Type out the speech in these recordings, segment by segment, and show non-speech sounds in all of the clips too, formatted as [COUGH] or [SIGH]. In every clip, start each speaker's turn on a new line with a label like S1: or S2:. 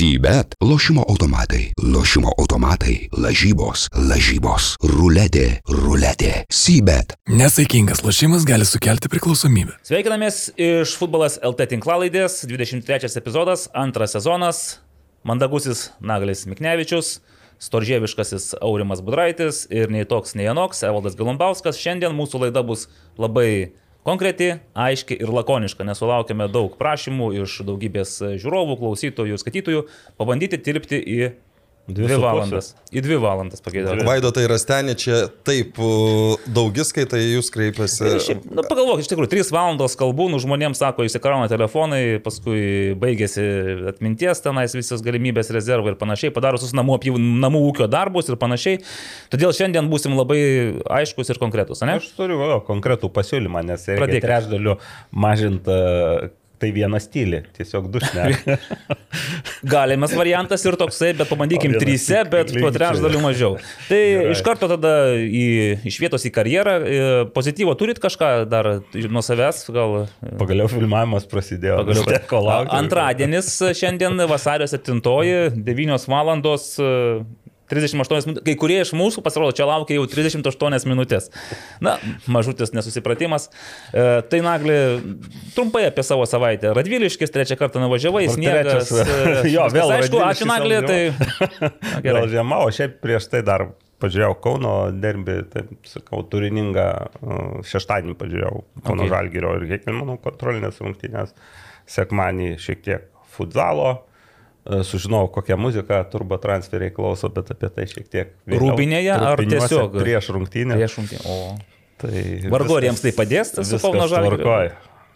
S1: Sybet - lošimo automatai, lošimo automatai, lažybos, lažybos, ruletė, ruletė. Sybet.
S2: Nesaikingas lošimas gali sukelti priklausomybę.
S3: Sveikinamės iš futbolas LT tinklalaidės, 23 epizodas, antras sezonas, mandagusis Naglis Miknevičius, storžieviškasis Aurimas Budraitis ir nei toks, nei anoks, Evaldas Galumbauskas. Šiandien mūsų laida bus labai konkreti, aiški ir lakoniška, nes sulaukėme daug prašymų iš daugybės žiūrovų, klausytojų, skaitytojų pabandyti tilpti į
S4: Dvi
S3: dvi valandas. Į dvi valandas pageidauju.
S5: Vaidotai Rastenė čia taip uh, daugiskaitai jūs kreipiasi.
S3: Šiaip, nu, pagalvok, iš tikrųjų, 3 valandos kalbų, nu, žmonėms sako, įsikrauna telefonai, paskui baigėsi atminties tenais visas galimybės rezervai ir panašiai, padaro sus namų, apjų, namų ūkio darbus ir panašiai. Todėl šiandien būsim labai aiškus ir konkretus, ne?
S4: Aš turiu va, konkretų pasiūlymą, nes reikia trečdaliu mažinti tai vieną stylį, tiesiog dušnelį. [LAUGHS]
S3: Galimas variantas ir toksai, bet pabandykim
S4: vienas
S3: tryse, bet po trečdalių mažiau. Tai [LAUGHS]
S4: Gerai.
S3: iš karto tada į, iš vietos į karjerą. e, Pozityvo turit kažką dar nuo savęs, gal
S4: Pagaliau filmavimas prasidėjo.
S3: Pagaliau.
S4: teko laukti.
S3: Antradienis šiandien vasario 7, 9 valandos. E, 38 minutės. Kai kurie iš mūsų pasirodo, čia laukia jau 38 minutės. Na, mažutis nesusipratimas. E, tai Nagli, trumpai apie savo savaitę. Radviliškis trečią kartą nuvažiavai, sniegas. e,
S4: Jo, vėl
S3: Aišku, ačiū Nagli, tai... Na,
S4: Gal
S3: gerai.
S4: žiema, o šiaip prieš tai dar pažiūrėjau Kauno derbį, tai sakau, turiningą uh, šeštadienį pažiūrėjau Kauno
S3: Okay.
S4: Žalgirio ir Hekelmanų kontrolinės rungtynės, sekmanį šiek tiek futzalo, sužinojau, kokią muziką turbo transferiai klauso, bet apie tai šiek tiek. vėliau.
S3: Rūbinėje ar tiesiog?
S4: Prieš rungtynę.
S3: Prieš rungtynę. O.
S4: Tai
S3: Vargu, ar jiems tai padės, tas su Kauno Žalgiriu?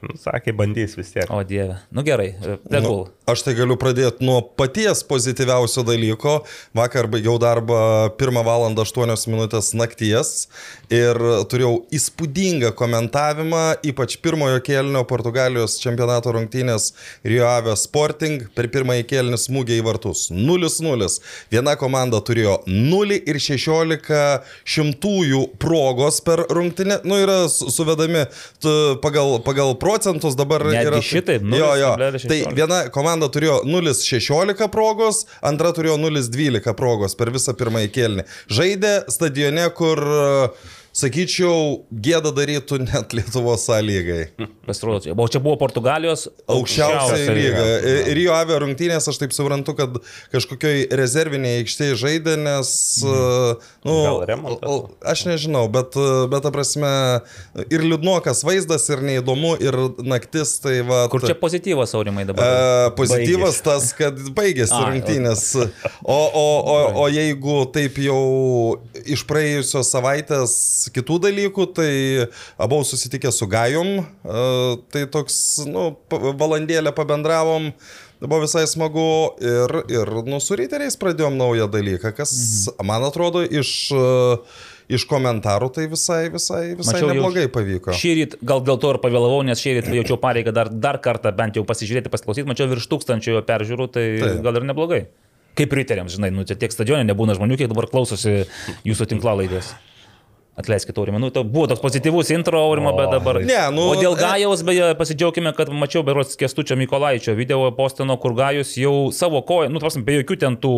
S4: Nu, sakė, bandys vis tiek.
S3: o Dieve. Nu gerai, tegul.
S5: Nu, aš tai galiu pradėti nuo paties pozityviausio dalyko. Vakar baigiau darbą 1 val. 8 minutės nakties ir turėjau įspūdingą komentavimą, ypač pirmojo kėlinio Portugalijos čempionato rungtynės Rio Ave Sporting per pirmąjį kėlinį smūgiai į vartus. 0-0. Viena komanda turėjo 0 ir 16 šimtųjų progos per rungtynę. Nu, yra su- suvedami pagal, pagal procentus dabar
S3: Netgi
S5: yra.
S3: šitaip,
S5: Jo, jo.
S3: 0,16.
S5: Tai viena komanda turėjo 0,16 progos, antra turėjo 0,12 progos per visą pirmąjį kėlinį. Žaidė stadione, kur, e, sakyčiau, gėda darytų net Lietuvos sąlygai.
S3: Pasirodo, čia- o čia buvo Portugalijos
S5: Aukščiausia lyga.
S4: lyga.
S5: E, Rio Ave rungtynės, aš taip suprantu, kad kažkokioj rezervinėje aikštėje žaidė, nes... Mhm. Nu,
S4: remontas?
S5: l- aš nežinau, bet, e, bet ta prasme, ir liūdnokas vaizdas, ir neįdomu, ir naktis, tai va...
S3: Kur čia pozityvas aurimai dabar?
S5: E, pozityvas
S4: Baigėsi.
S5: tas, kad baigėsi
S3: Ai,
S5: rungtynės. O, o, o, o jeigu taip jau iš praėjusios savaitės kitų dalykų, tai abu susitikę su Gajum, e, tai toks, nu, valandėlę pabendravom. Buvo visai smagu ir, ir nu, su ryteriais pradėjom naują dalyką, kas, mhm. man atrodo, iš, e, iš komentarų tai visai, visai, visai
S3: Mačiau jau
S5: neblogai pavyko.
S3: Šį rytą, gal dėl to ir pavėlavau, nes šį rytą jaučiau pareigą dar, dar kartą bent jau pasižiūrėti, pasiklausyti, mačiau virš tūkstančio jo peržiūrų, tai
S5: Taip.
S3: gal ir neblogai. Kaip riteriams, žinai, nu, tiek stadionė nebūna žmonių, kiek dabar klausosi jūsų tinklalaidės. Atleiskite, Aurimą. Nu, to buvo toks pozityvus intro Aurimo, bet dabar.
S5: Ne, nu,
S3: o dėl
S5: e-
S3: Gajaus, beje, pasidžiaugime, kad mačiau berots Kestučio Mikolaičio video postino, kur Gajus jau savo koją, nu, tarsi, be jokių ten tų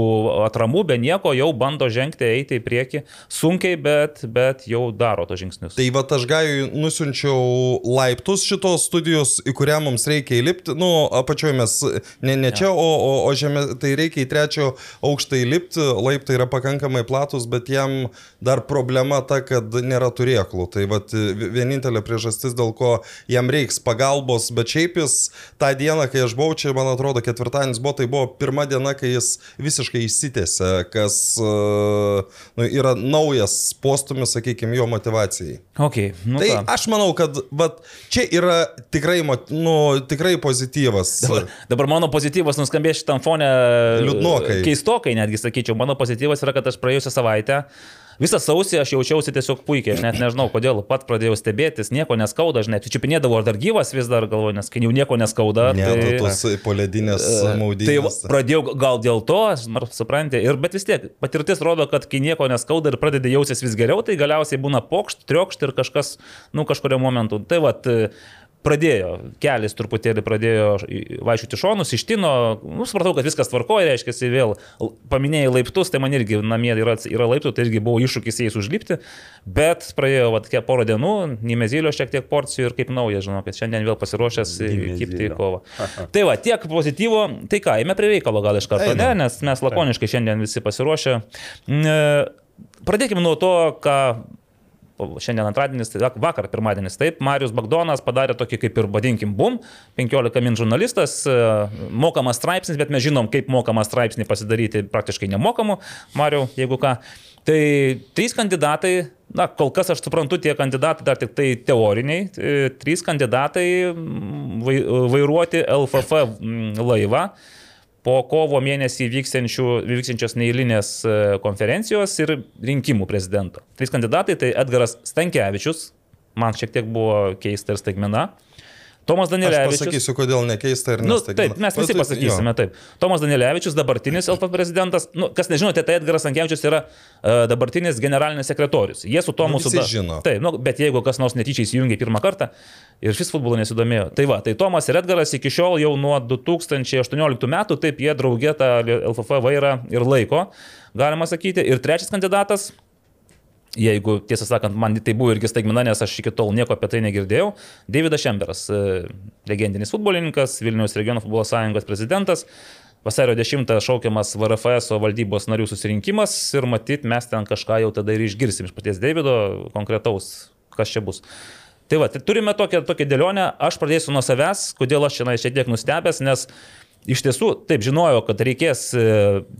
S3: atramų, be nieko, jau bando žengti, eiti į priekį. Sunkiai, bet, bet jau daro tos žingsnius.
S5: Tai va aš gajui nusiunčiau laiptus šitos studijos, į kurią mums reikia įlipti. Nu, apačioje mes ne, ne čia, o, o, o žemė, tai reikia į trečio aukštą įlipti. Laiptai yra pakankamai platus, bet jam dar problema ta, kad nėra turėklų. Tai va vienintelė priežastis, dėl ko jam reiks pagalbos, bet šiaip jis tą dieną, kai aš buvau čia, man atrodo, ketvirtadienis buvo, tai buvo pirma diena, kai jis visiškai išsitėsi, kas uh, nu, yra naujas postumis, sakykime, jo motivacijai.
S3: Okay, nu
S5: Tai
S3: ką.
S5: aš manau, kad vat, čia yra tikrai, nu, tikrai pozityvas.
S3: Dabar, dabar mano pozityvas nuskambės šitam fone.
S5: Liūdnokai.
S3: Keistokai netgi sakyčiau. Mano pozityvas yra, kad aš praėjusią savaitę Visą sausį aš jaučiausi tiesiog puikiai, aš net nežinau kodėl, pat pradėjau stebėtis, nieko neskauda, aš net čiupinėdavau, ar dar gyvas vis dar galvoju, nes kai jau nieko neskauda.
S5: Ne,
S3: tai...
S5: tu tos poledinės
S3: Tai
S5: maudynės.
S3: va, pradėjau gal dėl to, nors suprantate, ir bet vis tiek patirtis rodo, kad kai nieko neskauda ir pradedi jausis vis geriau, tai galiausiai būna pokšt, triokšt ir kažkas, nu, kažkurio momentu. Tai va, pradėjo, kelias truputėlį pradėjo vaikščioti šonus, ištino, nu, supratau, kad viskas tvarkoja, reiškia, vėl paminėjai laiptus, tai man irgi namie yra, yra laiptų, tai irgi buvo iššūkis jais užlipti, bet praėjo vat, porą dienų, Nimezylio šiek tiek porcijų ir kaip nauja, žinau, kad šiandien vėl pasiruošęs kipti į kovą. Tai va, tiek pozityvo, tai ką, eime prie reikalo gal iš karto, ne, nes mes lakoniškai šiandien visi pasiruošę. Pradėkime nuo to, ką šiandien antradienis, tai vakar pirmadienis, taip, Marius Bagdonas padarė tokį kaip ir, vadinkim, bum, 15 min žurnalistas, e, mokamas straipsnis, bet mes žinom, kaip mokamą straipsnį pasidaryti praktiškai nemokamu, Mariu, jeigu ką. Tai trys kandidatai, na, kol kas aš suprantu, tie kandidatai dar tik tai teoriniai, e, trys kandidatai vairuoti LFF laivą po kovo mėnesį vyksiančios neįlinės e, konferencijos ir rinkimų prezidento. Trys kandidatai tai Edgaras Stankievičius, man šiek tiek buvo keista ir staigmena. Tomas Danilevičius.
S5: Aš pasakysiu, kodėl nekeista ir
S3: nu, taip, mes visi pasakysime, jo. taip. Tomas Danilevičius, dabartinis LP prezidentas, nu, kas nežinote, tai Edgaras Sankiavičius yra uh, dabartinis generalinis sekretorius. Jie su Tomu
S5: nu,
S3: suda...
S5: žino.
S3: Taip, nu, bet jeigu kas nors netyčia įsijungia pirmą kartą ir šis futbolo nesidomėjo. Tai va, tai Tomas ir Edgaras iki šiol jau nuo 2018 metų taip jie draugė tą LFF vairą ir laiko, galima sakyti. Ir trečias kandidatas jeigu tiesą sakant, man tai buvo irgi staigmena, nes aš iki tol nieko apie tai negirdėjau. Davidas Šemberas, e, legendinis futbolininkas, Vilniaus regiono futbolo sąjungos prezidentas. Vasario 10 šaukiamas VRFS valdybos narių susirinkimas ir matyt, mes ten kažką jau tada ir išgirsim iš paties Davido konkretaus, kas čia bus. Tai va, tai turime tokią, tokią dėlionę, aš pradėsiu nuo savęs, kodėl aš čia šiek tiek nustebęs, nes Iš tiesų, taip žinojo, kad reikės e,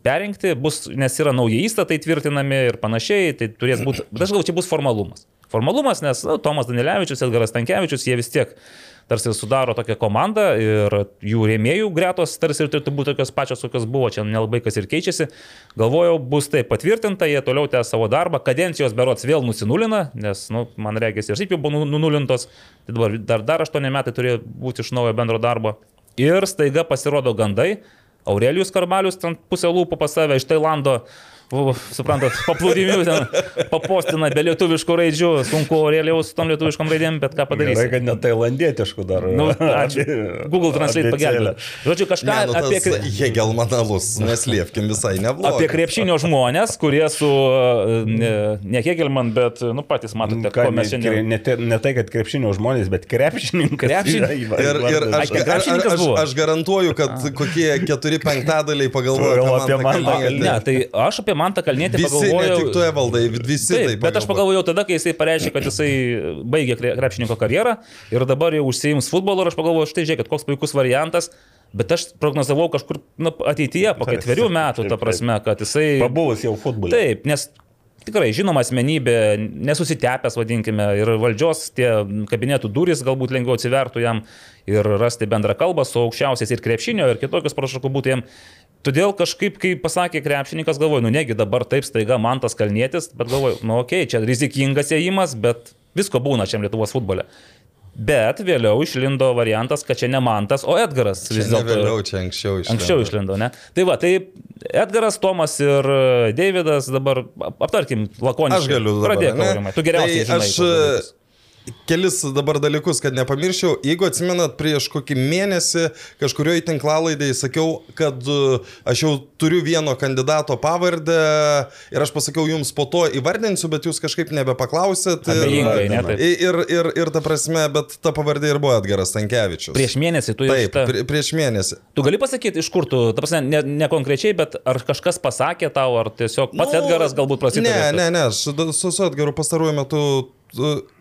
S3: perinkti, bus, nes yra nauji įstatai tvirtinami ir panašiai, tai turės būti, bet aš galvoju, čia bus formalumas. Formalumas, nes na, Tomas Danilevičius, Edgaras Tankievičius, jie vis tiek tarsi sudaro tokią komandą ir jų rėmėjų gretos tarsi ir turėtų būti tokios pačios, kokios buvo, čia nelabai kas ir keičiasi. Galvojau, bus tai patvirtinta, jie toliau tęs savo darbą, kadencijos berots vėl nusinulina, nes, nu, man reikia, ir šiaip jau buvo nu, nunulintos, tai dabar dar, dar 8 metai turėjo būti iš naujo bendro darbo. Ir staiga pasirodo gandai, Aurelijus Karbalius ten pusę lūpų pas save iš Tailando suprantat, paplūdimių ten papostina be lietuviškų raidžių, sunku Aurelijaus su tom lietuviškom raidėm, bet ką padarysi.
S4: Gerai, kad ne tailandietiškų dar.
S3: Nu, ačiū. Google Translate pagelbė. Žodžiu, kažką
S5: ne, nu,
S3: apie...
S5: Hegelmanalus, neslėpkim visai neblogai.
S3: Apie krepšinio žmonės, kurie su, ne, ne Hegelman, bet, nu, patys matote, ką mes šiandien...
S4: Ne, ne, ne tai, kad krepšinio žmonės, bet krepšininkas.
S3: Krepšininkas.
S5: Ir, ir aš, aš, aš, aš garantuoju, kad kokie keturi penktadaliai pagalvojo
S4: apie man.
S3: Ne, tai aš apie Mantą Kalnėtį
S5: visi,
S3: pagalvojau.
S5: Tik tu evaldai, visi
S3: taip,
S5: taip.
S3: Bet aš pagalvojau tada, kai jisai pareiškė, kad jisai baigė krepšininko karjerą ir dabar jau užsiims futbolu ir aš pagalvojau, štai žiūrėk, koks puikus variantas. Bet aš prognozavau kažkur nu, ateityje, po ketverių metų, ta prasme, kad jisai...
S4: Pabuvus jau futbole.
S3: Taip, nes tikrai žinoma asmenybė, nesusitepęs, vadinkime, ir valdžios tie kabinetų durys galbūt lengviau atsivertų jam ir rasti bendrą kalbą su aukščiausiais ir krepšinio, ir kitokios prašakų būtų jam. Todėl kažkaip, kai pasakė krepšininkas, galvoju, nu negi dabar taip staiga man tas kalnėtis, bet galvoju, nu okei, okay, čia rizikingas ėjimas, bet visko būna šiam Lietuvos futbole. Bet vėliau išlindo variantas, kad čia ne Mantas, o Edgaras.
S5: Vis dėlto vėliau čia anksčiau išlindo.
S3: Anksčiau išlindo, ne? Tai va, tai Edgaras, Tomas ir Davidas dabar aptarkim lakoniškai.
S5: Aš galiu dabar.
S3: Pradėk, Aurimai. Tu geriausiai tai žinai.
S5: Aš kelis dabar dalykus, kad nepamirščiau. Jeigu atsimenat, prieš kokį mėnesį kažkurioje tinklalaidėje sakiau, kad e, aš jau turiu vieno kandidato pavardę ir aš pasakiau jums po to įvardinsiu, bet jūs kažkaip nebepaklausėt.
S3: Ir, ne,
S5: ir, ir, ir ta prasme, bet ta pavardė ir buvo Edgaras Tankievičius.
S3: Prieš mėnesį tu jau.
S5: Taip, šitą... prieš mėnesį.
S3: Tu gali pasakyti, iš kur tu, ta prasme, ne, ne konkrečiai, bet ar kažkas pasakė tau, ar tiesiog pats nu, Edgaras galbūt prasidėjo?
S5: Ne, ne, ne, aš su, su Edgaru pastaruoju metu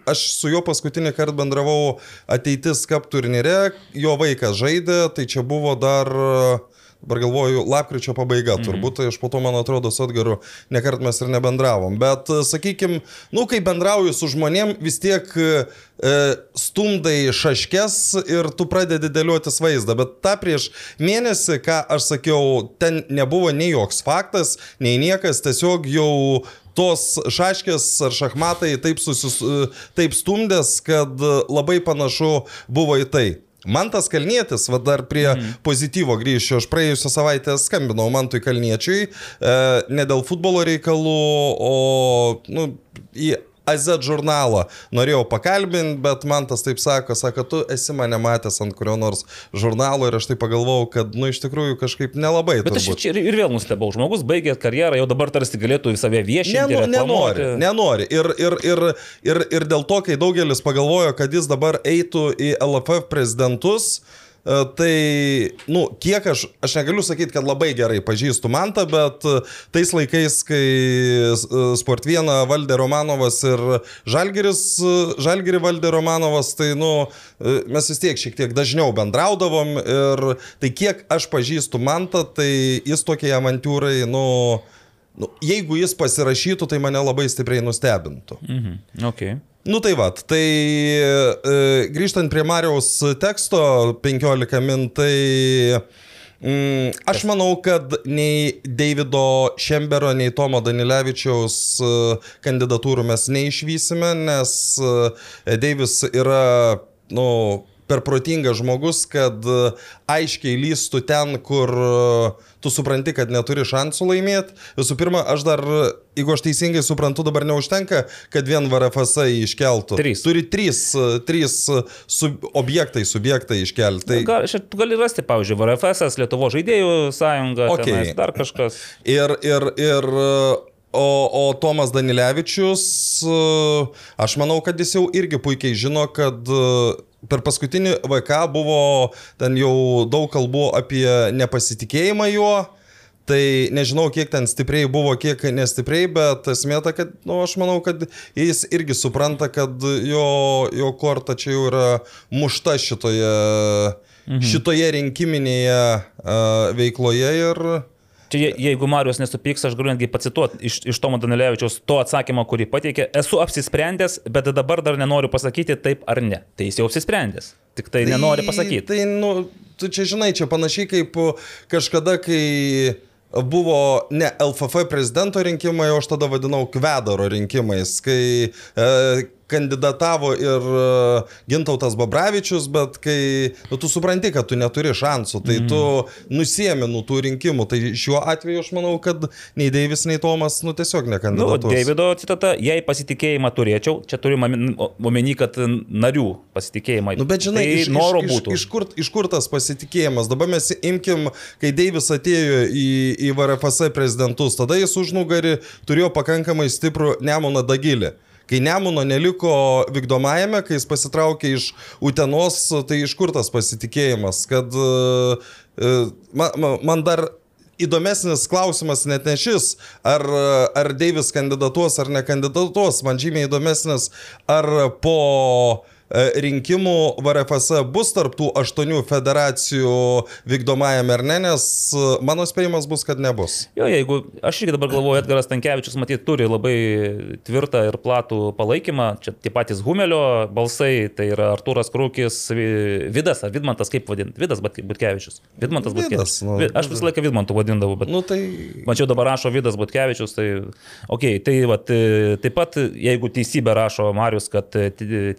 S5: aš su juo paskutinį kartą bendravau ateitis kap turnyre, jo vaikas žaidė, tai čia buvo dar Dabar galvoju, lapkričio pabaiga mhm. turbūt, tai aš po to, man atrodo, su Atgaru nekart mes ir nebendravom. Bet, sakykime, nu, kai bendrauju su žmonėm, vis tiek e, stumdai šaškes ir tu pradedi dėliotis vaizdą. Bet tą prieš mėnesį, ką aš sakiau, ten nebuvo nei joks faktas, nei niekas, tiesiog jau tos šaškės ar šachmatai taip, susis, taip stumdės, kad labai panašu buvo į tai. Mantas Kalnietis, va dar prie mm. pozityvo grįšiu, aš praėjusią savaitę skambinau Mantui Kalniečiui, e, ne dėl futbolo reikalų, o nu, į AZ žurnalą norėjau pakalbinti, bet man tas taip sako, sako, tu esi mane matęs ant kurio nors žurnalo ir aš tai pagalvojau, kad, nu, iš tikrųjų kažkaip nelabai.
S3: Bet aš
S5: turbūt.
S3: čia ir, ir vėl nustebau, žmogus baigė karjerą, jau dabar tarsi galėtų į save viešinti.
S5: Nenu, nenori, nenori. Ir, ir, ir, ir, ir dėl to, kai daugelis pagalvojo, kad jis dabar eitų į LFF prezidentus, e, tai, nu, kiek aš, aš negaliu sakyti, kad labai gerai pažįstu Mantą, bet e, tais laikais, kai e, Sport 1 valdė Romanovas ir Žalgiris, e, Žalgirį valdė Romanovas, tai, nu, e, mes vis tiek šiek tiek dažniau bendraudavom ir tai kiek aš pažįstu Mantą, tai jis tokiai avantūrai, nu, Nu, jeigu jis pasirašytų, tai mane labai stipriai nustebintų.
S3: Mhm. Okay.
S5: Nu tai va, tai e, grįžtant prie Mariaus teksto 15 min, tai mm, aš manau, kad nei Davido Šembero, nei Tomo Danilevičiaus e, kandidatūrų mes neišvysime, nes e, Deivis yra, nu, per protingas žmogus, kad e, aiškiai lystų ten, kur e, tu supranti, kad neturi šansų laimėti. Visų pirma, aš dar, jeigu aš teisingai suprantu, dabar neužtenka, kad vien VRFS iškeltų.
S3: Trys.
S5: Turi trys, e, trys sub, objektai, subjektai iškelti. Tai...
S3: Gal, tu gali rasti, pavyzdžiui, VRFS, Lietuvo žaidėjų sąjunga,
S5: Okay.
S3: tenais dar kažkas.
S5: Ir, ir, ir o, o Tomas Danilevičius, e, aš manau, kad jis jau irgi puikiai žino, kad e, per paskutinį VK buvo ten jau daug kalbų apie nepasitikėjimą juo. Tai nežinau, kiek ten stipriai buvo, kiek nestipriai, bet esmė ta, kad, na, nu, aš manau, kad jis irgi supranta, kad jo, jo korta čia jau yra mušta šitoje, mhm. šitoje rinkiminėje uh, veikloje ir...
S3: Čia je- jeigu Marijos nesupyks, aš galiu netgi pacituoti iš, iš Tomo Danilevičiaus to atsakymą, kurį pateikė. Esu apsisprendęs, bet dabar dar nenoriu pasakyti taip ar ne. Tai jis jau apsisprendęs. Tik tai nenori pasakyti.
S5: Tai, nu, tu čia žinai, čia panašiai kaip kažkada, kai buvo ne LFF prezidento rinkimai, o aš tada vadinau Kvedaro rinkimais, kai e, kandidatavo ir e, Gintautas Babravičius, bet kai nu, tu supranti, kad tu neturi šansų, tai mm. tu nusiemi nuo tų rinkimų. Tai šiuo atveju aš manau, kad nei Deivis, nei Tomas, nu tiesiog
S3: Nu,
S5: nekandidatuos.
S3: Davido citata, jei pasitikėjimą turėčiau, čia turime omeny, kad narių pasitikėjimą.
S5: Nu, bet žinai,
S3: tai
S5: iš,
S3: noro
S5: iš,
S3: būtų.
S5: iš, iš, kur, iš kur tas pasitikėjimas? Dabar mes imkim, kai Deivis atėjo į, į VRFS prezidentus, tada jis užnugarį turėjo pakankamai stiprų Nemoną Dagilį. Kai Nemono neliko vykdomajame, kai jis pasitraukė iš Utenos, tai iš kur tas pasitikėjimas? Kad uh, uh, man, man- dar įdomesnis klausimas net ne šis, ar, ar Deivis kandidatuos ar nekandidatuos, man žymiai įdomesnis, ar po e, rinkimų VRFS bus tarptų aštuonių federacijų vykdomajame ar ne, nes e, mano spėjimas bus, kad nebus.
S3: Jo, jeigu aš irgi dabar galvoju, Edgaras Tankievičius, matyt, turi labai tvirtą ir platų palaikymą. Čia tie patys Humelio balsai, tai yra Artūras Krūkis, Vi- Vidas ar Vidmantas, kaip vadinti? Vidas Butkevičius. Vidmantas Butkevičius.
S5: nu,
S3: Aš visą laiką Vidmantų vadindavau, bet...
S5: Nu tai...
S3: Mačiau dabar rašo Vidas Butkevičius, tai ok, tai vat, e, taip pat jeigu teisybė rašo Marius, kad e,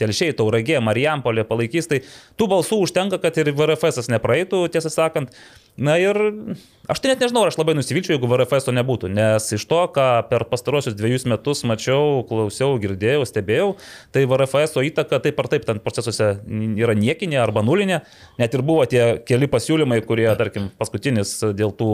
S3: Telšiai, Tauragė, Marijampolė palaikys, tai tų balsų užtenka, kad ir VRFS nepraeitų, tiesą sakant. Na ir aš tai net nežinau, aš labai nusivilčiau, jeigu VRFS nebutų, nes iš to, ką per pastarosius dviejus metus mačiau, klausiau, girdėjau, stebėjau, tai VRFS įtaka taip ar taip ten procesuose yra niekinė arba nulinė. Net ir buvo tie keli pasiūlymai, kurie, tarkim, paskutinis dėl tų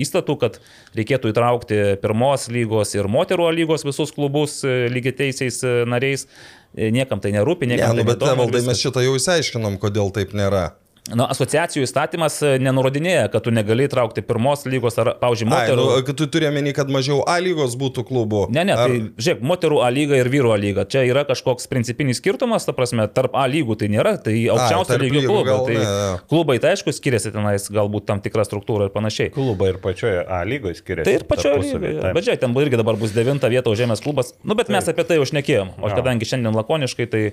S3: įstatų, kad reikėtų įtraukti pirmos lygos ir moterų lygos visus klubus lygiai teisiais nariais. Niekam tai nerūpi,
S5: Ne,
S3: niekam
S5: nu,
S3: tai
S5: bet
S3: neįdomu,
S5: Evaldai
S3: viskas.
S5: mes šitą jau įsiaiškinom, kodėl taip nėra.
S3: Na, asociacijų įstatymas e, nenurodinėja, kad tu negali traukti pirmos lygos ar, pavyzdžiui,
S5: Ai,
S3: moterų.
S5: nu, kad tu turi omeny, kad mažiau A lygos būtų klubų.
S3: Ne, ne,
S5: Ar-
S3: tai žiūrėk, moterų A lyga ir vyrų A lyga. Čia yra kažkoks principinis skirtumas, ta prasme, tarp A lygų tai nėra, tai aukščiausio lygio klubai.
S5: gal
S3: Tai
S5: ne, jo.
S3: klubai tai aišku skiriasi tenais, galbūt tam tikra struktūra ir panašiai.
S4: Klubai ir pačioje A lygoje skiriasi.
S3: Tai ir pačioje lygoje.
S4: taip.
S3: Bet žiūrėk, ten irgi dabar bus devintą vietą užėmęs klubas. Nu, bet mes apie tai jau šnekėjom. O kadangi šiandien lakoniškai, tai,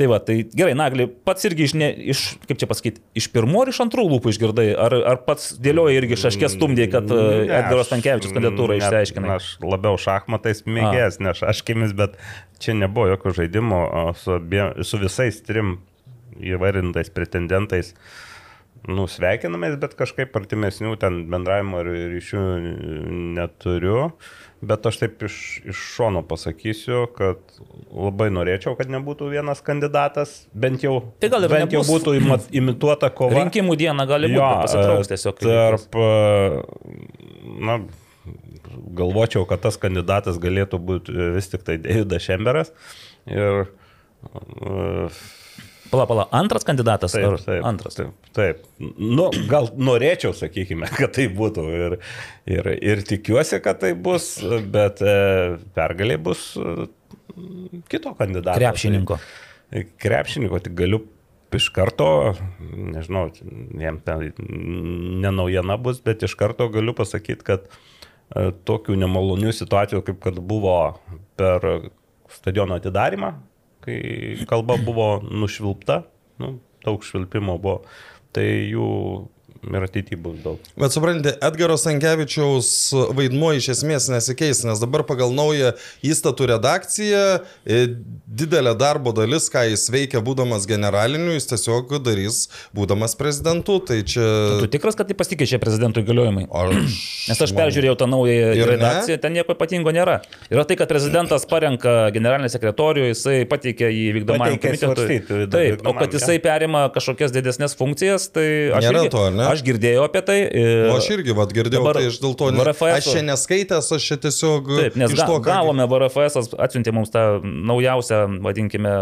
S3: tai va, tai gerai, Nagli, pats irgi iš, ne, iš kaip čia pasakyti, iš pirmų ar iš antrų lūpų išgirdai? Ar, ar pats dėlioja irgi šaškės stumdėjai, kad e,
S4: Ne,
S3: Edgaras
S4: aš-
S3: Tankievičius kandidatūrą išsiaiškinai?
S4: Aš labiau šachmatais mėgėjas, ne šaškimis, bet čia nebuvo jokio žaidimo su, abiem, su visais trim įvairintais pretendentais. nu, sveikinamės, bet kažkaip artimesnių ten bendravimo ir ryšių neturiu. Bet aš taip iš, iš šono pasakysiu, kad labai norėčiau, kad nebūtų vienas kandidatas, bent jau,
S3: Tai
S4: bent jau
S3: nebus.
S4: būtų ima- imituota kova.
S3: Rinkimų dieną gali būti, kad pasitrauks tiesiog.
S4: Tarp, e, na, galvočiau, kad tas kandidatas galėtų būti vis tik tai Davidas Šemberas. Ir e,
S3: Pala, pala, antras kandidatas
S4: Taip,
S3: ar
S4: taip,
S3: antras?
S4: Taip, taip. Nu, gal norėčiau, sakykime, [LAUGHS] kad tai būtų ir, ir, ir tikiuosi, kad tai bus, bet e, pergalė bus e, kito kandidato.
S3: Krepšininko.
S4: Tai, krepšininko, tik galiu iš karto, nežinau, jam ten nenaujiena bus, bet iš karto galiu pasakyti, kad e, tokių nemalonių situacijų, kaip kad buvo per stadiono atidarimą, kai kalba buvo nušvilpta, nu, daug švilpimo buvo, tai jų ir ateityje bus daug.
S5: Bet suprantate, Edgaro Sankevičiaus vaidmuo iš esmės nesikeis, nes dabar pagal naują įstatų redakciją e, didelė darbo dalis, ką jis veikia būdamas generaliniu, jis tiesiog darys būdamas prezidentu. Tai čia...
S3: Tu tikras, kad tai pasikeičia prezidento įgaliojimai?
S5: Aš,
S3: Nes aš peržiūrėjau tą naują
S5: Ir ne?
S3: redakciją, ten nieko ypatingo nėra. Yra tai, kad prezidentas parenka generalinį sekretorių, jisai pateikia jį vykdomajam
S4: Pateikia
S3: komitetui.
S4: svarstyti,
S3: Taip, o kad jisai perima kažkokias didesnės funkcijas, tai aš,
S5: Nėra
S3: irgi,
S5: to, ne?
S3: Aš girdėjau apie tai.
S5: O aš irgi, vad, girdėjau,
S3: Dabar
S5: tai aš dėl to... Ne,
S3: VRFS
S5: aš čia neskaitęs, aš čia tiesiog...
S3: Taip, nes
S5: to, ką-
S3: gavome VRFS, atsiuntė mums tą naujausią, vadinkime,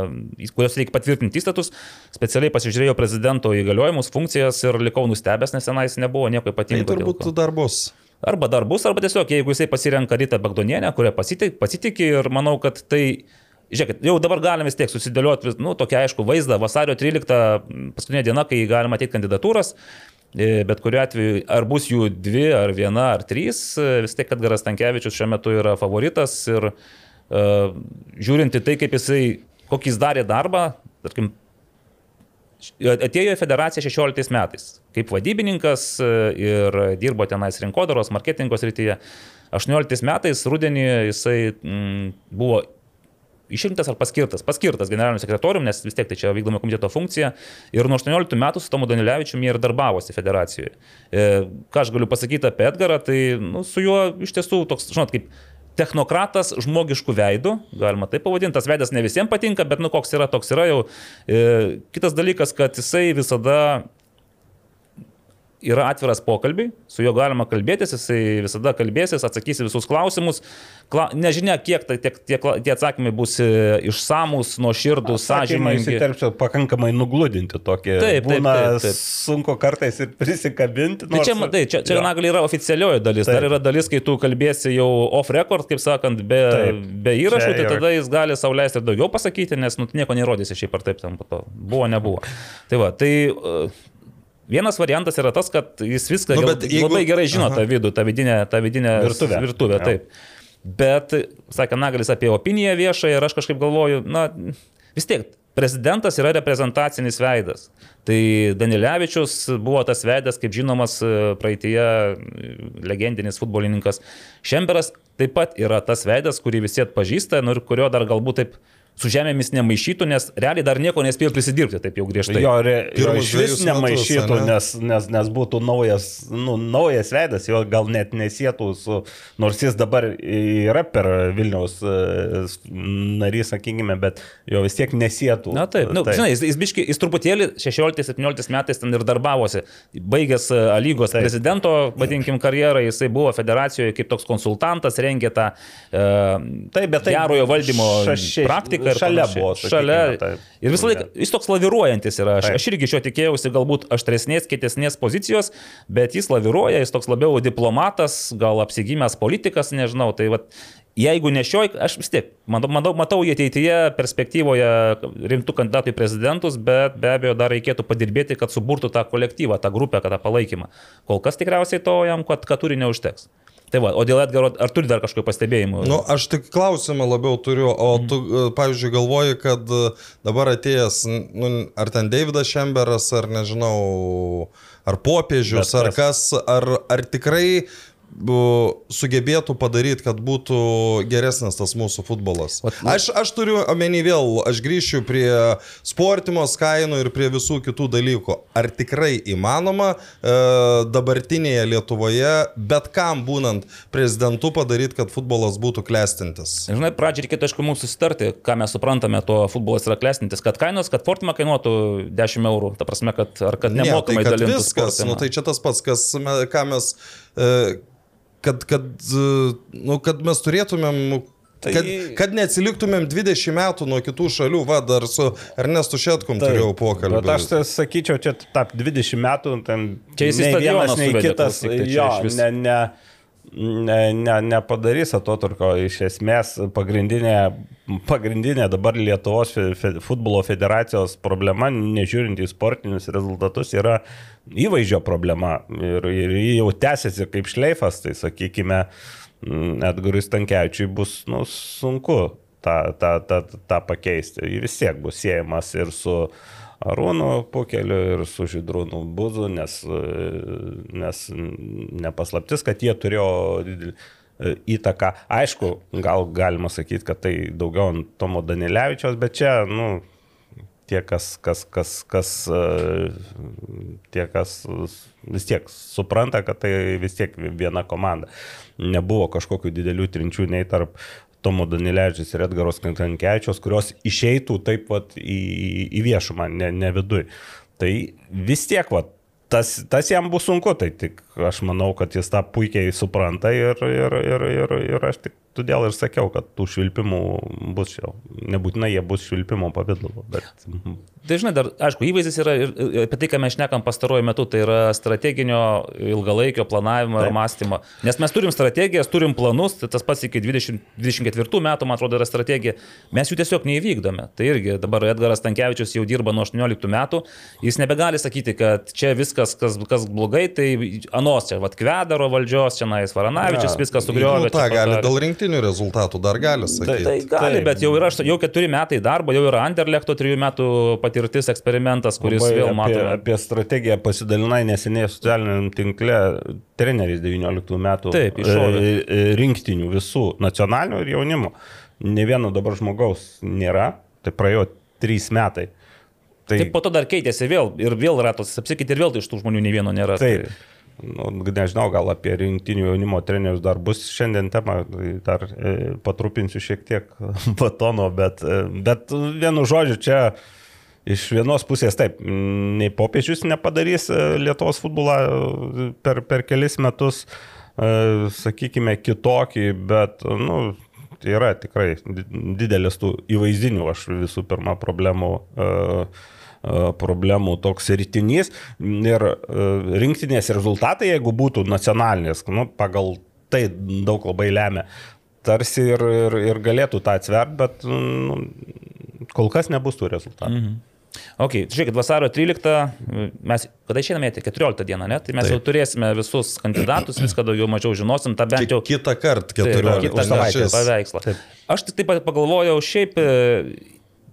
S3: kurios reikia patvirtinti įstatus, specialiai pasižiūrėjau prezidento įgaliojimus, funkcijas ir likau nustebęs, nes tenais nebuvo nieko
S5: Tai
S3: ypatingo. dėl
S5: turbūt dar bus.
S3: Arba dar bus, arba tiesiog, jeigu jisai pasirenka Rytą Bagdonienę, kurią pasitik, pasitikė ir manau, kad tai, žiūrėkit, jau dabar galime vis tiek susidėlioti, nu, tokia aišku vaizdą, vasario 13 paskutinė diena, kai galima teikti kandidatūras. E, Bet kuriuo atveju, ar bus jų dvi, ar viena, ar trys, e, vis tiek Edgaras Tankievičius šiuo metu yra favoritas ir uh, žiūrint į tai, kaip jisai, kokį jis darė darbą, tarkim, Atėjo į federaciją 16 metais kaip vadybininkas ir dirbo tenais rinkodaros, marketingos rytyje. 18 metais rudenį jisai mm, buvo išrinktas ar paskirtas, paskirtas generaliniu sekretoriumi, nes vis tiek tai čia vykdomo komiteto funkcija. Ir nuo 18 metų su Tomu Danilevičiumi ir darbavosi federacijoje. E, ką aš galiu pasakyti apie Edgarą, tai nu, su juo iš tiesų toks, žinot, kaip technokratas žmogiškų veidų, galima taip pavadinti, tas veidas ne visiems patinka, bet nu koks yra, toks yra jau. E, kitas dalykas, kad jisai visada yra atviras pokalbiai, su juo galima kalbėtis, jisai visada kalbėsis, atsakys visus klausimus. Kla, nežinia, kiek tai, tie, tie, tie atsakymai bus e, išsamus, nuoširdus, sąžiningi.
S4: Įsiterpčiau pakankamai nugludinti tokį.
S3: Taip, taip, taip, taip.
S4: Sunku kartais ir prisikabinti.
S3: Tai čia, matai, čia, čia nagliai yra oficialioji dalis.
S4: Taip.
S3: Dar yra dalis, kai tu kalbėsi jau off record, kaip sakant, be,
S4: Taip.
S3: be įrašų,
S4: Čia
S3: tai tada jis gali sauliaisti ir daugiau pasakyti, nes nu, nieko nerodysi šiaip ar taip ten po to. Buvo, nebuvo. Tai va, tai vienas variantas yra tas, kad jis viską
S5: Nu, bet
S3: jeigu... labai gerai žino
S5: Aha.
S3: tą vidų, tą vidinę, tą vidinę
S4: Virtuvę.
S3: virtuvę
S4: Jo.
S3: taip. Bet, sakė Nagalis apie opiniją viešą ir aš kažkaip galvoju, na, vis tiek, prezidentas yra reprezentacinis veidas. Tai Danilevičius buvo tas veidas, kaip žinomas praeitie legendinis futbolininkas. Šemberas taip pat yra tas veidas, kurį visi atpažįsta nu, ir kurio dar galbūt taip su žemėmis nemaišytų, nes realiai dar nieko nespėjo prisidirbti taip jau griežtai.
S4: Jo, re, jo iš vis nemaišytų,
S5: metus, ane?
S4: nes, nes, nes būtų naujas, nu, naujas veidas, jo gal net nesėtų su, nors jis dabar yra per Vilniaus e, narys, sakykime, bet jo vis tiek nesėtų.
S3: Na taip, nu, žinai, jis, jis, biški, jis truputėlį 16-17 metais ten ir darbavosi. Baigęs e, A lygos
S4: Taip.
S3: prezidento, vadinkim, karjerą, jisai buvo federacijoje kaip toks konsultantas, rengė tą e,
S4: Taip, bet tai
S3: gerojo valdymo
S4: šaš-
S3: praktiką. ir
S4: šalia
S3: panašiai.
S4: buvo,
S3: Šalia.
S4: taip.
S3: Ir visą laiką, jis toks laviruojantis yra. Aš,
S4: Taip.
S3: aš irgi šio tikėjausi galbūt aštresnės, kietesnės pozicijos, bet jis laviruoja, jis toks labiau diplomatas, gal apsigimęs politikas, nežinau. Tai vat, jeigu nešioj, aš vis tiek matau, matau, matau jį ateityje perspektyvoje rimtų kandidatų į prezidentus, bet be abejo dar reikėtų padirbėti, kad suburtų tą kolektyvą, tą grupę, tą palaikymą. Kol kas tikriausiai to jam, kad, kad turi neužteks. Tai va, o dėl Edgaro, ar turi dar kažkokių pastebėjimų?
S5: Nu, aš tik klausimą labiau turiu, o tu, e, pavyzdžiui, galvoji, kad e, dabar atėjęs, nu, ar ten Davidas Šemberas, ar nežinau, ar popiežius, ar kas, ar, ar tikrai sugebėtų padaryti, kad būtų geresnis tas mūsų futbolas.
S3: Nu-
S5: Aš, aš turiu omeny vėl, aš grįšiu prie sportimos kainų ir prie visų kitų dalykų. Ar tikrai įmanoma e, dabartinėje Lietuvoje bet kam būnant prezidentu padaryti, kad futbolas būtų klestintis?
S3: Žinai, pradžiai reikėtų, aišku, mums susitarti, ką mes suprantame, to futbolas yra klestintis, kad kainos, kad Fortima kainuotų 10 eurų, ta prasme, kad, ar kad
S5: Ne, tai
S3: nemokamai
S5: kad
S3: dalintų
S5: viskas,
S3: sportimą.
S5: nu, tai čia tas pats, kas, ką mes, e, kad, kad, e, nu, kad mes turėtumėm, tai... kad, kad neatsiliktumėm 20 metų nuo kitų šalių, va, dar su Ernestu Šetkum
S4: Taip,
S5: turėjau pokalbį.
S4: Bet aš tai sakyčiau, čia tap 20 metų, ten
S3: Čia jis į
S4: nei vienas, nei kitas,
S3: tai
S4: jo, ne, ne, ne, ne, nepadarys atoturko. Iš esmės, pagrindinė, pagrindinė dabar Lietuvos futbolo federacijos problema, nežiūrint į sportinius rezultatus, yra įvaizdžio problema. Ir, ir ji jau tęsiasi kaip šleifas, tai sakykime, mm, Edgarui Stankiečiui bus nu, sunku tą, tą, tą, tą pakeisti. Jis vis tiek bus siejamas ir su Arūnu Pukeliu, ir su Židrūnu Buzu, nes, e, nes nepaslaptis, kad jie turėjo didelį e, įtaką. Aišku, gal galima sakyti, kad tai daugiau ant Tomo Danilevičiaus, bet čia, nu, tie, kas, kas, kas, kas, e, tie, kas vis tiek supranta, kad tai vis tiek viena komanda. Nebuvo kažkokių didelių trinčių nei tarp Tomo Danilevičius ir Edgaros Kankankevičios, kurios išeitų taip pat į, į viešumą, ne, ne vidui. Tai vis tiek, vat, tas, tas jam bus sunku, tai tik aš manau, kad jis tą puikiai supranta ir, ir, ir, ir, ir aš tik todėl ir sakiau, kad tų švilpimų bus jau. Nebūtinai jie bus švilpimo pavydalu, bet...
S3: Tai žinai, dar, aišku, įvaizdis yra ir ir apie tai, ką mes šnekam pastaruoju metu, tai yra strateginio ilgalaikio planavimo ir
S4: Taip.
S3: mąstymo. Nes mes turim strategijas, turim planus, tai tas pats iki 20, 24 metų, man atrodo, yra strategija. Mes jų tiesiog neįvykdome. Tai irgi dabar Edgaras Tankievičius jau dirba nuo 18 metų, jis nebegali sakyti, kad čia viskas, kas, kas blogai, tai anos čia, vad Kvedaro valdžios, čia Nais Varanavičius,
S4: Ja.
S3: viskas
S5: Nu,
S3: sugriovė.
S5: tą
S3: čia
S5: gali dėl rinktinių rezultatų dar gali sakyti.
S3: Tai gali,
S4: Taip.
S3: bet jau yra jau keturi metai darbo, jau yra Anderlechto trijų metų patirtis, eksperimentas, kuris
S4: Labai
S3: vėl
S4: apie,
S3: matome.
S4: apie strategiją pasidalinai neseniai socialiniam tinkle treneris 19 metų
S3: Taip, iššovė.
S4: e, e, rinktinių visų nacionalinių ir jaunimo. Ne vieno dabar žmogaus nėra, tai praėjo trys metai. Tai,
S3: Taip po to dar keitėsi vėl ir vėl ratos apsikeitė ir vėl tai iš tų žmonių nei vieno nėra.
S4: Taip. Nu, nežinau, gal apie rinktinių jaunimo trenerius dar bus šiandien tema, tai dar e, patrupinsiu šiek tiek [LAUGHS] batono, bet, e, bet vienu žodžiu čia iš vienos pusės taip, nei popiežius nepadarys e, Lietuvos futbolą e, per, per kelis metus, e, sakykime, kitokį, bet, nu, yra tikrai di- didelis tų įvaizdinių, aš visų pirma, problemų. E, problemų toks rytinys ir e, rinktinės rezultatai, jeigu būtų nacionalinės, nu, pagal tai daug labai lemia, tarsi ir, ir, ir galėtų tą atsvert, bet nu, kol kas nebus tų rezultatų. Mhm.
S3: Ok, žiūrėkit, vasario 13, mes, kada tai 14 dieną, ne? Tai mes Taip. jau turėsime visus kandidatus, viską daugiau mažiau žinosim, tą bent jau
S5: Kitą kartą,
S3: Taip,
S5: 14
S3: kitą savaitę paveikslą.
S4: Taip.
S3: Aš tik taip pat pagalvojau, šiaip e,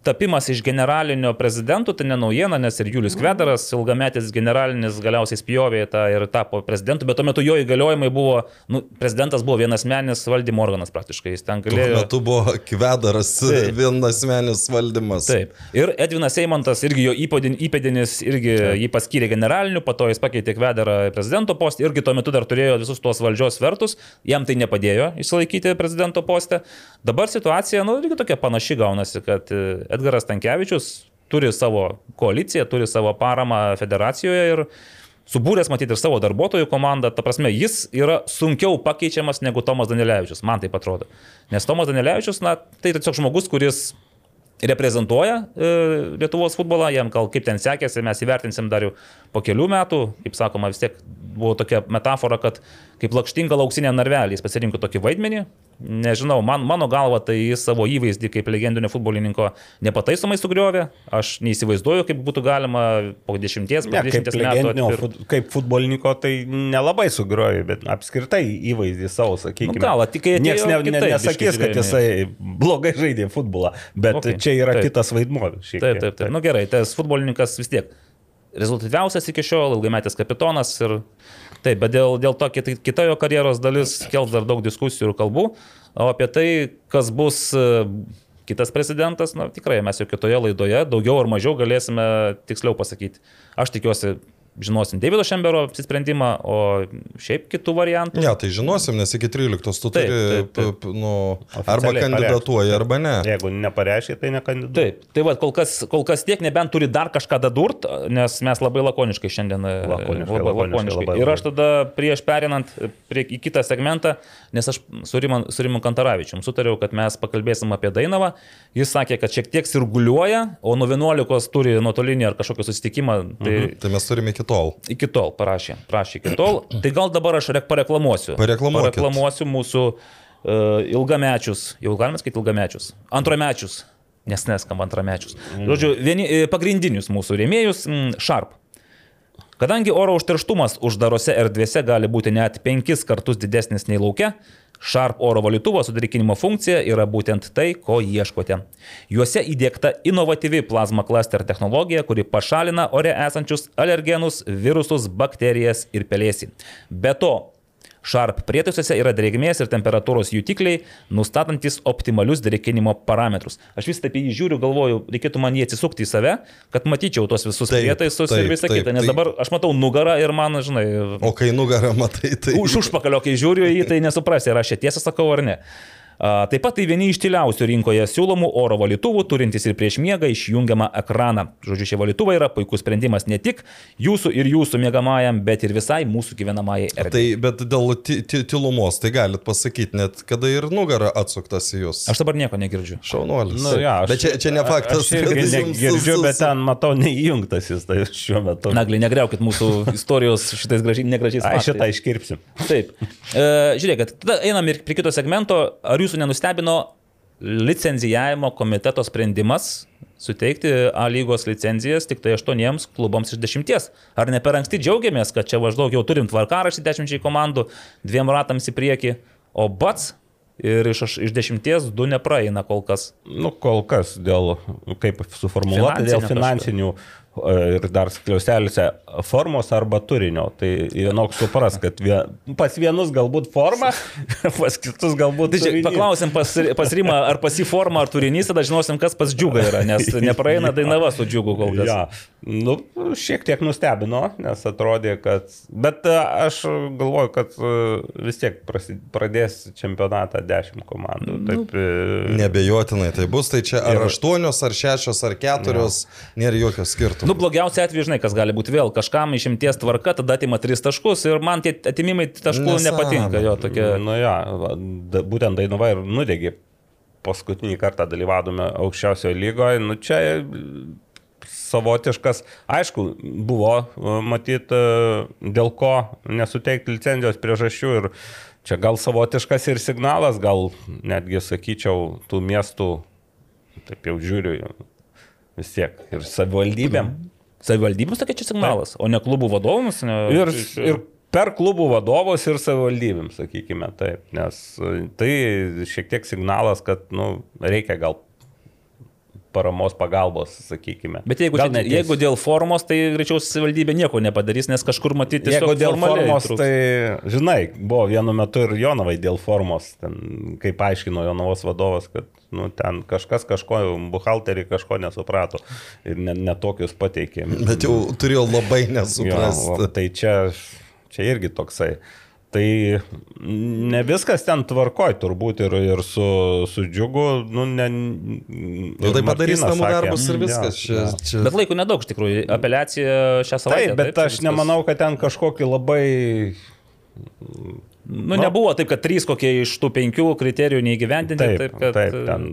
S3: tapimas iš generalinio prezidentų, tai ne naujiena, nes ir Julius Kvedaras, ilgametis generalinis, galiausiai spjovė tą ir tapo prezidentu, bet tuo metu jo įgaliojimai buvo, nu, prezidentas buvo vienas menis valdymo organas praktiškai, jis ten
S5: Tuo
S3: galėjo...
S5: metu buvo kvedaras
S3: Taip.
S5: vienasmenis valdymas.
S3: Taip. Ir Edvinas Eimantas, irgi jo įpėdin- įpėdinis, irgi Taip. jį paskyrė generaliniu, po to jis pakeitė Kvedarą prezidento postą, irgi tuo metu dar turėjo visus tuos valdžios svertus, jam tai nepadėjo išsilaikyti prezidento postą. Dabar situacija, nu, irgi tokia panaši gaunasi, kad e, Edgaras Tankievičius turi savo koaliciją, turi savo paramą federacijoje ir subūręs matyti ir savo darbuotojų komandą, ta prasme, jis yra sunkiau pakeičiamas negu Tomas Danilevičius, man tai atrodo. Nes Tomas Danilevičius, na, tai tiesiog žmogus, kuris reprezentuoja e, Lietuvos futbolą, jam gal kaip ten sekėsi, mes įvertinsim dar jau po kelių metų, kaip sakoma, vis tiek buvo tokia metafora, kad kaip lakštinga lauksinė narvelė, jis pasirinko tokį vaidmenį, nežinau, man, mano galva tai jis savo įvaizdį kaip legendinio futbolininko nepataisomai sugriovė, aš neįsivaizduoju, kaip būtų galima po dešimties, po
S4: Ne, kaip,
S3: dešimties metų.
S4: legendinio
S3: atpir-
S4: fut, kaip futbolininko tai nelabai sugrojo, bet apskritai įvaizdį savo, sakykime.
S3: Nu gal, tik atėjo
S4: Niekas ne, ne, nesakys, kad jisai blogai žaidė futbolą, bet
S3: Okay,
S4: čia yra
S3: taip.
S4: kitas vaidmuo.
S3: Taip, taip, taip. Na nu, gerai, tas futbolininkas vis tiek rezultatyviausias iki šiol, ilgametis kapitonas ir taip, bet dėl, dėl to kita, kita jo karjeros dalis kels dar daug diskusijų ir kalbų, o apie tai, kas bus e, kitas prezidentas, na tikrai mes jau kitoje laidoje daugiau ar mažiau galėsime tiksliau pasakyti. Aš tikiuosi žinosim Davido Šembero apsisprendimą, o šiaip kitų variantų.
S5: Ne, tai žinosim, nes iki 13 tu
S3: Taip,
S5: turi,
S3: taip, taip.
S5: p- p- nu, arba kandidatuoji, arba ne.
S4: Jeigu nepareiškia, tai nekandidatuoja.
S3: Taip, tai va, kol kas, kol kas tiek, nebent turi dar kažką dadurt, nes mes labai lakoniškai šiandien. e,
S4: Lakoniškai,
S3: labai
S4: lakoniškai, labai
S3: Ir aš tada prieš perinant prie, į kitą segmentą, nes aš su Riman- su Rimu Kantaravičium sutariau, kad mes pakalbėsim apie Dainavą. Jis sakė, kad šiek tiek sirguliuoja, o nuo 11 turi nuotolinį ar kažkokį susitikimą. Tai mhm.
S5: Tai mes turime iki tol.
S3: iki tol parašė. Prašė iki tol. [CLEARS THROAT] Tai gal dabar aš rek- pareklamuosiu.
S5: Pareklamuokit.
S3: Pareklamuosiu mūsų uh, ilgamečius, jau galime sakyti ilgamečius, antromečius, nes neskamba antramečius. Žodžiu, vieni, e, pagrindinius mūsų rėmėjus mm, Sharp. Kadangi oro užterštumas uždarose erdvėse gali būti net penkis kartus didesnis nei laukia, Sharp oro valytuvo sudrikinimo funkcija yra būtent tai, ko ieškote. Juose įdėkta inovatyvi plazma cluster technologija, kuri pašalina ore esančius alergenus, virusus, bakterijas ir pelėsį. Be to, Sharp prietaisuose yra drėgmės ir temperatūros jutikliai, nustatantis optimalius drėkinimo parametrus. Aš vis taip į jį žiūriu, galvoju, reikėtų man jį atsisukti į save, kad matyčiau tos visus
S5: Taip,
S3: prietaisus
S5: taip,
S3: ir visą
S5: taip,
S3: kitą. Nes
S5: tai-
S3: dabar aš matau nugarą ir man, žinai,
S5: O kai nugarą matai, tai...
S3: už užpakalio, kai žiūriu į jį, tai nesuprasi, ar aš čia tiesą sakau ar ne. A, Taip pat tai vieni iš tyliausių rinkoje siūlomų oro valytuvų, turintys ir prieš miegą išjungiamą ekraną. Žodžiu, šie valytuvai yra puikus sprendimas ne tik jūsų ir jūsų mėgamajam, bet ir visai mūsų gyvenamajai erdvei.
S5: Tai, bet dėl tylumos, tai galit pasakyti, net kada ir nugara atsuktas į jūs.
S3: Aš dabar nieko negirdžiu.
S5: Šaunuolis.
S4: Nu, ja, aš,
S5: bet čia, čia ne faktas.
S4: Aš irgi negirdžiu, bet ten matau neįjungtas jis tai šiuo metu.
S3: Nagli, negreukit mūsų istorijos šitais gražiai, negražiais
S4: Ai,
S3: faktais.
S4: šitą iškirpsim.
S3: Taip. E, žiūrėkit, tada einam ir prie kito segmento. Ar jūsų nenustebino licenzijavimo komiteto sprendimas suteikti A lygos licenzijas tik tai aštuoniems klubams iš dešimties? Ar ne per anksti džiaugiamės, kad čia maždaug jau turim tvarkaraštį dešimčiai komandų, dviem ratams į priekį, o bats ir iš, iš dešimties du nepraeina kol kas.
S4: Nu, kol kas dėl, kaip suformuoluota, dėl finansinių e, ir dar skliauselėse formos arba turinio. Tai vienok supras, kad vie, pas vienus galbūt forma, [LAUGHS] pas kitus galbūt
S3: Tai paklausim pas, pas Rimą, ar pas jį forma, ar turinys, tada žinosim, kas pas džiugą yra, nes [LAUGHS] nepraeina dainava su džiugu kol kas.
S4: Ja, nu, šiek tiek nustebino, nes atrodė, kad... Bet e, aš galvoju, kad e, vis tiek pradės čempionatą 10 komandų.
S3: Nu,
S4: Taip, e,
S5: Nebejotinai tai bus, tai čia ar
S4: Ir-
S5: aštuonios, ar šešios, ar keturios, nėra jokio skirtumo.
S3: Nu, blogiausia atveju, žinai, kas gali būti vėl. Kažkam išimties tvarka, tada atima tris taškus ir man tie atimimai taškų
S5: Nesąmonė.
S3: nepatinka. Jo, tokie...
S4: Nu ja, būtent Dainava ir nudegė paskutinį kartą dalyvavome aukščiausioje lygoje. Nu čia savotiškas, aišku, buvo e, matyt, dėl ko nesuteikti licenzijos priežasčių ir čia gal savotiškas ir signalas, gal netgi sakyčiau, tų miestų, taip jau žiūriu, vis tiek ir savivaldybėm.
S3: Savivaldybėms tokia čia signalas, o ne klubų vadovams. Ne...
S4: Ir, ir per klubų vadovus ir savivaldybėm, sakykime taip, nes e, tai šiek tiek signalas, kad nu, reikia gal paramos pagalbos, sakykime.
S3: Bet jeigu,
S4: gal
S3: čia, jeigu dėl formos, tai greičiau savivaldybė nieko nepadarys, nes kažkur matyti tiesiog
S4: Jeigu dėl formos,
S3: trūks.
S4: tai, žinai, buvo vienu metu ir Jonavai dėl formos, ten, kaip aiškino Jonavos vadovas, kad nu, ten kažkas kažko, buhalteriai kažko nesuprato ir netokius ne pateikė.
S5: Bet jau turėjau labai
S4: Jo,
S5: nesuprasti.
S4: o tai čia, čia irgi toksai. Tai ne viskas ten tvarkoj, turbūt ir, ir su, su džiugu, nu, ne.
S5: Nu, tai padarys namų darbus ir viskas. Čia,
S4: Ja.
S5: čia...
S3: Bet laiko nedaug iš tikrųjų. Apeliacija šią savaitę.
S4: Taip, bet aš
S3: viskas-
S4: nemanau, kad ten kažkokį labai...
S3: Nu, nebuvo taip, kad trys kokie iš tų penkių kriterijų neįgyvendinti.
S4: Taip,
S3: taip, kad,
S4: taip, ten.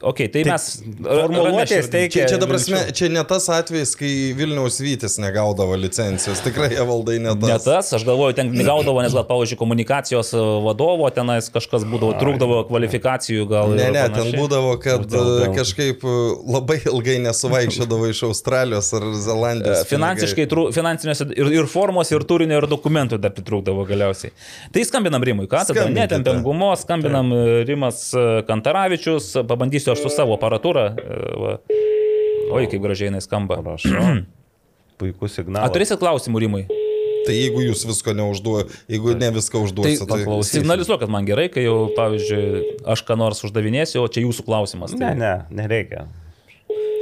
S3: Ok, tai mes.
S4: formuluotės teikia-
S5: Čia, čia,
S4: vilčių.
S5: čia ne tas atvejis, kai Vilniaus Vytis negaudavo licencijos. Tikrai [LAUGHS] valdai ne tas.
S3: Ne tas, aš galvoju, ten negaudavo, nes gal, pavyzdžiui, komunikacijos e, vadovo tenais kažkas būdavo, trūkdavo kvalifikacijų gal.
S5: Ne, ne, ten
S3: panašiai.
S5: būdavo, kad
S4: Dėl- dėl-
S5: e, kažkaip e, labai ilgai nesuvaikščiodavo iš Australijos ar Zelandijos.
S3: Finansiškai, trū, finansinėse ir, ir formos, ir turinio, ir dokumentų dar pritrūkdavo galiausiai. Tai skambinam Rimui, ką tada netempiam gumos, skambinam Rimas Kantaravičius, pabandysiu aš su savo aparatūra. e, va. Oi, kaip gražiai jinai skamba.
S4: Prašau. [CLEARS THROAT] puikus signalas.
S3: turėsit klausimų, Rimai?
S5: Tai jeigu jūs visko neužduojate, jeigu ne viską
S3: Tai
S5: užduosite, tai...
S3: signalizuokit man gerai, kai jau, pavyzdžiui, aš ką nors uždavinėsiu, o čia jūsų klausimas.
S4: Ne,
S3: Tai...
S4: ne, nereikia.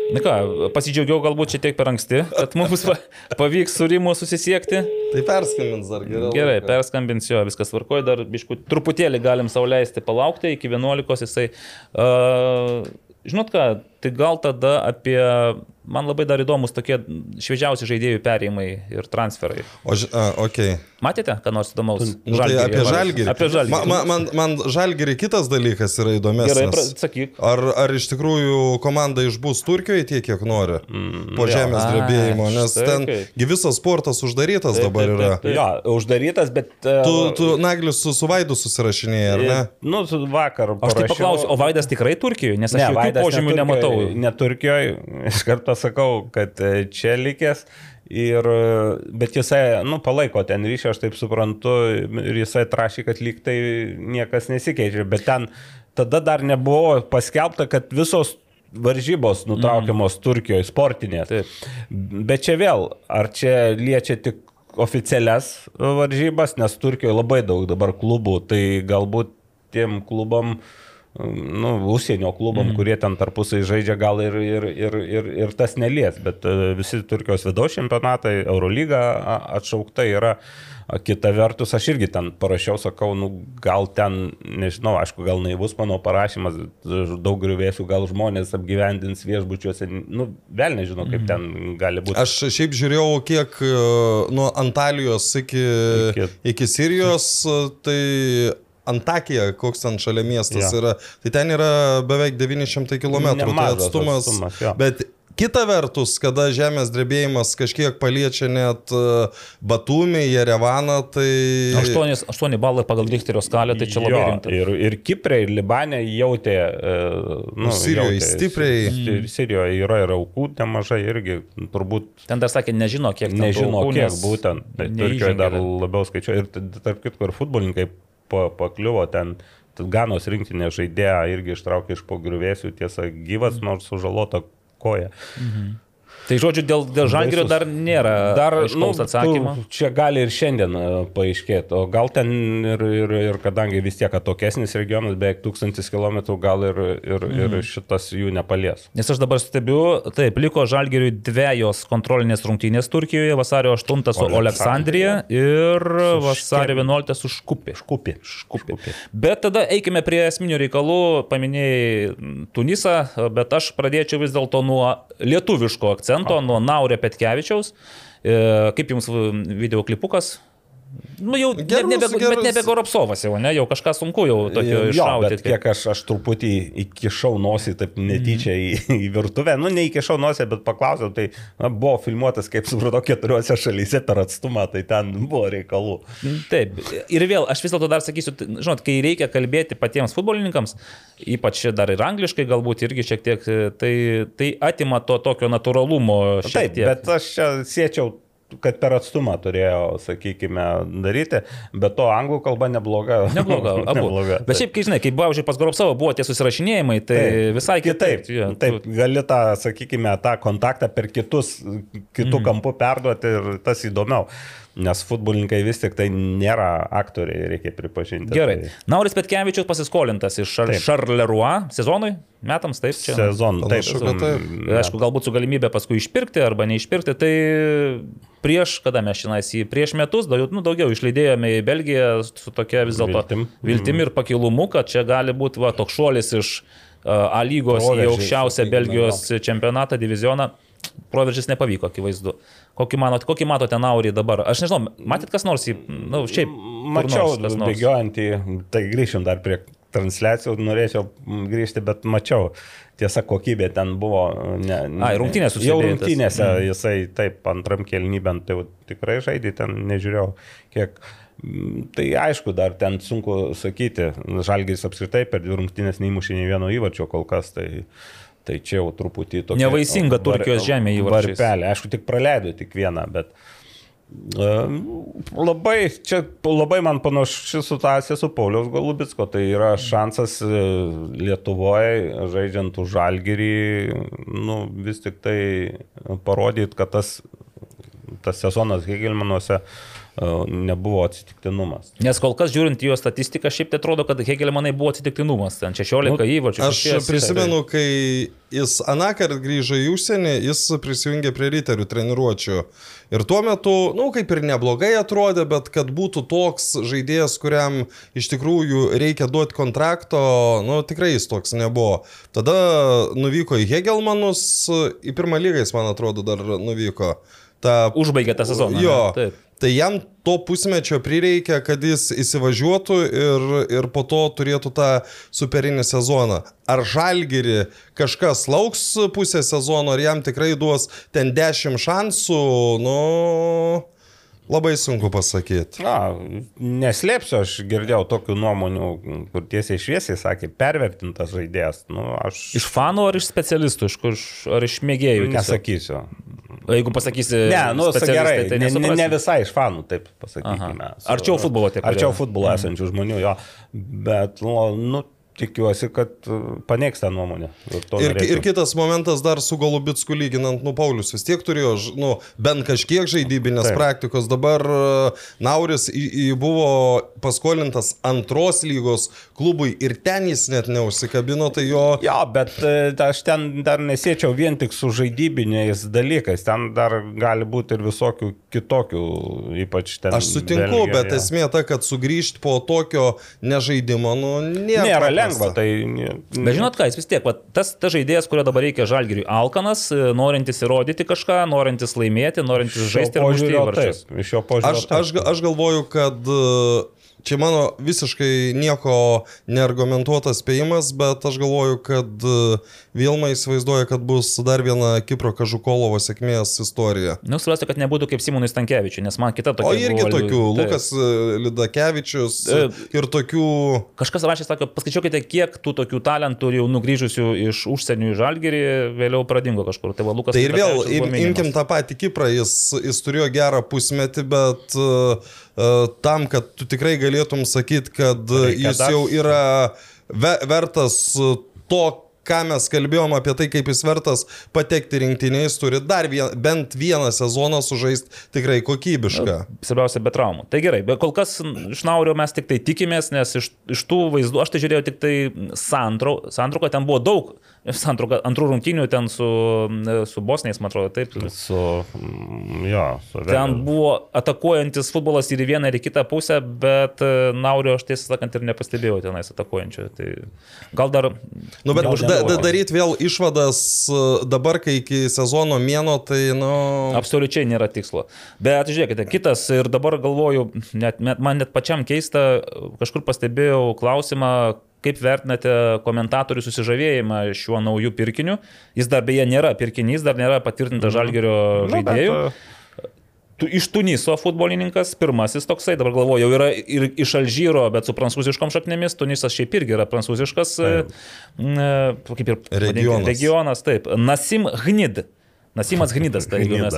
S3: Na ką, pasidžiaugiau galbūt čia tiek per anksti, kad mums pa- pavyks su Rimu susisiekti.
S5: Tai perskambins dar geriau.
S3: Gerai, perskambinsiu, jo, viskas tvarkoja, dar bišku, truputėlį galim sauliaisti palaukti, iki 11 jisai. Uh, žinot ką, tai gal tada apie, man labai dar įdomus tokie šviežiausi žaidėjų perėjimai ir transferai.
S5: O, a, okay.
S3: Matėte, ką nors įdomaus?
S5: Nu, tai apie žalgirį.
S3: Apie žalgirį.
S5: Ma, ma, man, man žalgirį kitas dalykas yra
S3: Gerai,
S5: įdomesnis.
S3: pra, sakyk.
S5: Ar, ar iš tikrųjų komanda išbūs Turkijoje tiek, kiek nori? Mm, po
S4: jo.
S5: žemės
S3: Ai,
S5: drebėjimo, nes
S3: štai
S5: ten gi visas sportas uždarytas
S3: Taip,
S5: dabar
S3: taip,
S5: yra.
S3: taip, taip.
S4: Jo, uždarytas, bet... e,
S5: Tu, tu Naglis su, su Vaidu susirašinėjai, ar ne?
S4: Nu, su- vakar.
S3: Aš tai
S4: parašiau-
S3: paklausiu, o Vaidas tikrai Turkijoje, nes aš
S4: Ne,
S3: jokių
S4: Vaidas
S3: požymių
S4: ne
S3: nematau.
S4: Ne Turkijoje, iš karto sakau, kad e, čia likęs. Ir, bet jisai, nu, palaiko ten ryšį, aš taip suprantu, ir jisai trašė, kad lyg tai niekas nesikeičia. Bet ten tada dar nebuvo paskelbta, kad visos varžybos nutraukiamos mm. Turkijoje, sportinės.
S3: Taip.
S4: Bet čia vėl, ar čia liečia tik oficialias varžybas, nes Turkijoje labai daug dabar klubų, tai galbūt tiem klubam, nu, užsienio klubam, mm. kurie ten tarpusai žaidžia, gal ir, ir, ir, ir, ir tas nelies, bet e, visi Turkijos vidaus čempionatai, Eurolyga atšaukta yra. Kita vertus, aš irgi ten parašiau, sakau, nu, gal ten, nežinau, aišku, gal naivus mano parašymas, daug griuvėsių, gal žmonės apgyvendins viešbučiuose, nu, vėl nežinau, kaip ten gali būti.
S5: Aš šiaip žiūrėjau, kiek e, nuo Antalijos iki, iki...
S4: Iki-
S5: iki Sirijos, e, tai Antakija, koks ten šalia miestas
S4: Jo.
S5: yra, tai ten yra beveik 900 km. Tai
S4: Nemažas
S5: atstumas.
S4: atstumas, jo.
S5: bet kita vertus, kada žemės drebėjimas kažkiek paliečia net e, Batumį, Jerevaną, tai...
S3: 8, 8 balai pagal Richterio skalę, tai čia labai rimta.
S4: Ir, ir Kiprė, ir Libanė jautė. e, Nu,
S5: Sirijoje
S4: jautė,
S5: stipriai.
S4: Si- Sirijoje yra ir aukų nemažai irgi, turbūt
S3: Ten dar sakė, nežino, kiek ten
S4: nežino,
S3: aukų,
S4: kiek būtent. Tai Turkijoje dar labiau skaičiuoja. Ir tarp kitko, ir futbolininkai pa- pakliuvo ten. Ganos rinktinė žaidėja irgi ištraukė iš po griuvėsių, tiesa, gyvas, nors sužalota koja.
S3: Tai žodžiu, dėl, dėl
S4: Baisus.
S3: dar nėra
S4: Dar nu,
S3: atsakymo.
S4: Čia gali ir šiandien e, paaiškėti, o gal ten ir, ir, ir kadangi vis tiek atokesnis regionas, beveik tūkstantis kilometrų, gal ir, ir,
S3: Mhm.
S4: ir šitas jų nepalies.
S3: Nes aš dabar stebiu, taip, liko žalgeriui dviejos kontrolinės rungtynės Turkijoje, vasario 8 su Aleksandrija ir vasario 11 su Škupė.
S4: Škupi.
S3: Škupė. Bet tada eikime prie esminių reikalų, paminėjai mm, Tunisą, bet aš pradėčiau vis dėlto nuo lietuviško akcento, nuo Naurė Petkevičiaus. E, Kaip jums mm, videoklipukas? Nu jau ne,
S5: Gerus-
S3: nebe, bet
S5: gerus-
S3: nebe Goropsovas jau, ne, jau kažką sunku jau tokio
S4: Jo,
S3: iššauti.
S4: bet kiek aš, aš truputį įkišau nosį, taip netyčia į, į virtuvę, nu neįkišau nosį, bet paklausiau, tai na, buvo filmuotas, kaip supratau, keturiose šalyse per atstumą, tai ten buvo reikalų.
S3: Taip, ir vėl, aš vis dėlto dar sakysiu, žinot, kai reikia kalbėti patiems futbolininkams, ypač dar ir angliškai galbūt irgi šiek tiek, tai, tai atima to tokio natūralumo
S4: Taip,
S3: tiek.
S4: bet aš čia siečiau kad per atstumą turėjo, sakykime, daryti, bet to anglų kalba nebloga. [LAUGHS]
S3: Nebloga, abu.
S4: nebloga.
S3: Bet šiaip, kai žinai, kai pavyzdžiui pas Goropsavo buvo tie susirašinėjimai, tai
S4: Taip,
S3: visai kitaip.
S4: Kitaip,
S3: jo,
S4: taip,
S3: tu-
S4: gali tą, sakykime, tą kontaktą per kitus, kitų mm. kampų perduoti ir tas įdomiau. Nes futbolininkai vis tik tai nėra aktoriai, reikia pripažinti.
S3: Gerai.
S4: Tai
S3: Nauris Petkevičius pasiskolintas iš Šar. Charleroi sezonui, metams, taip, čia.
S4: sezon, taip,
S5: Panašu, taip.
S4: mm,
S3: Aišku, galbūt su galimybė paskui išpirkti arba neišpirkti, tai prieš, kada mes šiandien į prieš metus, daugiau, nu, daugiau išleidėjome į Belgiją su tokia vis dėlto
S4: Viltim.
S3: viltim ir pakilumu, kad čia gali būti va, toks šuolis iš uh, A lygos į
S4: Proveržis,
S3: aukščiausią Belgijos čempionatą, divizioną. Proveržis nepavyko, akivaizdu. Kokį matote, kokį matote Naurį dabar? Aš nežinau, matyt kas nors į, na, nu, šiaip.
S4: Mačiau,
S3: nors, kas nors.
S4: bėgiojant į, tai grįšim dar prie transliacijų, norėčiau grįžti, bet mačiau, tiesa, kokybė ten buvo. Ne, ne,
S3: Ai, rungtynės
S4: Jau
S3: susidėjo tas.
S4: rungtynėse
S3: Mm.
S4: jisai taip, antram kelnybent, tai jau tikrai žaidė, ten nežiūrėjau, kiek. Tai aišku, dar ten sunku sakyti, Žalgis apskritai per dvi rungtynės neįmušė nei vieno įvarčio kol kas, tai, tai čia jau truputį tokia.
S3: Nevaisinga Turkijos žemė įvarčiais.
S4: Varpelė, aišku, tik praleido tik vieną, bet labai, čia labai man panaši situacija su Pauliaus Golubitsko, tai yra šansas e, Lietuvoje, žaidžiant už Žalgirį, nu, vis tik tai parodyti, kad tas tas sezonas Hegelmanuose e, nebuvo atsitiktinumas.
S3: Nes kol kas žiūrint jo statistiką, šiaip tai atrodo, kad Hegelmanai buvo atsitiktinumas. Ten 16
S4: Nu,
S3: įvarčių.
S5: Aš
S3: šešies,
S5: prisimenu, kai jis anakart grįžo į užsienį, jis prisijungė prie ryterių treniruočio. Ir tuo metu, na, nu, kaip ir neblogai atrodė, bet kad būtų toks žaidėjas, kuriam iš tikrųjų reikia duoti kontrakto, nu, tikrai jis toks nebuvo. Tada nuvyko į Hegelmanus, į pirmą lygą jis, man atrodo, dar nuvyko. Ta,
S3: Užbaigė tą sezoną.
S5: Jo.
S3: ne? Taip.
S5: Tai jam to pusmečio prireikia, kad jis įsivažiuotų ir, ir po to turėtų tą superinį sezoną. Ar žalgiri kažkas lauks pusę sezono, ar jam tikrai duos ten 10 šansų, nu, labai sunku pasakyti.
S4: Na, neslėpsiu, aš girdėjau tokių nuomonių, kur tiesiai šviesiai sakė, pervertintas žaidėjas. Nu, aš
S3: Iš fanų ar iš specialistų, iš kur, ar iš mėgėjų?
S4: nesakysiu.
S3: O Jeigu pasakysi,
S4: Ne, nu,
S3: specialistai,
S4: gerai,
S3: tai
S4: ne, ne, ne visai iš fanų, taip pasakykime.
S3: Aha. Arčiau futbolo kurie-
S4: Arčiau futbolo esančių žmonių, jo. Bet, nu, nu tikiuosi, kad uh, paneigs tą nuomonę. Ir,
S5: Ir, ir kitas momentas dar su Golubitsku lyginant, nu, Paulius vis tiek turėjo, nu, bent kažkiek žaidybinės
S4: Taip.
S5: praktikos. Dabar e, Nauris buvo paskolintas antros lygos klubui ir ten jis net neužsikabino, tai jo...
S4: Jo, bet e, aš ten dar nesiečiau vien tik su žaidybiniais dalykais. Ten dar gali būti ir visokių kitokių, ypač ten.
S5: Aš sutinku,
S4: Belgijoje.
S5: bet esmė ta, kad sugrįžti po tokio nežaidimo, nu, nėra,
S4: Nėra
S5: paprasta.
S4: lengva, tai... ne-
S3: Bet žinot ką, jis vis tiek, va, tas, tas žaidėjas, kurio dabar reikia žalgiriui, Alkanas, e, norintis įrodyti kažką, norintis laimėti, norintis žaisti ir mušti įvarčius.
S5: Aš, aš, aš galvoju, kad e, čia mano visiškai nieko neargumentuotas spėjimas, bet aš galvoju, kad e, Vilma įsivaizduoja, kad bus dar viena Kipro Kažukolovo sėkmės istorija.
S3: Nu, svarstu, kad nebūtų kaip Simonui Stankievičiui, nes man kita tokia.
S5: O irgi
S3: buvo-
S5: tokių,
S3: Taip.
S5: Lukas e, Lidakevičius e, ir tokių...
S3: Kažkas rašė, sako, paskaičiuokite, kiek tų tokių talentų jau nugrįžusių iš užsienio į žalgirį vėliau pradingo kažkur. Tai va, Lukas
S5: Tai ir vėl, im, imkim tą patį Kiprą, jis, jis turėjo gerą pusmetį, bet uh, tam, kad tu tikrai galėtum sakyti, kad
S4: Reikia
S5: jis jau yra ve, vertas uh, to, ką mes kalbėjom apie tai, kaip jis vertas patekti rinktiniais, turi dar vien, bent vieną sezoną sužaisti tikrai kokybišką.
S3: Svarbiausia, be traumų. Tai gerai, bet kol kas iš Naurio mes tik tai tikimės, nes iš, iš tų vaizdų, aš tai žiūrėjau tik tai santrauką ten buvo daug, santrauką antrų rungtynių ten su, su Bosniais, man atrodo, taip.
S4: Su, mm, jo, su
S3: Ten
S4: Vengrais.
S3: buvo atakuojantis futbolas ir į vieną, ir į kitą pusę, bet e, Naurio aš tiesą sakant ir nepastebėjau tenais atakuojančio. Tai gal dar...
S5: Nu, bet da, da, daryti vėl išvadas uh, dabar, kai iki sezono mėno, tai, nu...
S3: Absoliučiai nėra tikslo. Bet žiūrėkite, kitas ir dabar galvoju, net, net, man net pačiam keista, kažkur pastebėjau klausimą, kaip vertinate komentatorių susižavėjimą šiuo nauju pirkiniu. Jis dar beje nėra pirkinys, dar nėra patvirtinta žalgerio
S4: Nu, bet,
S3: žaidėjų.
S4: e,
S3: Tu, iš Tuniso futbolininkas, pirmasis toksai, dabar galvoju, jau yra ir iš Alžyro, bet su prancūziškom šaknėmis. Tunisas šiaip irgi yra prancūziškas, e, m, e, kaip ir
S5: Regionas.
S3: regionas. Taip, Nasim Gnid. Nasimas Gnidas, tai mes.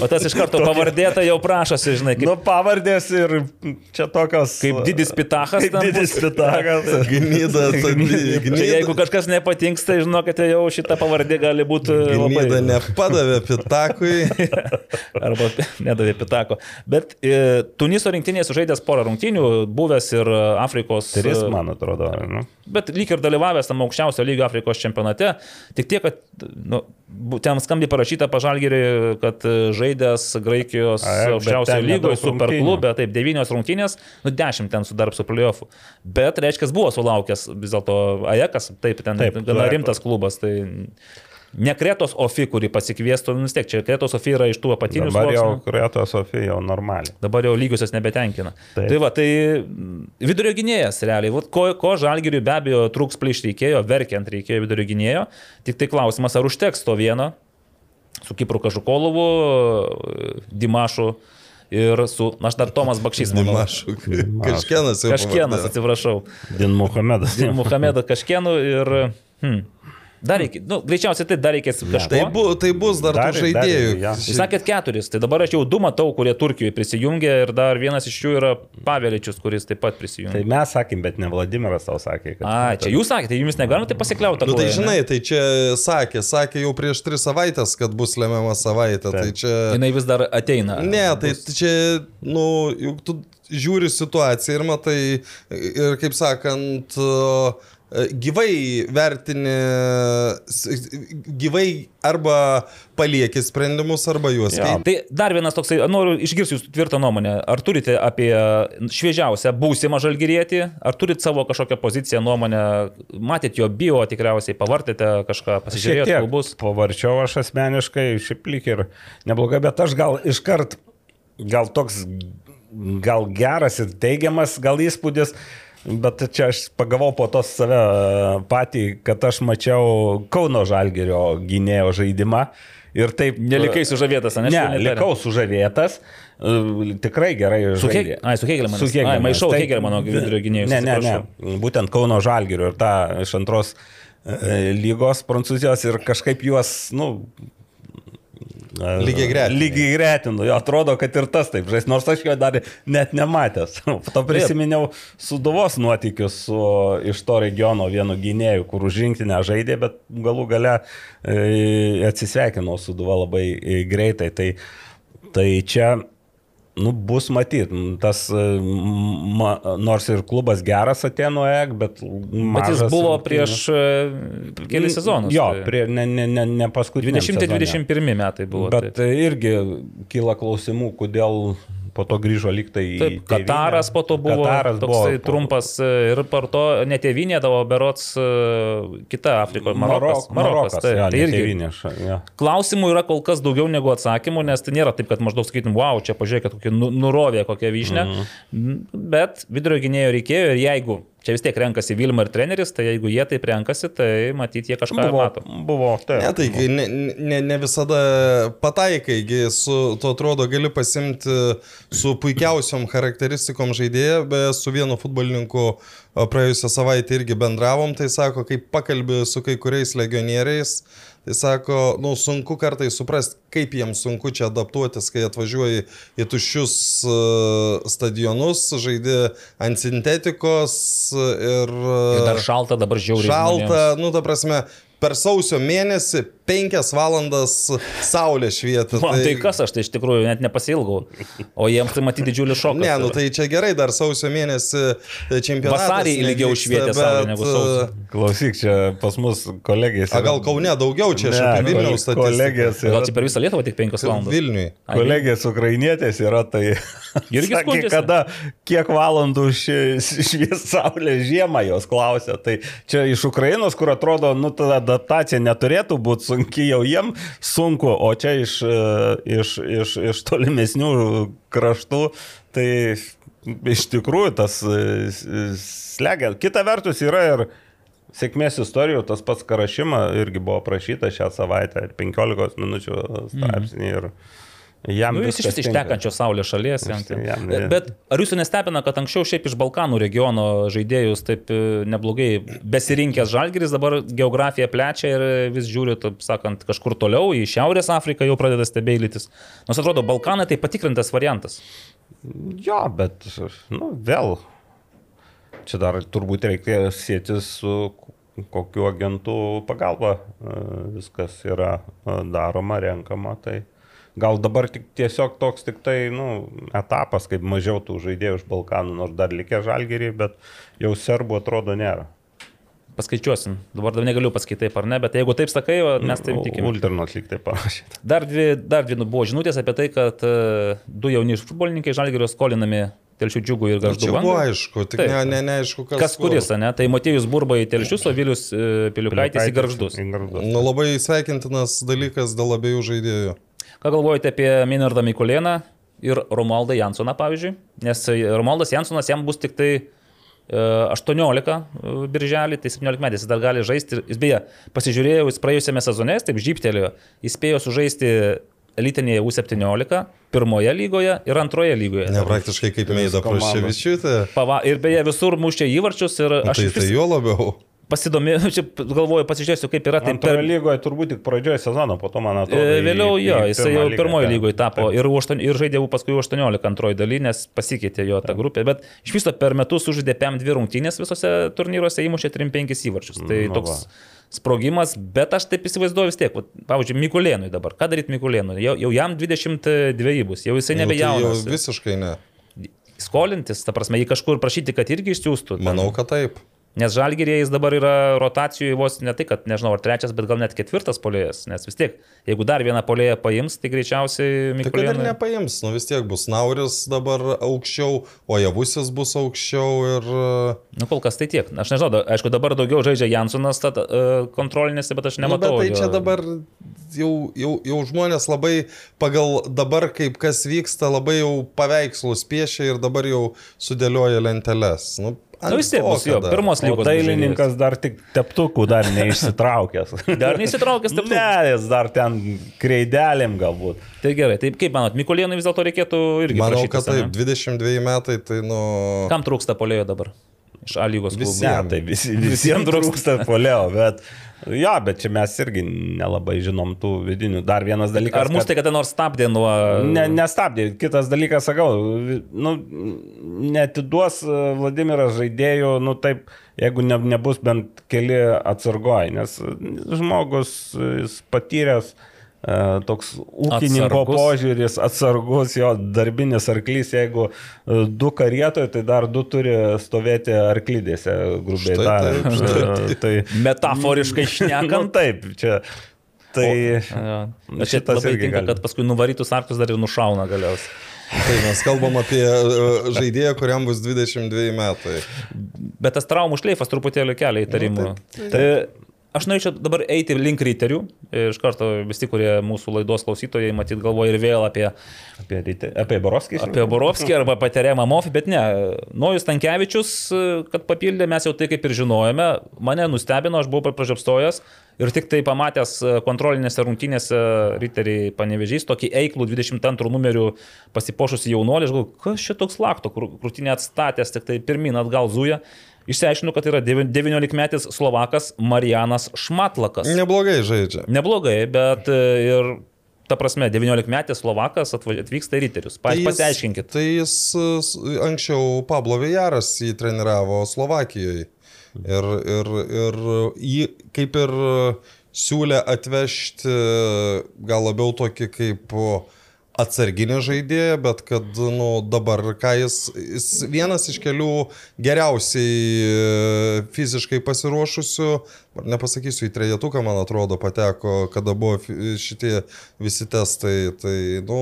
S3: O tas iš karto pavardėta jau prašosi, žinai, kaip,
S4: Nu, pavardės ir čia tokios.
S3: kaip didis pitachas.
S4: Kaip didis pitachas. [LAUGHS]
S5: Gnyda,
S3: Čia
S5: gnyda.
S3: jeigu kažkas nepatinks, tai žinokite, jau šita pavardė gali būti
S5: Gnyda
S3: labai...
S5: nepadavė pitakui. [LAUGHS]
S3: Arba nedavė pitako. Bet e, Tuniso rinktinėje sužaidęs porą rungtynių, buvęs ir Afrikos...
S4: Tris,
S3: e,
S4: man atrodo. Nu.
S3: Bet lyg ir dalyvavęs tam aukščiausio lygio Afrikos čempionate, tik tiek, kad nu, ten skambiai parašyta pažalgerį, kad e, žaidęs Graikijos
S4: A, bet
S3: aukščiausio
S4: ten
S3: lygoje
S4: nedaug
S3: super
S4: rungtynių.
S3: klube, taip, devynios rungtynės, nu dešimt ten su darb su playoffu. Bet, reiškia, buvo sulaukęs vis dėlto Ajekas, taip, ten
S4: Taip,
S3: gana rimtas klubas. Tai ne Kretos Ofi, kurį pasikviestų, nu, vis tiek čia Kretos Ofi yra iš tų apatinių
S4: Dabar jau
S3: sluoksnių.
S4: Kreto Sofija jau normaliai.
S3: Dabar jau lygiosios nebetenkina. Taip. Tai va, tai mm, vidurio gynėjas realiai. Vat ko, ko žalgiriui be abejo trūks plyš reikėjo, verkiant reikėjo vidurio gynėjo. Tik tai klausimas, ar užteks to vieno su Kipru Kažukolovu, Dimašu ir su, na aš dar Tomas Bakšys.
S5: Dimašu. Kažkienas jau.
S3: Kažkienas, atsiprašau.
S4: Din Muhamedas.
S3: Muhamedą Kažkienų ir... Hmm. Dar reikia, nu, greičiausiai tai dar reikės kažko.
S5: Tai, bu, tai bus dar,
S4: Dar-
S5: tų žaidėjų.
S4: dar- ja.
S3: Jūs sakėt keturis, tai dabar aš jau du matau, kurie Turkijoje prisijungė ir dar vienas iš jų yra Paveličius, kuris taip pat prisijungė.
S4: Tai mes sakėm, bet ne Vladimiras tau sakė, kad...
S3: A, čia jūs sakėte, jumis negalite pasikliauti.
S5: Nu, tai žinai, tai čia sakė, sakė jau prieš tris savaitės, kad bus lemiama savaitė. Tai
S4: Taip.
S5: čia...
S3: Jinai vis dar ateina.
S5: Ne, tai čia, nu, juk tu žiūri situaciją ir matai, ir kaip sakant, e, gyvai vertini, gyvai arba palieki sprendimus, arba juos keiti.
S3: Tai dar vienas toksai, noriu išgirsti jūsų tvirtą nuomonę. Ar turite apie šviežiausią būsimą žalgyrėtį, ar turite savo kažkokią poziciją, nuomonę, matėt jo bio, tikriausiai pavartėte kažką, pasižiūrėjote
S4: tiek
S3: klubus.
S4: pavarčiau aš asmeniškai, šiaip lyg ir neblogai, bet aš gal iškart, gal toks, gal geras ir teigiamas, gal įspūdis, bet čia aš pagavau po to save e, patį, kad aš mačiau Kauno Žalgerio gynėjo žaidimą. Ir taip
S3: Nelikai sužavėtas, ne?
S4: Ne, likau sužavėtas. e, Tikrai gerai
S3: Su Hegelmanu.
S4: Su Hegelmanu.
S3: Ai, maišau Hegelmano vidurio gynėjus,
S4: Ne, ne, ne. Būtent Kauno Žalgirių ir tą iš antros e, lygos Prancūzijos ir kažkaip juos, nu.
S5: Lygiai gretinu.
S4: Lygiai gretinu, jo atrodo, kad ir tas taip žais, nors aš jo dar net nematęs. [LAUGHS] Po to prisiminiau suduvos nuotykius su iš to regiono vienu gynėju, kur už rinktinę žaidė, bet galų gale e, atsisveikinau su duva labai e, greitai. Tai, tai čia Nu, bus matyt, tas, e, ma, nors ir klubas geras Atėnų EG, bet...
S3: Bet jis buvo prieš e, kelias sezonus.
S4: Jo,
S3: tai
S4: prie, ne, ne, ne, ne paskutinį.
S3: 20-21 metai buvo.
S4: Bet
S3: taip.
S4: irgi kyla klausimų, kodėl po to grįžo liktai į...
S3: Taip,
S4: tėvynę.
S3: Kataras po to buvo
S4: Kataras
S3: toksai
S4: buvo,
S3: trumpas e, ir par to netėvinėdavo berots e, kita Afrikoje, Marokas.
S4: Marokas, Marokas
S3: tai,
S4: jo,
S3: tai irgi
S4: tėvynė. ša- jo.
S3: klausimų yra kol kas daugiau negu atsakymų, nes tai nėra taip, kad maždaug sakytum, wow, čia pažiūrėkit, kokia nu- nurovė, kokia vyšnė. Mhm. Bet vidurio gynėjo reikėjo ir jeigu čia vis tiek renkasi Vilma ir treneris, tai jeigu jie taip renkasi, tai matyti jie kažką
S4: Buvo,
S3: mato.
S4: buvo, taip.
S5: Ne, tai kai ne, ne, ne visada pataikai, gi su, tu atrodo gali pasimti su puikiausiom charakteristikom žaidėją, bet su vienu futbolininku praėjusią savaitę irgi bendravom, tai sako, kai pakalbė su kai kuriais legionieriais, tai sako, nu sunku kartai suprasti, kaip jiems sunku čia adaptuotis, kai atvažiuoji į tuščius e, stadionus, žaidži ant sintetikos ir...
S3: Ir dar šalta, dabar žiauriai.
S5: Šalta, nu, ta prasme, per sausio mėnesį penkias valandas saulė švietė.
S3: Man tai kas aš tai iš tikrųjų net nepasilgau. O jiems tai matyti didžiulį šoką.
S5: Ne, nu tai čia gerai, dar sausio mėnesį e, čempionatas.
S3: Vasarį ilgiau švietė saulė
S5: bet,
S3: negu sausį.
S5: e,
S4: Klausyk, čia pas mus kolegės.
S5: A gal Kaune daugiau, čia aš apie Vilniaus statistiką.
S4: Kolegės.
S3: Gal
S4: yra-
S3: čia per visą Lietuvą tik 5 valandas.
S5: Vilniui.
S3: Ai,
S4: Kolegės ukrainietės yra tai. [LAUGHS]
S3: Irgi
S4: sakė, kada, kiek valandų švies saulė žiemą jos klausė. Tai čia iš Ukrainos, kur atrodo, nu, ta adaptacija neturėtų būti sunki jau jiem, sunku, o čia iš, e, iš, iš, iš tolimesnių kraštų, tai iš tikrųjų tas e, slegia. Kita vertus yra ir sėkmės istorijų, tas pats Karašyma irgi buvo prašyta šią savaitę, ir 15 minučių straipsnį. Ir jam
S3: Nu, jis iš vis ištekančios saulės šalies. Jam,
S4: Jam- jam-
S3: Bet- ar jūsų nestebina, kad anksčiau šiaip iš Balkanų regiono žaidėjus taip e, neblogai besirinkęs Žalgiris dabar geografiją plečia ir vis žiūri, taip sakant, kažkur toliau į Šiaurės Afriką jau pradeda stebėlytis. Nors atrodo, Balkanai tai patikrintas variantas.
S4: Jo, bet, nu, vėl. Čia dar turbūt reikėjo sėti su kokiu agentų pagalba e, viskas yra e, daroma, renkama. Tai gal dabar tik tiesiog toks tik tai, nu, etapas, kaip mažiau tų žaidėjų iš Balkanų, nors dar likę žalgerį, bet jau serbų atrodo nėra.
S3: Paskaičiuosim. Dabar dar negaliu pasakyti taip ar ne, bet jeigu taip sakai, o mes taip tikime.
S4: Ulternot lyg tai parašyta.
S3: Dar dvi, dar dvi nu, buvo žinutės apie tai, kad e, du jauni futbolininkai Žalgirio skolinami Telšių džiugų ir
S5: Nu,
S3: garždų.
S5: Čia buvo aišku, tik
S3: Taip.
S5: ne, ne, neaišku, kas.
S3: Kas kuris, ne? Tai Motiejus Burba į Telšius, o Vilius e, Piliukaitis į Garždus.
S4: Garždus.
S5: Nu, labai sveikintinas dalykas dėl abiejų žaidėjų.
S3: Ką galvojate apie Minardą Mikulėną ir Romualdą Jansoną, pavyzdžiui? Nes e, Romualdas Jansonas jam bus tik tai e, 18 e, birželį, tai 17 metais jis dar gali žaisti. Jis beje, pasižiūrėjau, jis praėjusiame sezone, taip žyptelėjo, jis spėjo sužaisti elitinėje U17, pirmoje lygoje ir antroje lygoje.
S5: Ne praktiškai kaip Meida. Praševičiūtė.
S3: Ir beje, visur mušė įvarčius ir
S5: Nu,
S3: aš
S5: Tai tai jo labiau.
S3: Pasidomėjau, [LAUGHS] čia galvoju, pasižiūrėsiu, kaip yra. Tai
S4: Antrojo
S3: per,
S4: lygoje turbūt tik pradžioje sezono, po to man atrodo.
S3: E,
S4: į-
S3: Vėliau jo,
S4: į
S3: jisai jau pirmojo lygoje tapo
S4: Taip.
S3: ir, aštuon- ir žaidė paskui 18 antroji daly, nes pasikeitė jo ta grupė, bet iš viso per metus sužaidė PM dvi rungtynės visose turnyruose, įmušė 3-5 įvarčius. Tai
S4: Nu
S3: toks
S4: va.
S3: sprogimas, bet aš taip įsivaizduoju vis tiek, vat, pavyzdžiui, Mikulėnui dabar, ką daryti Mikulėnui, jau, jau jam 22 bus, jau jisai
S5: Nu, tai jau
S3: nebejaunas.
S5: visiškai ne.
S3: Skolintis, ta prasme, jį kažkur prašyti, kad irgi išsiųstų.
S5: Manau, kad taip.
S3: Nes žalgyrėje jis dabar yra rotacijų vos ne tai, kad nežinau, ar trečias, bet gal net ketvirtas polėjas. Nes vis tiek, jeigu dar vieną polėją paims, tai greičiausiai
S5: Tai kad ir nepaims, nu vis tiek bus Nauris dabar aukščiau, o Javusis bus aukščiau ir... e,
S3: Nu, kol kas tai tiek. Aš nežinau, aišku, dabar daugiau žaidžia Jansonas tad, uh, kontrolinėse, bet aš
S5: Nu,
S3: nematau.
S5: bet tai čia dabar jau, jau, jau žmonės labai pagal dabar, kaip kas vyksta, labai jau paveikslus piešia ir dabar jau sudėlioja lenteles. Nu,
S3: Nu, vis tiek bus jo, pirmos lygos.
S4: dailininkas dar tik teptukų dar neišsitraukęs. [LAUGHS]
S3: Dar neįsitraukęs taip.
S4: Ne, jis dar ten kreidelėm galbūt.
S3: Tai gerai, tai kaip manot, Mikulėnui vis dėlto reikėtų irgi.
S5: Manau,
S3: prašytis,
S5: kad taip,
S3: ane?
S5: 22 metai, tai nu...
S3: Kam trūksta polėjo dabar? Iš A lygos klubų. [LAUGHS]
S5: Visiem.
S4: Ne, tai visi, visiems trūksta polio, bet... Jo, bet čia mes irgi nelabai žinom tų vidinių. Dar vienas dalykas.
S3: Ar mus tai kada nors stabdė nuo...
S4: Ne, nestabdė. Kitas dalykas, sakau, nu, netiduos e, Vladimiras žaidėjų, nu taip, jeigu ne, nebus bent keli atsargoj, nes žmogus jis patyręs e, toks ūkininko
S3: Atsargus.
S4: požiūris, atsargus, jo darbinis arklys, jeigu e, du karietoje, tai dar du turi stovėti arklydėse, grubiai tariant. E, Tai,
S3: Metaforiškai
S4: nu,
S3: šnekant.
S4: taip, čia. Tai...
S3: Bet čia labai tinka,
S4: gali.
S3: kad paskui nuvarytus arkus dar ir nušauna galiausiai.
S5: Tai mes kalbam apie e, žaidėją, kuriam bus 22 metai.
S3: Bet tas traumų šleifas truputėlį kelia įtarimų.
S5: Nu,
S3: tai aš norėčiau dabar eiti link riterių. Iš karto visi, kurie mūsų laidos klausytojai, matyt, galvoja ir vėl apie,
S4: Apie, ryte- apie Borovskį.
S3: apie Borovskį arba Teremą Mofį, bet ne. Nojus Tankievičius, kad papildė, mes jau tai kaip ir žinojome. Mane nustebino, aš buvau pražiopstojęs. Ir tik tai pamatęs kontrolinėse rungtynėse riteriai panevežys, tokį eiklų 22 numerių pasipošusi jaunuolį, aš galvoju, kas čia toks lakto, krūtinė atstatęs, tik tai pirmin atgal zuja. Išsiaiškinu, kad yra 19-metis Slovakas Marijanas Šmatlakas.
S5: Neblogai žaidžia.
S3: Neblogai, bet e, ir, ta prasme, 19-metis Slovakas atvyksta į riterius. Pa,
S5: jis-
S3: pasiaiškinkit.
S5: Tai jis e, anksčiau Pablo Vijaras jį treniravo Slovakijoje. Ir, ir, ir jį kaip ir siūlė atvežti gal labiau tokį kaip atsarginį žaidėją, bet kad nu, dabar ką jis, jis vienas iš kelių geriausiai e, fiziškai pasiruošusių, nepasakysiu, į trejetuką, man atrodo, pateko, kada buvo šitie visi testai. Tai, nu,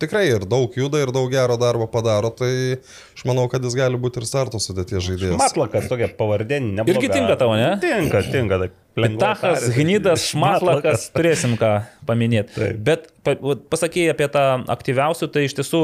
S5: tikrai ir daug juda, ir daug gero darbo padaro, tai aš manau, kad jis gali būti ir starto sudėties žaidėjas.
S4: Matlakas tokia pavardė, ne?
S3: Irgi tinka tavo, ne?
S4: Tinka, tinka. Taip.
S3: Pitachas. Gnydas, Šmatlakas, turėsim ką paminėti.
S4: Taip.
S3: Bet pa, pasakėjai apie tą aktyviausių, tai iš tiesų,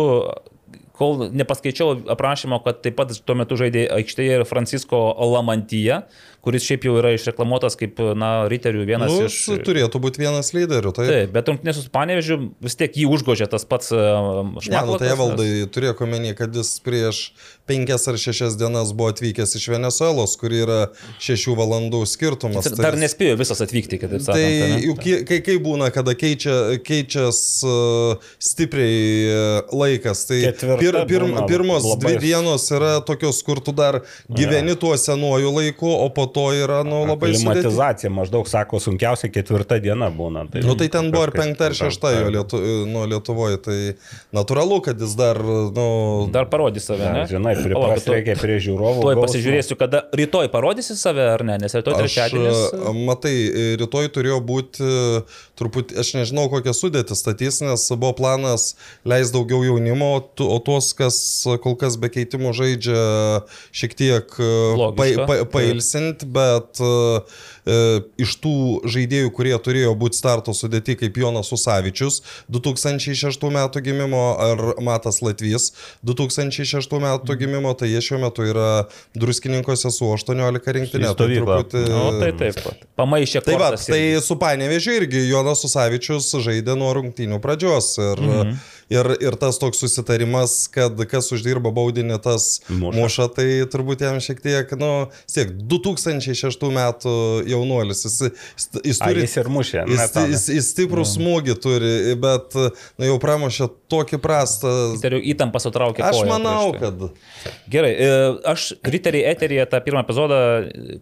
S3: kol nepaskaičiau aprašymo, kad taip pat tuo metu žaidė aikštėje ir Francisko Lamantyje, kuris šiaip jau yra išreklamuotas kaip, na, riterių vienas
S5: Nu,
S3: iš...
S5: jis turėtų būti vienas lyderių. Tai,
S3: Taip, bet rungtynės su Panevežiu vis tiek jį užgožė tas pats Šmatlakas.
S5: Ne, nu, tai valdai turėjo omeny, kad jis prieš penkias ar šešias dienas buvo atvykęs iš Venezuelos, kur yra šešių valandų skirtumas.
S3: nes- Dar nespėjo visas atvykti, kitaip sakant.
S5: Tai
S3: ane?
S5: juk kai, kai, kai būna, kada keičia, keičias uh, stipriai uh, laikas, tai
S4: Ketvirta būna
S5: pirmos
S4: labai-
S5: dvi dienos yra tokios, kur tu dar gyveni tuo senuoju laiku, o po to yra nu, labai sudėtinga.
S4: Klimatizacija maždaug sako, sunkiausia ketvirta diena būna. Tai,
S5: Nu tai ten buvo ir
S4: kažkaip-
S5: penkta ar šešta jo lietu, nu, Lietuvoje, tai natūralu, kad jis dar, nu,
S3: Dar parodys save,
S4: Na,
S3: ne?
S4: žinai, pripras reikia prie žiūrovų.
S3: Tuoj pasižiūrėsiu, kada rytoj parodysi save ar ne, nes rytoj trečiadienis.
S5: matai, rytoj turėjo būti truputį, aš nežinau kokią sudėtį statys, nes buvo planas leis daugiau jaunimo, o tu- o tuos, kas kol kas be keitimų žaidžia, šiek tiek pa, pa, pailsint, bet a, e, iš tų žaidėjų, kurie turėjo būti starto sudėti kaip Jonas Usavičius 2006 metų gimimo ar Matas Latvijas 2006 metų gimimo, tai jie šiuo metu yra druskininkose su 18 rinktinė.
S4: Į stovyklą.
S3: Nu, tai taip pat. Pamaišė
S5: Tai va,
S3: kortas
S5: tai
S3: irgi.
S5: su Panevežiu irgi Jonas Usavičius žaidė nuo rungtynių pradžios ir, mhm. Ir, ir tas toks susitarimas, kad kas uždirba baudinį, tas
S4: Muša.
S5: muša, tai turbūt jam šiek tiek, nu, siek, 2006 metų jaunuolis, jis, jis, jis
S4: A,
S5: turi...
S4: jis ir mušė.
S5: Jis,
S4: tada.
S5: jis, jis stiprų smūgį turi, bet nu, jau pramušė tokį prastą.
S3: Riterių įtampa sutraukė.
S5: Aš manau,
S3: prieš tai.
S5: kad
S3: Gerai, e, aš Riteriai eteryje tą pirmą epizodą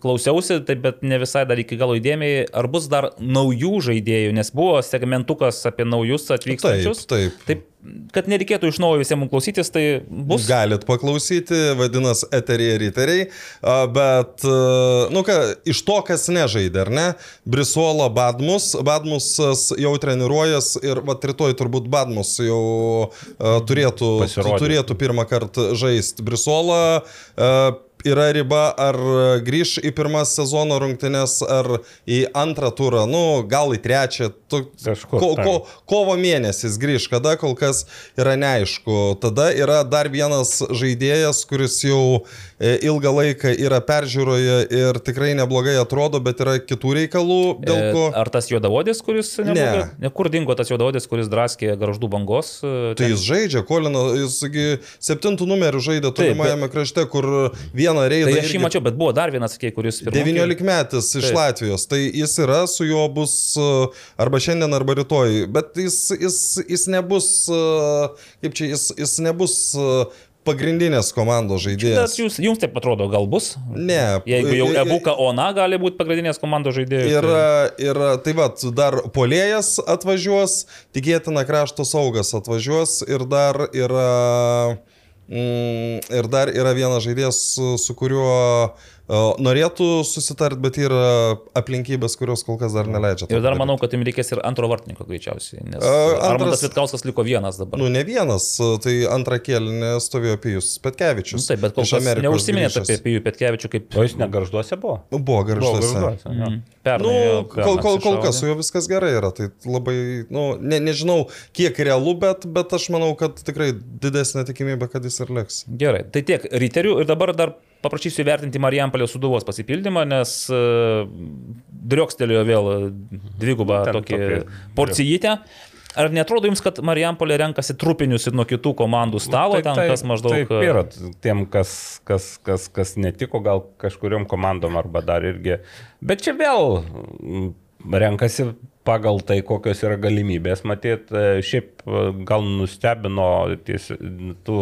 S3: klausiausi, tai bet ne visai dar iki galo įdėmiai, ar bus dar naujų žaidėjų, nes buvo segmentukas apie naujus atvykstančius.
S5: Taip, taip.
S3: Taip, kad nereikėtų iš naujo visiems klausytis, tai bus.
S5: Galit paklausyti, vadinasi, eteriai riteriai, a, bet, nu ką, iš to, kas nežaidė, ar ne? Brisola Badmus, Badmusas jau treniruojas ir, va, rytoj turbūt Badmus jau turėtų,
S4: Pasirodys.
S5: turėtų pirmą kartą žaisti. Brisola a, yra riba, ar grįž į pirmas sezono rungtynes, ar į antrą turą, nu, gal į trečią. Tu,
S4: Kažkur,
S5: ko, ko, kovo mėnesis grįž, kada kol kas yra neaišku. Tada yra dar vienas žaidėjas, kuris jau e, ilgą laiką yra peržiūroje ir tikrai neblogai atrodo, bet yra kitų reikalų, dėl ko...
S3: E, Ar tas juodavodis, kuris... neblogai- Ne. Kur dingo tas juodavodis, kuris draskė garždų bangos? e,
S5: Tai
S3: ten?
S5: jis žaidžia, Kolino, jisgi septintų numerių žaidė tolimajame krašte, kur vieną reidą...
S3: Tai aš jį mačiau, bet buvo dar vienas, sakė, kuris... pirmokė-
S5: 19 metais iš
S3: Taip.
S5: Latvijos, tai jis yra, su juo bus uh, arba šiandien, arba rytoj, bet jis, jis, jis nebus, uh, kaip čia, jis, jis nebus uh, pagrindinės komandos žaidėjas.
S3: jūs, jums taip atrodo, gal bus?
S5: Ne.
S3: Jeigu jau Ebuka Ona gali būti pagrindinės komandos žaidėjas.
S5: Ir,
S3: tai-
S5: ir tai va, dar polėjas atvažiuos, tikėtina krašto saugas atvažiuos ir dar yra, mm, ir dar yra vienas žaidėjas, su, kuriuo norėtų susitart, bet yra aplinkybės, kurios kol kas dar neleidžia.
S3: Ir dar manau, kad jums reikės ir antro vartininko greičiausiai, nes
S5: A, antras-
S3: Armandas Vitkauskas liko vienas dabar.
S5: Nu, ne vienas, tai antrą kėlinį stovėjo Pijus Petkevičius.
S3: Nu, taip, bet kol kas
S5: Amerikos
S3: neužsiminėt
S5: grįžęs.
S3: apie Pijų Petkevičių kaip...
S4: O jis negaržduose buvo?
S5: Buvo
S4: Buvo
S5: garžduose.
S4: garžduose. jo.
S3: Mm, Pernai.
S5: Nu, kol, kol, kol kas su juo viskas gerai yra, tai labai, nu, ne, nežinau kiek realu, bet, bet aš manau, kad tikrai didesnė tikimybė, kad jis ir liks.
S3: Gerai, tai tiek riterių ir dabar dar paprašysiu įvertinti Marijampolės suduvos pasipildymą, nes uh, driokstelėjo vėl dvigubą
S4: Ten
S3: tokį porcijitę. Ar netrodo jums, kad Marijampolė renkasi trupinius ir nuo kitų komandų stalo, ten kas maždaug...
S4: Taip, yra tiem, kas, kas, kas, kas netiko, gal kažkuriam komandom arba dar irgi. Bet čia vėl mm, renkasi pagal tai, kokios yra galimybės. Matyt, e, šiaip e, gal nustebino ties, tų,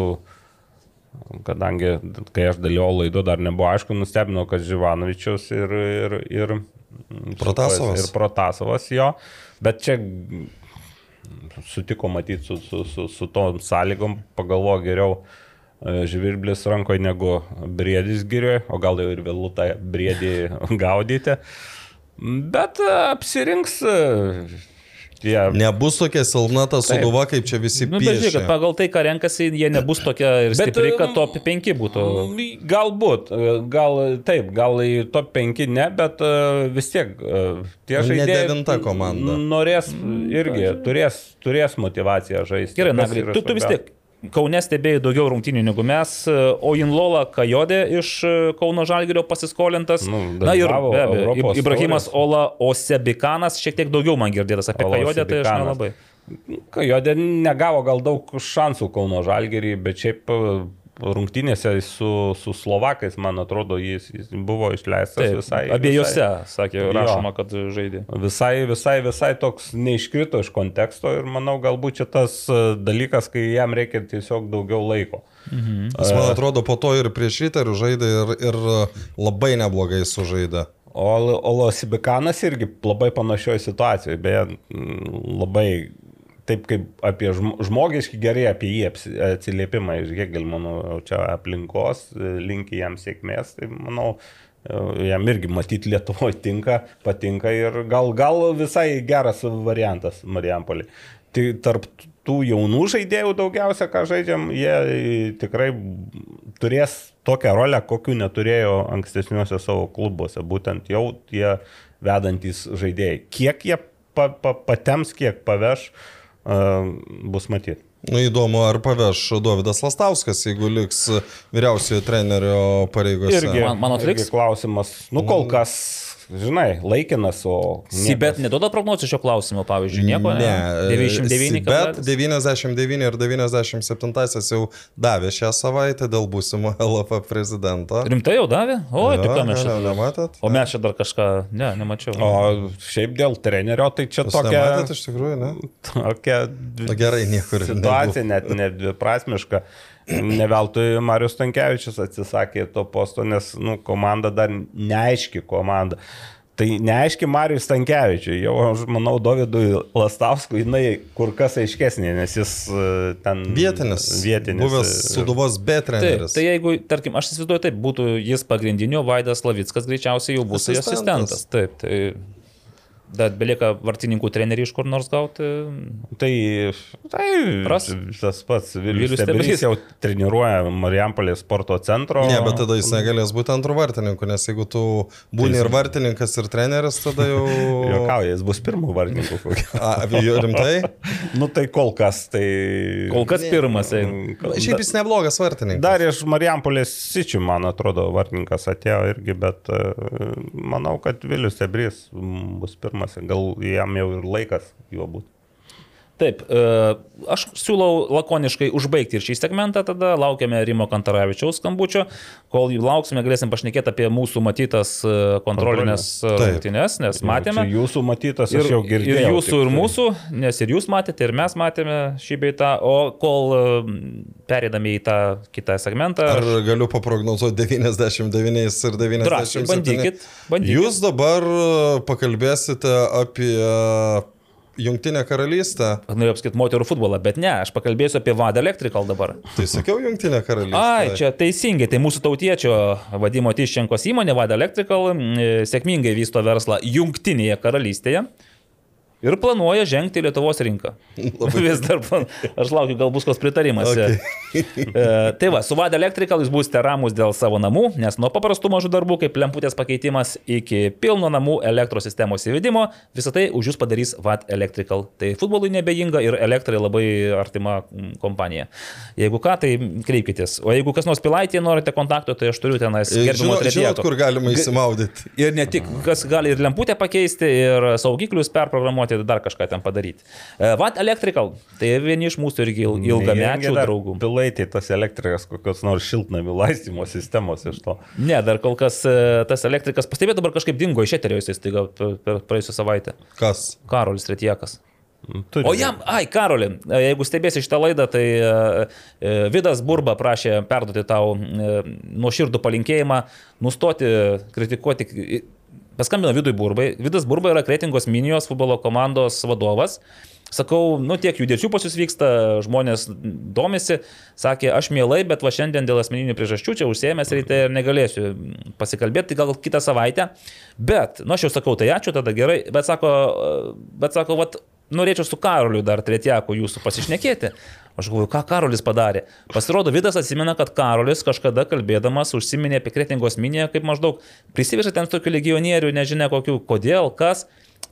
S4: kadangi kai aš dalyvau laido, dar nebuvo aišku, nustebino, kad Živanovičius ir, ir, ir
S5: Protasovas.
S4: Ir Protasovas jo. Bet čia sutiko matyti su, su, su, su tom sąlygom, pagalvo geriau e, žvirblis rankoje negu briedis girioje, o gal jau ir vėlų tą briedį [LAUGHS] gaudyti. Bet e, apsirinks tie.
S5: Nebus tokia silpna ta suduva, kaip čia visi
S3: Nu, žiūrėk,
S5: piešia.
S3: kad pagal tai, ką renkasi, jie nebus tokia ir
S4: Bet,
S3: stipri, kad
S4: um,
S3: top 5 būtų.
S4: Galbūt, e, gal taip, gal į top 5 ne, bet e, vis tiek e, tie
S5: Ne
S4: žaidėjai
S5: devinta komanda.
S4: norės irgi, turės, turės motivaciją žaisti.
S3: Gerai,
S4: yra
S3: tu, tu vis tiek Kaune stebėjai daugiau rungtynių negu mes, o Inlola Kajodė iš e, Kauno Žalgirio pasiskolintas.
S4: Nu,
S3: Na ir be abejo, Ibrahimas. Ola Osebikanas šiek tiek daugiau man girdėtas apie
S4: Ola
S3: Kajodę, tai aš
S4: Osebikanas.
S3: nelabai.
S4: Kajodė negavo gal daug šansų Kauno Žalgerį, bet šiaip e, rungtynėse su, su Slovakais, man atrodo, jis, jis buvo išleistas
S3: Taip,
S4: visai.
S3: abiejose,
S4: Visai,
S3: sakė,
S4: Jo.
S3: rašoma, kad žaidė.
S4: visai, visai, visai toks neiškrito iš konteksto ir manau, galbūt čia tas e, dalykas, kai jam reikia tiesiog daugiau laiko.
S5: Jis, man atrodo, po to ir prieš Riterių žaidė ir, ir labai neblogai sužaidė.
S4: O Olosibikanas irgi labai panašioje situacijoje, beje, labai taip kaip apie žm- žmogiški gerai apie jį atsiliepimą iš Hegelmano čia aplinkos, e, linki jam sėkmės, tai manau, e, jam irgi matyti Lietuvoje tinka, patinka ir gal, gal visai geras variantas Marijampolį. Tai tarp tų jaunų žaidėjų daugiausia, ką žaidžiam, jie tikrai turės tokią rolę, kokių neturėjo ankstesniuose savo klubuose, būtent jau tie vedantys žaidėjai. Kiek jie pa, pa, patems, kiek paveš, uh, bus matyti.
S5: Nu įdomu, ar paveš Davidas Lastauskas, jeigu liks vyriausiojo trenerio pareigose.
S4: Irgi,
S3: Man- manot,
S4: irgi
S3: liks?
S4: klausimas. Nu, kol kas žinai, laikinas, o...
S3: Sibet neduoda prognozių šio klausimo, pavyzdžiui, nieko.
S5: Ne,
S3: 99.
S5: Bet
S3: kablelis?
S5: 99 ir 97 jau davė šią savaitę dėl būsimo [LAUGHS] LF prezidento.
S3: Rimtai jau davė? O,
S5: Jo,
S3: tai ką mes
S5: ne,
S3: čia.
S5: Nematėt?
S3: O mes čia dar kažką, ne, nemačiau.
S4: O šiaip dėl trenerio, tai čia
S5: Jūs
S4: tokia...
S5: nematėt iš tikrųjų, ne?
S4: Tokia
S5: Nu, gerai, niekur
S4: situacija net nedviprasmiška. Ne veltui Marius Tankievičius atsisakė to posto, nes nu, komanda dar neaiški komanda. Tai neaiški Marijus Tankievičiui, jau aš manau, Dovydui Lastavskui jinai kur kas aiškesnė, nes jis e, ten
S5: Vietinis.
S4: vietinis
S5: Buvęs
S4: ir-
S5: Suduvos B treneris.
S3: tai jeigu, tarkim, aš įsivaizduoju, taip, būtų jis pagrindinio, Vaidas Lavickas greičiausiai jau bus
S5: Asistentas.
S3: asistentas. Taip, tai Bet belieka vartininkų trenerį iš kur nors gauti.
S4: Tai, tai
S3: Ras.
S4: tas pats
S3: Vilius. Stebrys
S4: jau treniruoja Marijampolės sporto centro.
S5: Ne, bet tada jis negalės būti antrų vartininkų, nes jeigu tu būni ir vartininkas, ir treneris, tada jau... [LAUGHS]
S4: Jokauja, jis bus pirmų gero.
S5: A, jo, rimtai? [LAUGHS]
S4: nu tai kol kas, tai...
S3: Kol kas pirmas. eina.
S4: Mm,
S5: Šiaip jis neblogas vartininkas.
S4: Dar iš Marijampolės Sičių, man atrodo, vartininkas atėjo irgi, bet e, manau, kad Vilius Stebrys mm, bus pirmas. Gal jam jau ir laikas juo būti.
S3: Taip, e, aš siūlau lakoniškai užbaigti ir šį segmentą, tada laukiame Rimo Kantaravičiaus skambučio, kol jį lauksime, galėsim pašnekėti apie mūsų matytas e, kontrolinės e,
S5: Taip.
S3: rungtynes, nes matėme.
S4: Čia jūsų matytas,
S3: Ir,
S4: aš jau girdėjau.
S3: ir jūsų, ir
S4: tai.
S3: mūsų, nes ir jūs matėte, ir mes matėme šį beitą, o kol perėdami į tą kitą segmentą,
S5: Ar galiu paprognozuoti 99 ir 97?
S3: Drąsiai, bandykit, bandykit.
S5: Jūs dabar pakalbėsite apie Jungtinę karalystę.
S3: norėjau apskaityti moterų futbolą, bet ne, aš pakalbėsiu apie Vada Electrical dabar.
S5: Tai sakiau Jungtinę karalystę.
S3: Ai, čia teisingai, tai mūsų tautiečio vadimo Tiščenkos įmonė Vada Electrical sėkmingai vysto verslą Jungtinėje karalystėje. Ir planuoja žengti į Lietuvos rinką. [LAUGHS] Vis dar, plan- aš laukiu, gal bus koks pritarimas.
S5: Okay. [LAUGHS]
S3: E, tai va, su Vada Electrical jūs būsite ramus dėl savo namų, nes nuo paprastų mažų darbų, kaip lemputės pakeitimas, iki pilno namų elektros sistemos įvedimo, visą tai už jūs padarys Vad Electrical. Tai futbolui nebejinga ir elektrai labai artima mm, kompanija. Jeigu ką, tai kreipkitės. O jeigu kas nors pilaitėje norite kontakto, tai aš turiu tenais gerbimo
S5: Žinot, kur galima įsimaudyti.
S3: Ir ne tik, kas gali ir lemputę pakeisti, ir saugiklius perprogramuoti, dar kažką ten padaryti. E, Vat Electrical, tai vieni iš mūsų irgi il- ilgamečių draugų.
S4: Pilaitė tas elektrikas kokios nors šiltnamių laistymo sistemos iš to.
S3: Ne, dar kol kas e, tas elektrikas, pastebėjau, dabar kažkaip dingo iš eterio jisai staiga per, per praėjusią savaitę.
S5: Kas?
S3: Karolis Retiekas.
S4: Turi.
S3: O jam, ai, Karoli, e, jeigu stebėsi šitą laidą, tai Vidas Burba prašė perduoti tau nuoširdų palinkėjimą, nustoti kritikuoti. Paskambino Vidui Burbai. Vidas Burba yra Kretingos Minijos futbolo komandos vadovas. Sakau, nu tiek judesių pas jūs vyksta, žmonės domisi, sakė, aš mielai, bet va šiandien dėl asmeninių priežasčių čia užsiemęs ryte ir negalėsiu pasikalbėti, tai gal kitą savaitę. Bet, nu aš jau sakau, tai ačiū, tada gerai, bet sako, bet sako, vat, norėčiau su Karoliu dar tretieku jūsų pasišnekėti. Aš galvoju, ką Karolis padarė. Pasirodo, Vidas atsimena, kad Karolis kažkada kalbėdamas užsiminė apie Kretingos miniją, kaip maždaug prisivežė ten tokių legionierių, nežinia kokių, kodėl, kas.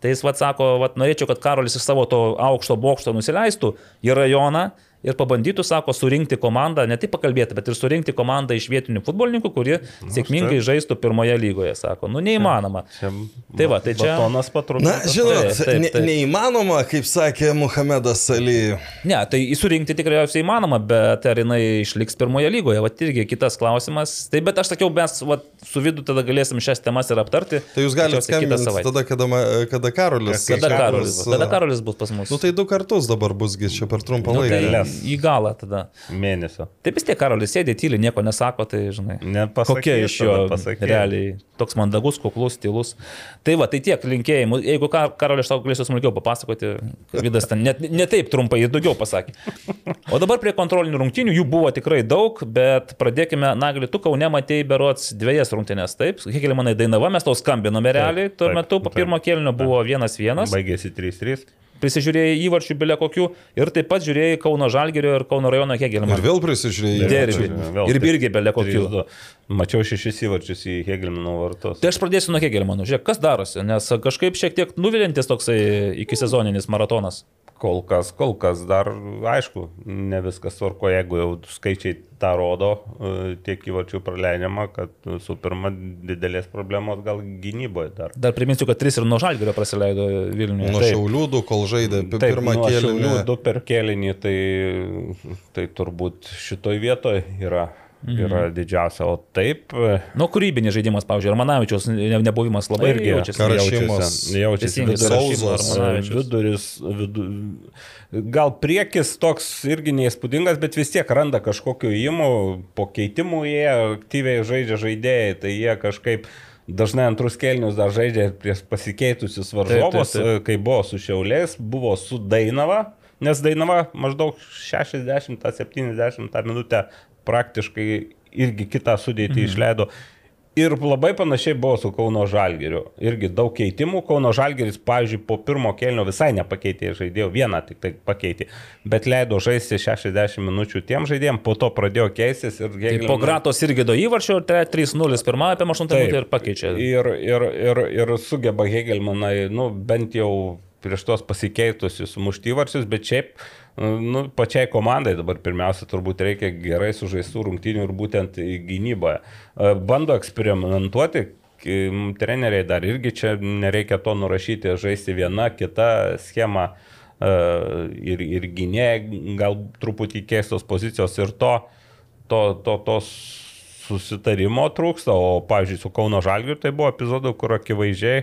S3: Tai jis vad sako, vad norėčiau, kad Karolis iš savo to aukšto bokšto nusileistų į rajoną ir pabandytų, sako, surinkti komandą, ne tik pakalbėti, bet ir surinkti komandą iš vietinių futbolininkų, kurie sėkmingai žaistų pirmoje lygoje, sako. Nu, neįmanoma.
S4: Čia
S3: Tai va, tai čia-
S4: Batonas patrūksta.
S5: Na, žinot,
S3: Taip, taip,
S5: ne,
S3: taip.
S5: neįmanoma, kaip sakė Muhamedas Ali.
S3: Ne, tai surinkti tikriausiai įmanoma, bet ar jinai išliks pirmoje lygoje, va irgi kitas klausimas. Tai bet aš sakiau, mes va, su vidu tada galėsim šias temas ir aptarti.
S5: Tai jūs galite skambinti tada, kada, kada Karolis.
S3: Kada Karolis,
S5: Karolis,
S3: tada Karolis bus pas mus.
S5: Nu tai du kartus dabar busgi čia per trumpą
S3: Nu, tai
S5: laiką.
S4: kelias.
S3: Į galą tada.
S4: Mėnesio.
S3: Taip vis tiek Karolis sėdė tyliai, nieko nesako, tai žinai.
S4: Nepasakys,
S3: Kokia iš jo
S4: pasakys.
S3: realiai toks mandagus, kuklus, tylus. Tai va, tai tiek linkėjimų. Jeigu Karolis tau galėsiu smulkiau papasakoti, Vidas ten net ne taip trumpai ir daugiau pasakė. O dabar prie kontrolinių rungtynių, jų buvo tikrai daug, bet pradėkime, Nagli, tu kaune matėjai berots dviejas rungtynės, taip? Kiek manai dainava, mes tau skambinome realiai, tuo metu po pirmo kelnio buvo vienas vienas.
S4: Baigėsi 3-3.
S3: Prisižiūrėjai įvarčių bilia kokių ir taip pat žiūrėjai Kauno Žalgerio ir Kauno rajono Hegelmano.
S5: Ir vėl prisižiūrėjai.
S3: Derbį. Ir. Birgė belia kokių.
S4: 3-2. Mačiau šešis įvarčius į Hegelmano vartus.
S3: Tai aš pradėsiu nuo Hegelmano. Žiūrėk, kas darosi, nes kažkaip šiek tiek nuvilintis toksai iki sezoninis maratonas.
S4: Kol kas, kol kas dar, aišku, ne viskas tvarko, jeigu jau skaičiai tą rodo, e, tiek įvačių praleidžiama, kad su pirma didelės problemos gal gynyboje dar.
S3: Dar priminsiu, kad tris ir nuo žalgerio praleido Vilniuje.
S5: Nuo šiaulių du, kol žaidė
S4: Taip,
S5: pirmą
S4: nuo
S5: kėlinį.
S4: Šiaulių Du per kėlinį, tai, tai turbūt šitoj vietoje yra,
S3: Mhm.
S4: yra didžiausia. O taip, e,
S3: Nu, kūrybinis žaidimas, pavyzdžiui, Armanavičiaus ne- nebuvimas labai
S4: irgi
S3: jaučiasi.
S5: Karašimas.
S4: jaučiasi, viduris.
S3: Armanavičius.
S4: viduris, vidu, gal priekis toks irgi neįspūdingas, bet vis tiek randa kažkokiu įimu, po keitimų jie aktyviai žaidžia žaidėjai, tai jie kažkaip dažnai antrus kelnius dar žaidžia prieš pasikeitusius varžovus,
S3: taip.
S4: kai buvo su Šiaulės, buvo su Dainava, nes Dainava maždaug 60-70 minutę praktiškai irgi kitą sudėtį mhm. išleido. Ir labai panašiai buvo su Kauno Žalgiriu. Irgi daug keitimų. Kauno Žalgiris, pavyzdžiui, po pirmo kelnio visai nepakeitė žaidėjų, vieną tik tai pakeitė, bet leido žaisti 60 minučių tiem žaidėjim, po to pradėjo keistis ir
S3: Tai po Gratos irgi do įvarčio, 3-0 pirmą apie 8 minutę ir pakeičia.
S4: Ir, ir, ir, ir sugeba Hegelmanai, nu, bent jau prieš tos pasikeitusius muštyvarčius, bet šiaip nu, pačiai komandai dabar pirmiausia turbūt reikia gerai sužaistų rungtynių ir būtent gynyboje. Bando eksperimentuoti, k- treneriai dar irgi čia nereikia to nurašyti, žaisti viena, kita schema e, ir, ir gynėjai gal truputį keistos pozicijos ir to, to, to, tos susitarimo trūksta, o pavyzdžiui su Kauno Žalgiriu tai buvo epizodų, kur akivaizdžiai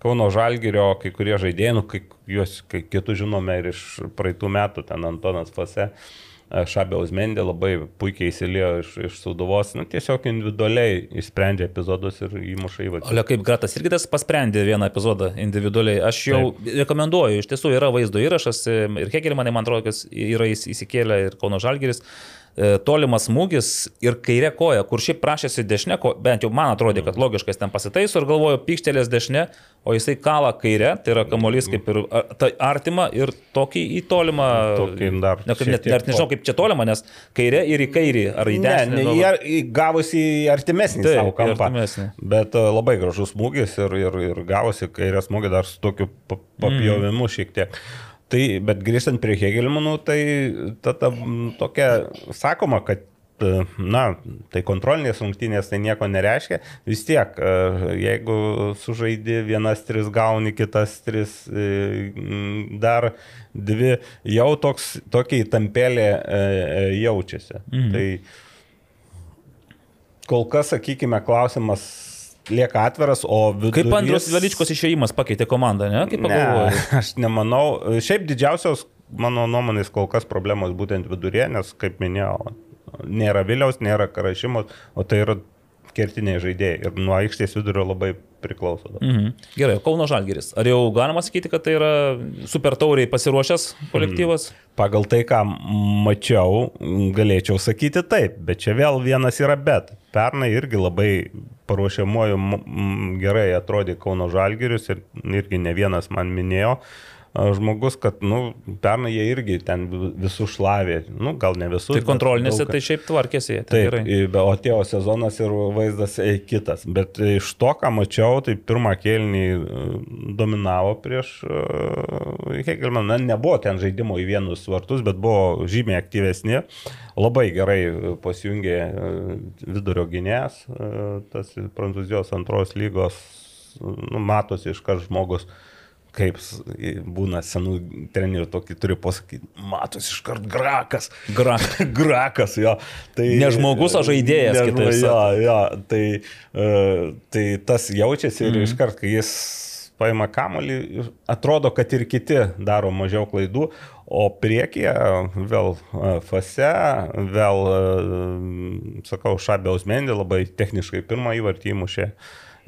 S4: Kauno Žalgirio kai kurie žaidėjai, nu, kai juos kai kitų žinome ir iš praeitų metų, ten Antonas Fase, Šabė Uzmendė labai puikiai įsilėjo iš, iš Suduvos, nu, tiesiog individualiai išsprendžia epizodus ir įmuša įvarčius.
S3: Ole kaip Gratas irgi tas pasprendė vieną epizodą individualiai. Aš jau Taip. rekomenduoju, iš tiesų yra vaizdo įrašas ir Hegelmanai, man atrodo, kad yra įs- įsikėlę ir Kauno Žalgiris. E, Tolimas smūgis ir kairė koja, kur šiaip prašėsi dešinė, bent jau man atrodė, kad logiškas ten pasitaiso ir galvoju, pykštelės dešinė, o jisai kala kairė, tai yra kamuolys kaip ir tai artima ir tokį į tolimą.
S4: Tokį dar
S3: Ne, kaip net, net nežinau, kaip čia tolima, nes kairė ir į kairį, ar į
S4: Ne,
S3: dešinę.
S4: ne,
S3: nu,
S4: jie į- gavosi artimesnį
S3: Taip,
S4: savo kampą.
S3: artimesnį.
S4: Bet e, labai gražus smūgis ir, ir, ir gavosi kairę smūgį dar su tokiu pa- papjovimu
S3: Mhm.
S4: šiek tiek. Tai, bet grįžtant prie Hegelmanų, tai ta, ta tokia sakoma, kad e, na, tai kontrolinės rungtynės tai nieko nereiškia. Vis tiek, e, jeigu sužaidi vienas tris gauni, kitas tris e, dar dvi, jau toks, tokia įtampėlė e, jaučiasi. Mhm. Tai kol kas, sakykime, klausimas lieka atviras, o vidurys...
S3: Kaip Andrius Veličkos išėjimas pakeitė komandą, ne? Kaip
S4: Ne,
S3: pagalvojai? [LAUGHS]
S4: aš nemanau. Šiaip didžiausios, mano nuomonės, kol kas problemos būtent vidurė, nes, kaip minėjau, nėra Viliaus, nėra Karašymos, o tai yra kertiniai žaidėjai ir nuo aikštės vidurio labai priklauso.
S3: Mhm. Gerai, Kauno Žalgeris. Ar jau galima sakyti, kad tai yra super tauriai pasiruošęs kolektyvas?
S4: Pagal tai, ką mačiau, galėčiau sakyti taip, bet čia vėl vienas yra bet. Pernai irgi labai paruošiamuoju gerai atrodė Kauno Žalgirius ir irgi ne vienas man minėjo a, žmogus, kad, nu, pernai jie irgi ten vi- visus šlavė, nu, gal ne visus.
S3: Tai kontrolinėse
S4: daug
S3: tai šiaip tvarkėsi. Tai gerai.
S4: o atėjo sezonas ir vaizdas e, kitas. Bet iš to, ką mačiau, tai pirmą kėlinį e, dominavo prieš uh, Hegelman. Na, nebuvo ten žaidimo į vienus vartus, bet buvo žymiai aktyvesni. Labai gerai e, pasijungė e, vidurio gynėjas, e, tas Prancūzijos antros lygos, nu, matosi iš kart žmogus kaip būna senų trenerių tokį turi pasakyti, matos iš kart grakas.
S3: Grak. [LAUGHS]
S4: grakas, jo. Tai,
S3: Ne žmogus, o žaidėjas,
S4: Ne
S3: kitaip
S4: Jo, jo, tai, uh, tai tas jaučiasi ir mm. iškart, kai jis paima kamolį, atrodo, kad ir kiti daro mažiau klaidų, o priekyje vėl e, fase, vėl, e, sakau, Šabėjaus Mendė labai techniškai pirmą įvartį įmušė e,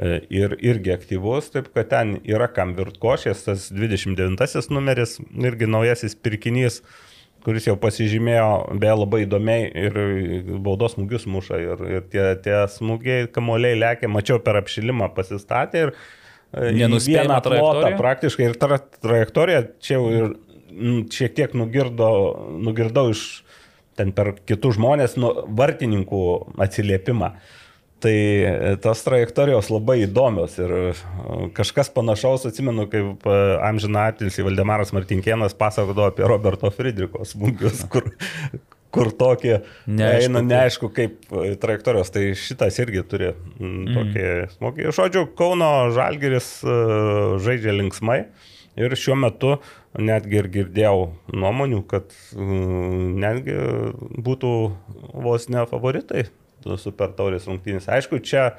S4: ir irgi aktyvus, taip kad ten yra kam virtkošės, tas 29 numeris, irgi naujasis pirkinys kuris jau pasižymėjo, beje, labai įdomiai ir baudos smūgius muša ir, ir tie, tie smūgiai kamuoliai lėkė, mačiau per apšilimą pasistatė ir e,
S3: Nenuspėjama trajektorija?
S4: praktiškai ir ta trajektorija čia jau ir mm, šiek tiek nugirdo, nugirdau iš ten per kitus žmonės, nu, vartininkų atsiliepimą. Tai e, tos trajektorijos labai įdomios ir e, kažkas panašaus, atsimenu, kaip e, amžiną atilsį Valdemaras Martinkienas pasakodavo apie Roberto Friedriko smūgius, [LAUGHS] kur, kur tokie
S3: Neaišku,
S4: eina
S3: kaip.
S4: neaišku kaip trajektorijos. Tai šitas irgi turi mm, tokį smūgį. Žodžiu, Kauno Žalgeris žaidžia linksmai ir šiuo metu netgi ir girdėjau nuomonių, kad mm, netgi būtų vos ne favoritai super taurės rungtynės. Aišku, čia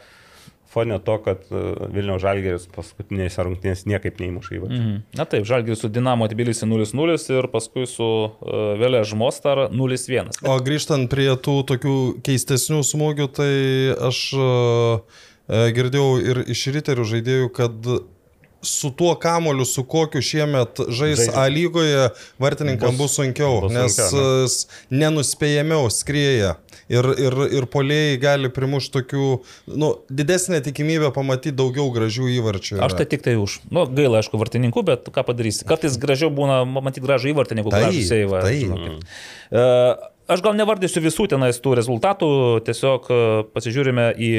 S4: fone to, kad e, Vilniaus Žalgeris paskutinėse rungtynėse niekaip neįmuša įvarčių.
S3: Mhm. Na taip, Žalgiris su Dinamo Tbilisi 0-0 ir paskui su uh, Vėlė Žmostar 0-1.
S5: O grįžtant prie tų tokių keistesnių smūgių, tai aš uh, girdėjau ir iš riterių žaidėjų, kad su tuo kamoliu, su kokiu šiemet žais
S4: Žaidžia.
S5: A lygoje, vartininkam bus,
S4: Bus-
S5: sunkiau,
S4: bus
S5: nes
S4: sunkiau,
S5: s- nenuspėjamiau skrieja. Ir, ir, ir polėjai gali primušti tokių, nu, didesnė tikimybė pamatyti daugiau gražių įvarčių.
S3: Aš
S5: yra.
S3: tai tik tai už. Nu, gaila, aišku, vartininkų, bet ką padarysi. Kartais gražiau būna matyti gražų įvartį negu
S5: Taip,
S3: gražų seivą. žinokit. E, Aš gal nevardysiu visų tenais tų rezultatų, tiesiog e, pasižiūrime į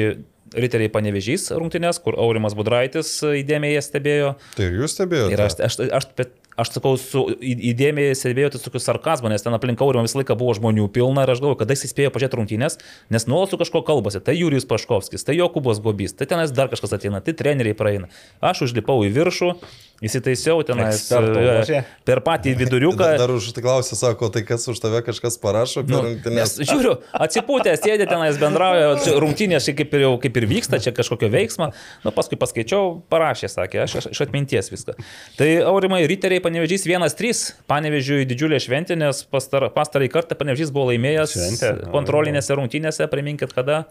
S3: Riteriai Panevežys rungtynės, kur Aurimas Budraitis įdėmiai jas stebėjo.
S5: Tai ir jūs stebėjote?
S3: Ir aš, aš, aš, aš, aš sakau, su įdėmiai stebėjau tai tokiu sarkazmu, nes ten aplink Aurimą visą laiką buvo žmonių pilna ir aš galvoju, kada jis spėjo pažiūrėti rungtynės, nes nuolat su kažko kalbasi. Tai Jurijus Paškovskis, tai Jokubas Gobys, tai tenais dar kažkas ateina, tai treneriai praeina. Aš užlipau į viršų, įsitaisiau tenais
S4: Eksperto
S3: e, per patį [LAUGHS] viduriuką.
S5: Dar, už tai klausia, sako, tai kas už tave kažkas parašo
S3: Nu, nes žiūriu, atsipūtę, sėdė tenais bendrauja, rungtynės kaip ir, jau, kaip ir vyksta, čia kažkokio veiksmo. Nu, paskui paskaičiau, parašė, sakė, aš, aš iš atminties viską. Tai aurimai, riteriai panevežys 1-3, panevežiui didžiulė šventė, nes pastar, pastarąjį kartą panevežys buvo laimėjęs
S4: Šventė.
S3: kontrolinėse rungtynėse, priminkit kada.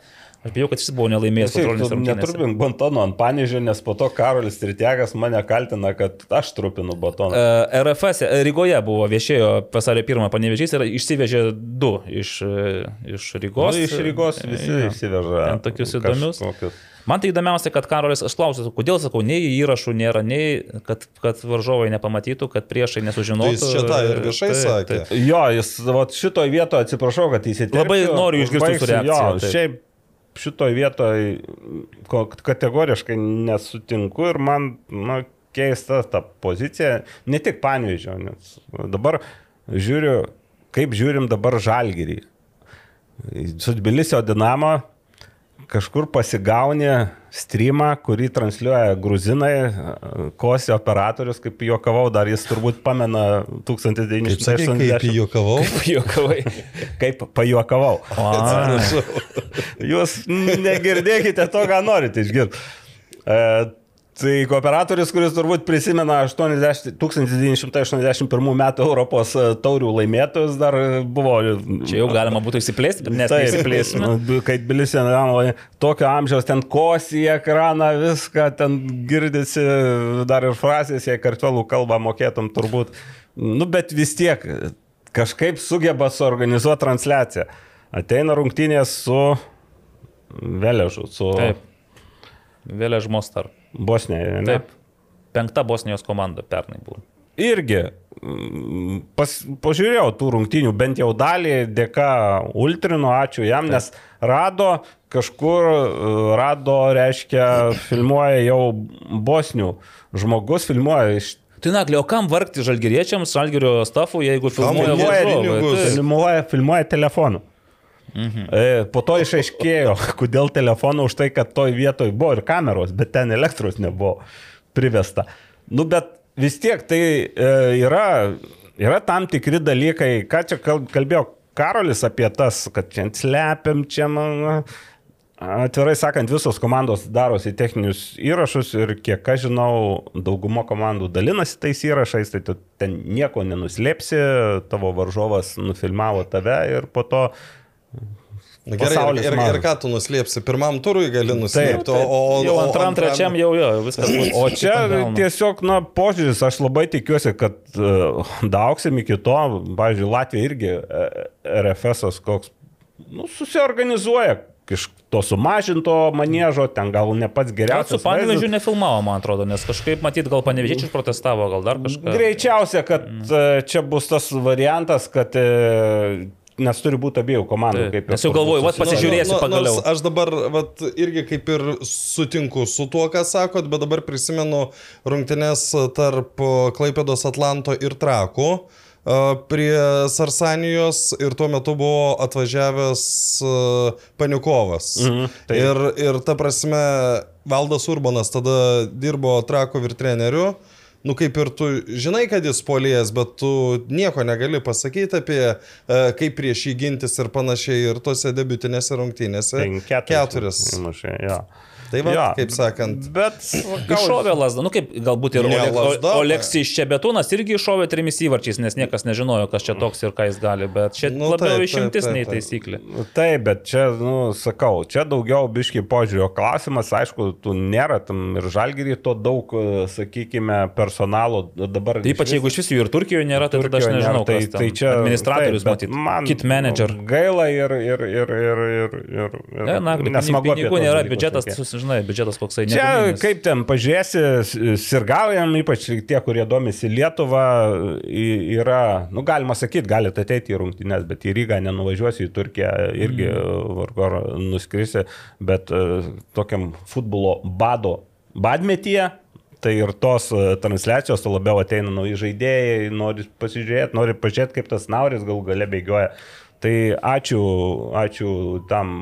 S3: Aš bijau, kad jis buvo nelaimėjęs kontrolinėse rungtynėse.
S4: Netrupink batono ant panežio, nes po to Karolis Tritiegas mane kaltina, kad aš trupinu batoną.
S3: E, RFS e, Rygoje buvo viešėjo vasario 1 panevežys ir išsivežė du iš, e, iš Rygos.
S4: Nu, iš Rygos visi
S3: Jo.
S4: išsiveža.
S3: Tokius įdomius.
S4: kažkokius.
S3: Man tai įdomiausia, kad Karolis, aš klausiu, kodėl sakau, nei įrašų nėra, nei kad, kad varžovai nepamatytų, kad priešai nesužinotų.
S5: Tai jis čia tą ir viešai
S3: Taip,
S5: sakė.
S3: taip.
S4: Jo, jis vat, šitoje vietoje, atsiprašau, kad įsiterpsiu.
S3: Labai noriu išgirsti jūsų reakciją,
S4: Jo,
S3: taip.
S4: šiaip šitoje vietoje ko- kategoriškai nesutinku ir man nu, keista ta pozicija, ne tik panėžio, nes dabar žiūriu, kaip žiūrim dabar žalgyrį. Su Tbilisio Dinamo kažkur pasigauni streamą, kurį transliuoja gruzinai, kosi operatorius, kaip juokavau, dar jis turbūt pamena
S5: Kaip sakė, kaip
S4: 1980.
S5: juokavau.
S3: Juokavai.
S4: Kaip pajuokavau. [LAUGHS]
S5: Atsiprašau.
S4: Jūs negirdėkite to, ką norite išgirsti. E, tai kooperatorius, kuris turbūt prisimena 80, 1981 metų Europos e, taurių laimėtojus, dar buvo...
S3: Čia jau galima būtų įsiplėsti, bet nes neįsiplėsime.
S4: nu, kai Bilisė, tokio amžiaus ten kosi į ekraną, viską ten girdisi, dar ir frazės, jei kartvelų kalbą mokėtum turbūt. Nu, bet vis tiek kažkaip sugeba suorganizuoti transliaciją. Ateina rungtynės su Veležu, su
S3: Taip. Vėlė Žmostar.
S4: Bosnija. ne?
S3: Taip. Penkta Bosnijos komanda pernai buvo.
S4: irgi mm, pas, pažiūrėjau tų rungtynių, bent jau dalį dėka Ultrino, ačiū jam, nes rado kažkur, e, rado, reiškia, filmuoja jau bosnių. Žmogus filmuoja iš...
S3: Tai naglė, o kam vargti žalgeriečiams, žalgerio stafų, jeigu filmuoja
S4: Filmuoja, filmuoja, filmuoja telefonu. Mhm. Po to išaiškėjo, [LAUGHS] kodėl telefoną už tai, kad toj vietoj buvo ir kameros, bet ten elektros nebuvo privesta. Nu, bet vis tiek tai e, yra, yra tam tikri dalykai, ką čia kal- kalbėjo Karolis apie tas, kad čia slepiam, čia man. Atvirai sakant, visos komandos darosi techninius įrašus ir kiek aš žinau, dauguma komandų dalinasi tais įrašais, tai tu ten nieko nenuslėpsi, tavo varžovas nufilmavo tave ir po to
S5: Na, Gerai, ir,
S4: Pasaulis
S5: ir, ir
S4: mažas.
S5: ką tu nuslėpsi? Pirmam turui gali nuslėpti, o, o,
S3: Jau
S5: o
S3: antram, trečiam jau jo, viskas bus.
S4: O čia tiesiog, na, požiūris, aš labai tikiuosi, kad uh, daugsim iki to, pavyzdžiui, Latvija irgi uh, RFS koks, nu, susiorganizuoja iš to sumažinto manėžo, ten gal ne pats geriausias.
S3: su panevežiu nefilmavo, man atrodo, nes kažkaip matyt, gal panevežiečius protestavo, gal dar kažką.
S4: Greičiausia, kad e, čia bus tas variantas, kad e, nes turi būti abiejų komandų. Ir
S3: nes jau galvoju, vat
S4: susitarė.
S3: pasižiūrėsiu
S5: Nu, nu,
S3: pagaliau.
S5: Aš dabar vat, irgi kaip ir sutinku su tuo, ką sakot, bet dabar prisimenu rungtynes tarp Klaipėdos Atlanto ir Trakų a, prie Sarsanijos ir tuo metu buvo atvažiavęs Paniukovas.
S4: Mhm, taip.
S5: ir, ir ta prasme, Valdas Urbanas tada dirbo Trako ir treneriu. Nu kaip ir tu žinai, kad jis polijas, bet tu nieko negali pasakyti apie e, kaip prieš jį gintis ir panašiai ir tose debiutinėse rungtynėse.
S4: Penki,
S5: Keturis.
S4: Įmušė, jo.
S5: Tai va,
S4: Jo,
S5: kaip sakant.
S4: Bet
S3: Iššovė lasdą, nu kaip galbūt ir
S5: Ne
S3: Ole-
S5: lazda,
S3: O- Oleksijus Čebetūnas irgi iššovė trimis įvarčiais, nes niekas nežinojo, kas čia toks ir ką jis gali, bet čia
S5: Nu,
S3: labiau
S5: taip,
S3: išimtis
S5: taip,
S3: nei
S5: taip, taip.
S3: taisyklė.
S4: Taip, bet čia, nu, sakau, čia daugiau biški požiūrio klausimas, aišku, tu nėra tam ir žalgerį to daug, e, sakykime, personalo dabar.
S3: Tai Ypač jeigu iš visų ir Turkijoje nėra, tai tada aš
S4: Turkijoje
S3: nežinau,
S4: nėra, tai, tai čia
S3: administratorius
S4: taip,
S3: matyt,
S4: man
S3: kit manager.
S4: Gaila ir, ir, ir, ir, ir, ir, ir
S3: Ne, na,
S4: nesmagu apie
S3: pinigų nėra, biudžetas,
S4: šnekėt.
S3: Susižinai, biudžetas koksai.
S4: Čia
S3: neguminis.
S4: kaip ten pažiūrėsi, sirgaujam, ypač tie, kurie domisi Lietuvą, y- yra, nu galima sakyti, galite ateiti į rungtynes, bet į Rygą nenuvažiuosi, į Turkiją irgi
S3: Mhm.
S4: vargu ar nuskrisi, bet e, tokiam futbolo bado badmetyje. Tai ir tos e, transliacijos, labiau ateina nauji žaidėjai, nori pasižiūrėti, nori pažiūrėti, kaip tas nauris gal gale bėgioja. Tai ačiū, ačiū tam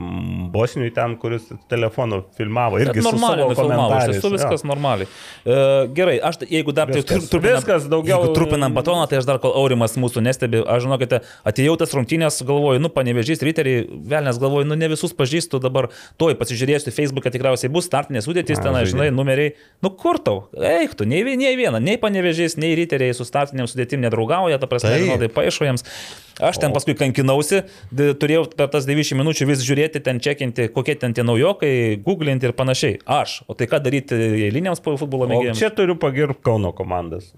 S4: bosniui ten, kuris telefonu filmavo. Irgi su
S3: normaliai
S4: komentarais.
S3: tiesų viskas normaliai. E, gerai, aš jeigu dar
S4: Viskas.
S3: taip trupinam-
S4: Viskas daugiau-
S3: trupinam batoną, tai aš dar kol Aurimas mūsų nestebi, aš žinokite, atėjau tas rungtynės, galvoju, nu, panevežys riteriai, velnės galvoju, nu, ne visus pažįstu, dabar toj pasižiūrėsiu, Facebook'e tikriausiai bus startinės sudėtys, ten, žinai, numeriai, nu, kur tau, eik tu, nei, nei viena, nei panevežys, nei riteriai su startiniam sudėtim nedraugauja, ta prasme,
S5: Taip.
S3: vienodai paaišo jiems. Aš ten paskui kankinausi, turėjau per tas 90 minučių vis žiūrėti, ten čekinti, kokie ten tie naujokai, googlinti ir panašiai. Aš. O tai ką daryti eiliniams futbolo
S4: O
S3: mėgėjams?
S4: čia turiu pagirti Kauno komandas.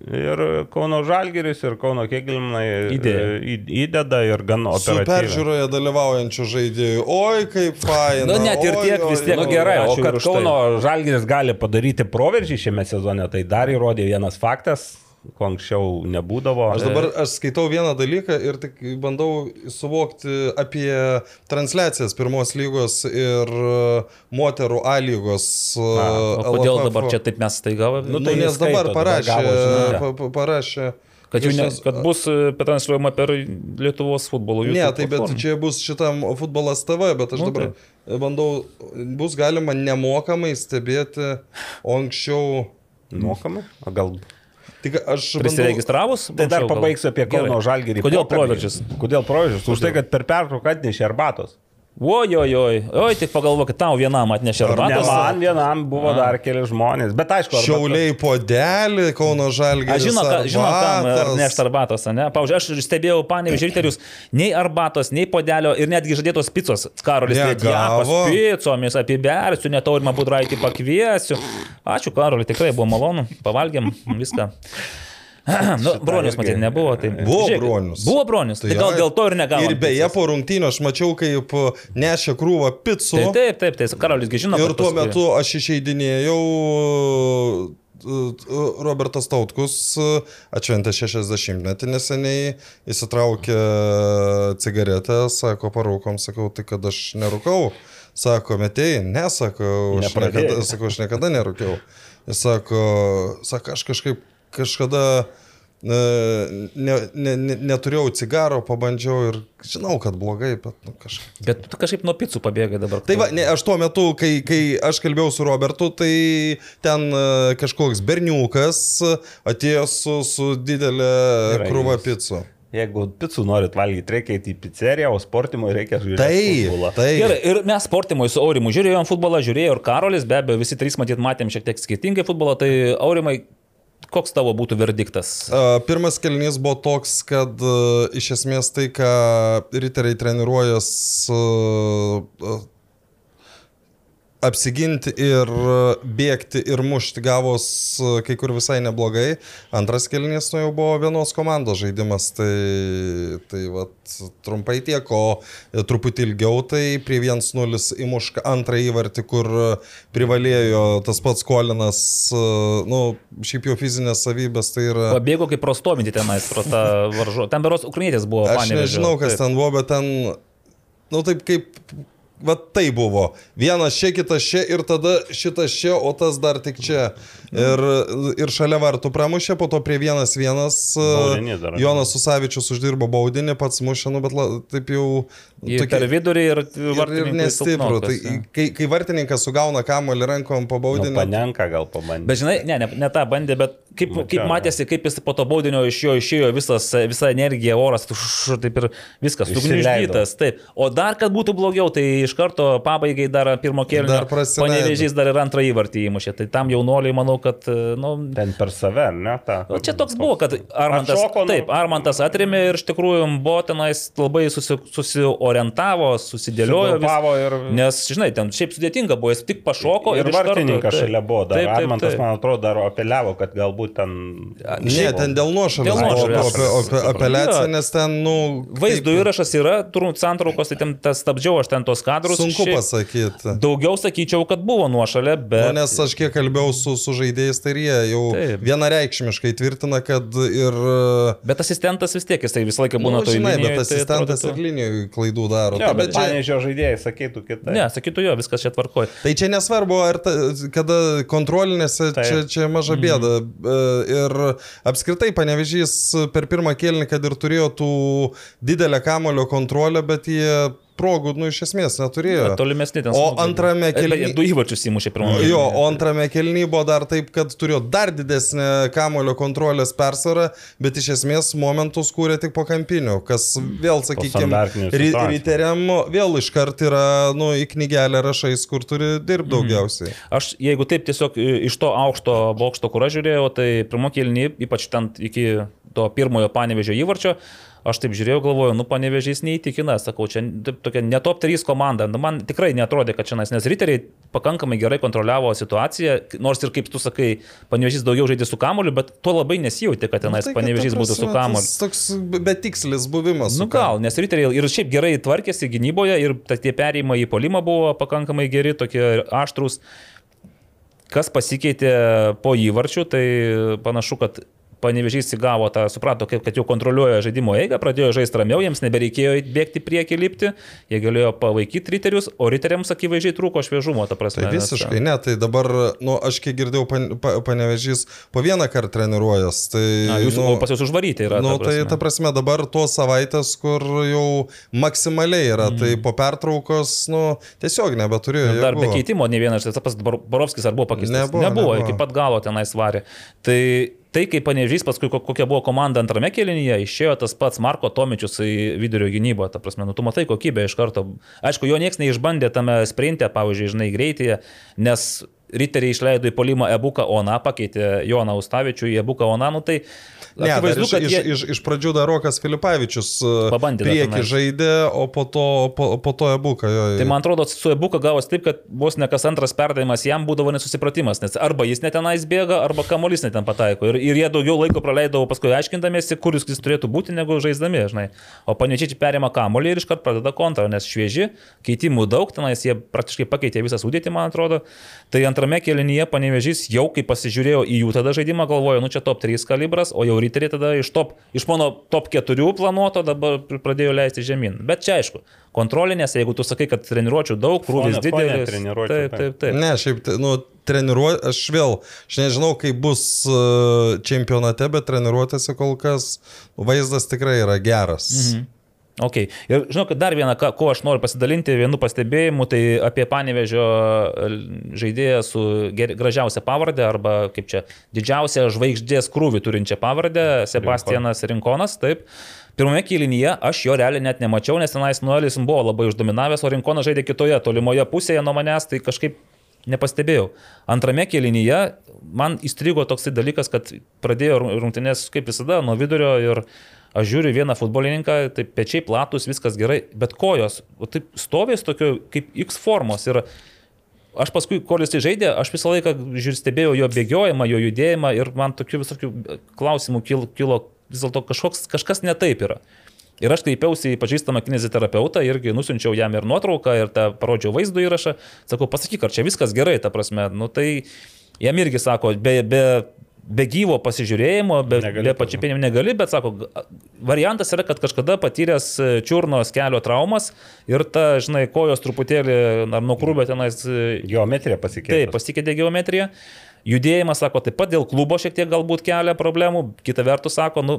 S4: Ir Kauno Žalgeris, ir Kauno
S3: Įdėjo.
S4: į- įdeda ir gan operatyviai.
S5: peržiūroje dalyvaujančių žaidėjų. Oi, kaip faina.
S3: Nu, net ir tiek
S5: oi,
S3: vis tiek.
S4: Nu
S5: oi.
S4: gerai, o kad
S3: tai.
S4: Kauno Žalgeris gali padaryti proveržį šiame sezone, tai dar įrodė vienas faktas, ko anksčiau nebūdavo.
S5: Aš dabar aš skaitau vieną dalyką ir tik bandau suvokti apie transliacijas pirmos lygos ir e, moterų A lygos. e,
S3: O kodėl
S5: LFF.
S3: dabar čia taip mes staiga?
S5: Nu,
S3: Nu,
S5: tai nes dabar
S4: skaito, dabar
S5: parašė,
S4: gavo žinutę.
S5: pa, pa, parašė.
S3: kad, jų ne, kad bus e, transliuojama per Lietuvos futbolo YouTube
S5: Ne, tai bet
S3: platformą.
S5: čia bus šitam futbolas TV, bet aš
S3: Nu,
S5: dabar bandau, bus galima nemokamai stebėti, o anksčiau...
S4: Mokamai? O gal
S5: Tik aš.
S3: Prisiregistravus?
S4: Tai dar pabaigsiu apie Kauno. Žalgerį.
S3: Kodėl proveržis?
S4: Kodėl proveržis? Už tai, kad per pertrauką atnešė arbatos.
S3: Oi, oi, oi, oi, tik pagalvok, kad tau vienam atnešė
S4: Ne
S3: arbatos.
S4: man vienam buvo dar keli žmonės. Bet aišku, arbata-
S5: Šiauliai podelį, Kauno žalgį.
S3: Aš žinau, ka, žinau kam nešti arbatos, ne? Pavyzdžiui, aš stebėjau panėvių žiūrėterius, nei arbatos, nei podelio ir netgi žadėtos picos. Karolis. Lietuvos picomis apibersiu, net aurimą budraitį pakviesiu. Ačiū, Karoli, tikrai buvo malonu, pavalgėm viską. [CLEARS THROAT] nu, bronius, matyt, nebuvo. Tai...
S5: Buvo
S3: Žiūrėk,
S5: bronius.
S3: Buvo bronius, tai gal
S5: ai.
S3: dėl to ir negavo.
S5: Ir beje, po rungtynių aš mačiau, kaip nešė krūvą picų.
S3: Taip, taip, taip, taip, Karolisgi žino.
S5: Ir tuo
S3: paskui-
S5: metu aš išeidinėjau. Robertas Tautkus atšventė 60-metį neseniai, įsitraukė cigaretę, sako, parūkom, sakau, tai kad aš nerūkau. Sako, metėjai, nesakau, aš niekada, sakau, aš niekada nerūkiau. Jis sako, sako, aš kažkaip kažkada e, ne, ne, ne, neturėjau cigaro, pabandžiau ir žinau, kad blogai, bet nu, kažkaip.
S3: Bet tu kažkaip nuo picų pabėgai dabar.
S5: Tai va, ne, aš tuo metu, kai, kai aš kalbėjau su Robertu, tai ten e, kažkoks berniukas atėjo su, su didelė
S4: Gerai,
S5: krūva picų.
S4: Jeigu picų norit valgyti, reikia eiti į pizzeriją, o sportimui reikia žiūrėti.
S5: Taip,
S4: futbolą.
S5: taip.
S3: Gerai, ir mes sportimui su Aurimu žiūrėjom futbolą, žiūrėjo ir Karolis, be abejo, visi trys matyt matėm šiek tiek skirtingai futbolą, tai Aurimai, koks tavo būtų verdiktas?
S5: Pirmas kelnys buvo toks, kad iš esmės tai, ką riteriai treniruojas, apsiginti ir e, bėgti ir mušti gavos e, kai kur visai neblogai. Antras kelnys nu jau buvo vienos komandos žaidimas, tai, tai vat, trumpai tiek, o truputį ilgiau tai prie 1-0 įmuška antrą įvartį, kur privalėjo tas pats Kolinas, e, nu, šiaip jau fizinės savybės, tai yra...
S3: Pabėgo kaip prostominti tenais, pro tą varžovą. Ten beros ukrainietis buvo.
S5: Aš
S3: Panevėžio.
S5: nežinau, kas
S3: Taip.
S5: ten buvo, bet ten, nu taip kaip, va tai buvo. Vienas čia, kitas čia ir tada šitas čia, o tas dar tik čia. Ir, ir šalia vartų pramušė, po to prie vienas vienas. Jonas Susavičius uždirbo baudinį, pats mušė, nu bet la, taip jau...
S3: Į per vidurį ir
S5: ir, ir nestiprų. Tai, kai, kai vartininkas sugauna kamuolį rankom po
S4: Nu,
S5: baudinį.
S4: panenka gal pabandė.
S3: Bet žinai, ne, ne, ne tą bandė, bet kaip,
S4: Nu,
S3: kaip matėsi, kaip jis po to baudinio iš jo išėjo visas, visa energija, oras, tuš, taip ir viskas, sugniuždytas. Taip. O dar, kad būtų blogiau, tai iš karto pabaigai dar pirmo kėlinio.
S5: Dar prasileido.
S3: Panevežys dar ir antrą įvartį įmušė. Tai tam jaunuoliai, manau, kad, nu,
S4: Ten per save, ne? Ta,
S3: O čia toks buvo, kad Armantas,
S4: Atšoko, nu.
S3: taip, Armantas atrėmė ir iš tikrųjų buvo tenais labai susi, susiorientavo, susidėliojo. vis-
S4: ir-
S3: Nes, žinai, ten šiaip sudėtinga buvo, jis tik pašoko
S4: Ir
S3: karto-
S4: vartininkas šalia buvo. Dar
S3: Taip, taip,
S4: Armantas,
S3: taip.
S4: man atrodo, dar apeliavo, kad galbūt ten...
S5: Ne, ten dėl nuošalės
S3: Dėl
S5: buvo apeliacija, nes ten, nu...
S3: Vaizdo įrašas yra, turbūt santraukos, tai ten tas stabdžiau aš ten tos kadrus.
S5: Sunku
S3: šiaip
S5: pasakyti.
S3: Daugiau sakyčiau, kad buvo nuošalė, bet...
S5: Nu, nes aš kiek kalbėjau su, su žaidėjais, tai ir jie jau
S3: Taip.
S5: vienareikšmiškai tvirtina, kad ir...
S3: Bet asistentas vis tiek, jis tai visą laiką būna
S5: Nu, žinai,
S3: linijoj,
S5: bet asistentas
S3: tai
S5: ir linijoje klaidų daro.
S4: Jo,
S5: Tai,
S4: bet
S5: bet čia,
S4: panežio žaidėjai sakytų kitaip.
S3: Ne, sakytų jo, viskas čia tvarkoja.
S5: tai čia nesvarbu, ar ta, kada kontrolinėse
S4: Taip.
S5: čia, čia maža bėda. E, Ir apskritai panevežys per pirmą kėlinį, kad ir turėjo tų didelę kamulio kontrolę, bet jie progų, nu, iš esmės neturėjo.
S3: Tolimesni ten.
S5: O antrame
S3: E, beje,
S5: kėlinyje-
S3: Du įvačius įmušė pirmą.
S5: Jo, o antrame kelnyje buvo dar taip, kad turėjo dar didesnę kamulio kontrolės persvarą, bet iš esmės momentus kūrė tik po kampinių, kas vėl, sakykime,
S4: situacijų.
S5: riteriam vėl iškart yra, nu, į knygelę rašais, kur turi dirbti daugiausiai.
S3: Aš, jeigu taip tiesiog i- iš to aukšto bokšto, kur aš žiūrėjau, tai pirmo kelnį, ypač ten iki to pirmojo panevežio įvarčio, aš taip žiūrėjau, galvoju, nu panevežys neįtikina, sakau, čia tokia ne top 3 komanda, nu, man tikrai netrodė, kad čia, nes riteriai pakankamai gerai kontroliavo situaciją, nors ir kaip tu sakai, panevežys daugiau žaidė su kamoliu, bet to labai nesijauti, kad tenais
S5: Nu, tai,
S3: panevežys būtų su kamoliu.
S5: Toks betikslis buvimas.
S3: Nu gal, nes riteriai ir šiaip gerai tvarkėsi gynyboje ir tie perėjimai į polimą buvo pakankamai geri, tokie aštrus. Kas pasikeitė po įvarčių, tai panašu, kad Panevežys įgavo tą, suprato, kaip, kad jau kontroliuoja žaidimo eigą, pradėjo žaisti ramiau, jiems nebereikėjo bėgti prieki lipti, jie galėjo palaikyti riterius, o riteriams akivaizdžiai trūko šviežumo, ta prasme.
S5: Tai visiškai ne, tai dabar, nu, aš kiek girdėjau, pan, pa, panevežys po vieną kartą treniruojas. Tai,
S3: Na, jūs
S5: nu,
S3: pas jūs užvaryti yra.
S5: Na, nu,
S3: ta
S5: tai
S3: prasme.
S5: ta prasme dabar tos savaitės, kur jau maksimaliai yra, mm. tai po pertraukos, nu, tiesiog nebeturėjo.
S3: Dar be
S5: jėgų.
S3: keitimo ne vienas, tas pats Bar- Borovskis ar buvo pakeistas?
S5: Nebuvo,
S3: nebuvo,
S5: nebuvo.
S3: iki pat galo tenai svarė. Tai tai, kaip panežys, paskui ko- kokia buvo komanda antrame kėlinyje, išėjo tas pats Marko Tomičius į vidurio gynybą, ta prasme, nu tu matai kokybę iš karto. Aišku, jo niekas neišbandė tame sprinte, pavyzdžiui, žinai, greityje, nes riteriai išleido į polimą Ebuką Ona, pakeitė Joną Ustavičių į Ebuką Ona, nu tai
S5: Ne,
S3: akivaizdu,
S5: iš,
S3: jie...
S5: iš, iš pradžių dar Rokas Filipavičius e,
S3: Pabandė tenais.
S5: žaidė, o po to, po, po to ebuką. Jo,
S3: Tai man atrodo, su Ebuka gavosi taip, kad vos ne kas antras perdavimas jam būdavo nesusipratimas, nes arba jis netenais bėga, arba kamuolys neten pataiko. Ir, ir jie daugiau laiko praleidavo paskui aiškindamiesi, kur jis turėtų būti, negu žaisdami, žinai. O panečiai perima kamuolį ir iškart pradeda kontrą, nes švieži, keitimų daug, tenais jie praktiškai pakeitė visą sudėtį, man atrodo. Tai antrame kėlinyje panevežys jau, kai pasižiūrėjau į jų tada žaidimą, galvoju, nu čia top 3 kalibras, o jau riteriai tada iš, top, iš mano top 4 planuoto dabar pradėjo leisti žemyn. Bet čia aišku, kontrolinės, jeigu tu sakai, kad treniruočių daug, krūvis didelis.
S4: treniruočių,
S3: taip,
S4: taip.
S3: taip, taip.
S5: Ne, šiaip, tai, nu, treniruoti, aš vėl, aš nežinau, kaip bus e, čempionate, bet treniruotėse kol kas vaizdas tikrai yra geras. Mhm.
S3: Ok. Ir žinau, kad dar vieną, kuo aš noriu pasidalinti, vienu pastebėjimu, tai apie panevežio žaidėją su ger, gražiausia pavardė arba kaip čia didžiausia žvaigždės krūvį turinčią pavardę - Sebastianas Rinkonas. Taip. Pirmame kėlinyje aš jo realiai net nemačiau, nes tenais Nuelis buvo labai uždominavęs, o Rinkonas žaidė kitoje, tolimoje pusėje nuo manęs, tai kažkaip nepastebėjau. Antrame kėlinyje man įstrigo toksai dalykas, kad pradėjo rungtynės kaip visada nuo vidurio ir aš žiūriu vieną futbolininką, tai pečiai platus, viskas gerai, bet kojos, o taip stovės tokio kaip X formos ir aš paskui, kol jis tai žaidė, aš visą laiką žiūrėjau, stebėjau jo bėgiojimą, jo judėjimą ir man tokių visokių klausimų kilo, kilo vis dėlto kažkas netaip yra. Ir aš kreipiausi į pažįstamą kineziterapeutą, irgi nusinčiau jam ir nuotrauką, ir tą parodžiau vaizdo įrašą. Sakau, pasakyk, ar čia viskas gerai, ta prasme. Nu, tai jam irgi sako, be, be, be gyvo pasižiūrėjimo, be,
S4: Negali
S3: be pačiupinimo negali, bet sako, variantas yra, kad kažkada patyręs e, čiurnos kelio traumas ir ta, žinai, kojos truputėlį, ar nukrūbė tenais e,
S4: Geometrija pasikeitė.
S3: Taip, pasikeitė geometrija. Judėjimas, sako, taip pat dėl klubo šiek tiek galbūt kelia problemų. Kita vertus, sako, nu,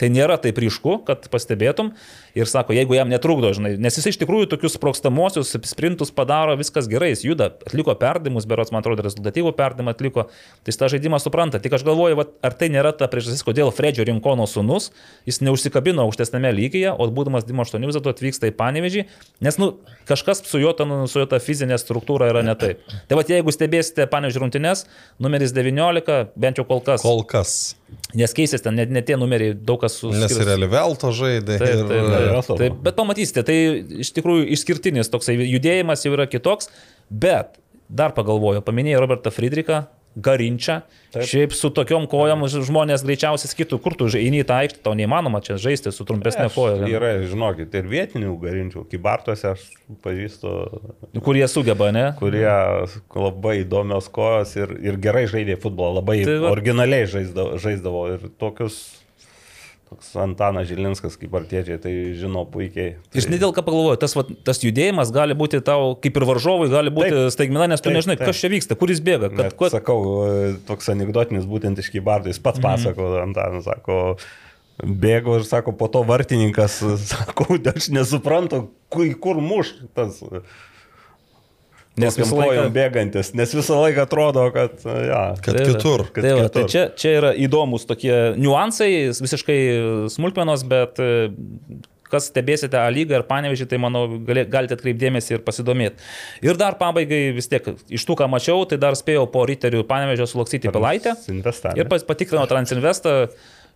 S3: tai nėra taip ryšku, kad pastebėtum. Ir sako, jeigu jam netrukdo, žinai, nes jis iš tikrųjų tokius sprokstamosius sprintus padaro, viskas gerai, jis juda, atliko perdimus, berots, man atrodo, rezultatyvų perdimą atliko. Tai jis tą žaidimą supranta. Tik aš galvoju, vat, ar tai nėra ta priežastis, kodėl Fredžio Rinkono sunus, jis neužsikabino aukštesnėme lygyje, o būdamas Dimo 8 vis dėlto atvyksta į Panevežį, nes, nu, kažkas su juo, ta, nu, su juo ta fizinė struktūra yra ne taip. Tai va, jeigu stebėsite Panevežį rungtynes, numeris 19, bent jau kol kas,
S5: Kol kas.
S3: Nes keisės ten, net ne tie numeriai, daug kas su...
S5: Nes ir Elivelto žaidė.
S3: Taip,
S5: ir,
S3: taip,
S4: yra
S3: taip, taip, bet pamatysite, tai iš tikrųjų išskirtinis toksai judėjimas jau yra kitoks, bet dar pagalvoju, paminėjai Robertą Friedrichą, Garinčią,
S4: Taip.
S3: šiaip su tokiom kojom žmonės greičiausiai sakytų, kur tu eini į tą aikštę, tau neįmanoma čia žaisti su trumpesnė koja,
S4: Yra, žinokit, ir vietinių garinčių, kibartuose aš pažįstu,
S3: kurie sugeba, ne?
S4: kurie labai įdomios kojos ir, ir gerai žaidė futbolą, labai
S3: Tai
S4: originaliai žaisdavo, žaisdavo ir tokius, toks Antanas Žilinskas kaip artiečiai, tai žino puikiai.
S3: Ir žinai, dėl ką pagalvoju, tas, va, tas judėjimas gali būti tau, kaip ir varžovui, gali būti
S4: Taip.
S3: staigmena, nes tu
S4: Taip,
S3: nežinai,
S4: taip.
S3: kas čia vyksta, kur jis bėga, kad
S4: Net,
S3: kuo...
S4: sakau, toks anegdotinis būtent iš Kybardo, jis pats pasako, Antanas sako, bėgo ir sako, po to vartininkas, [LAUGHS] sako, aš nesuprantu, kur, kur muš tas.
S3: Nes visą laiką...
S4: bėgantis, nes visą laiką atrodo, kad, ja,
S5: Kad
S3: Tai
S5: kitur.
S4: kad
S3: Tai, va, tai
S4: kitur.
S3: čia, čia yra įdomus tokie niuansai, visiškai smulkmenos, bet e, kas stebėsite A lygą ir panevežį, tai manau gali, galite atkreipdėmėsi ir pasidomėti. Ir dar pabaigai vis tiek, iš tų, ką mačiau, tai dar spėjau po Riterių panevežio sulaksyti Pilaitę ir patikrinau Transinvestą.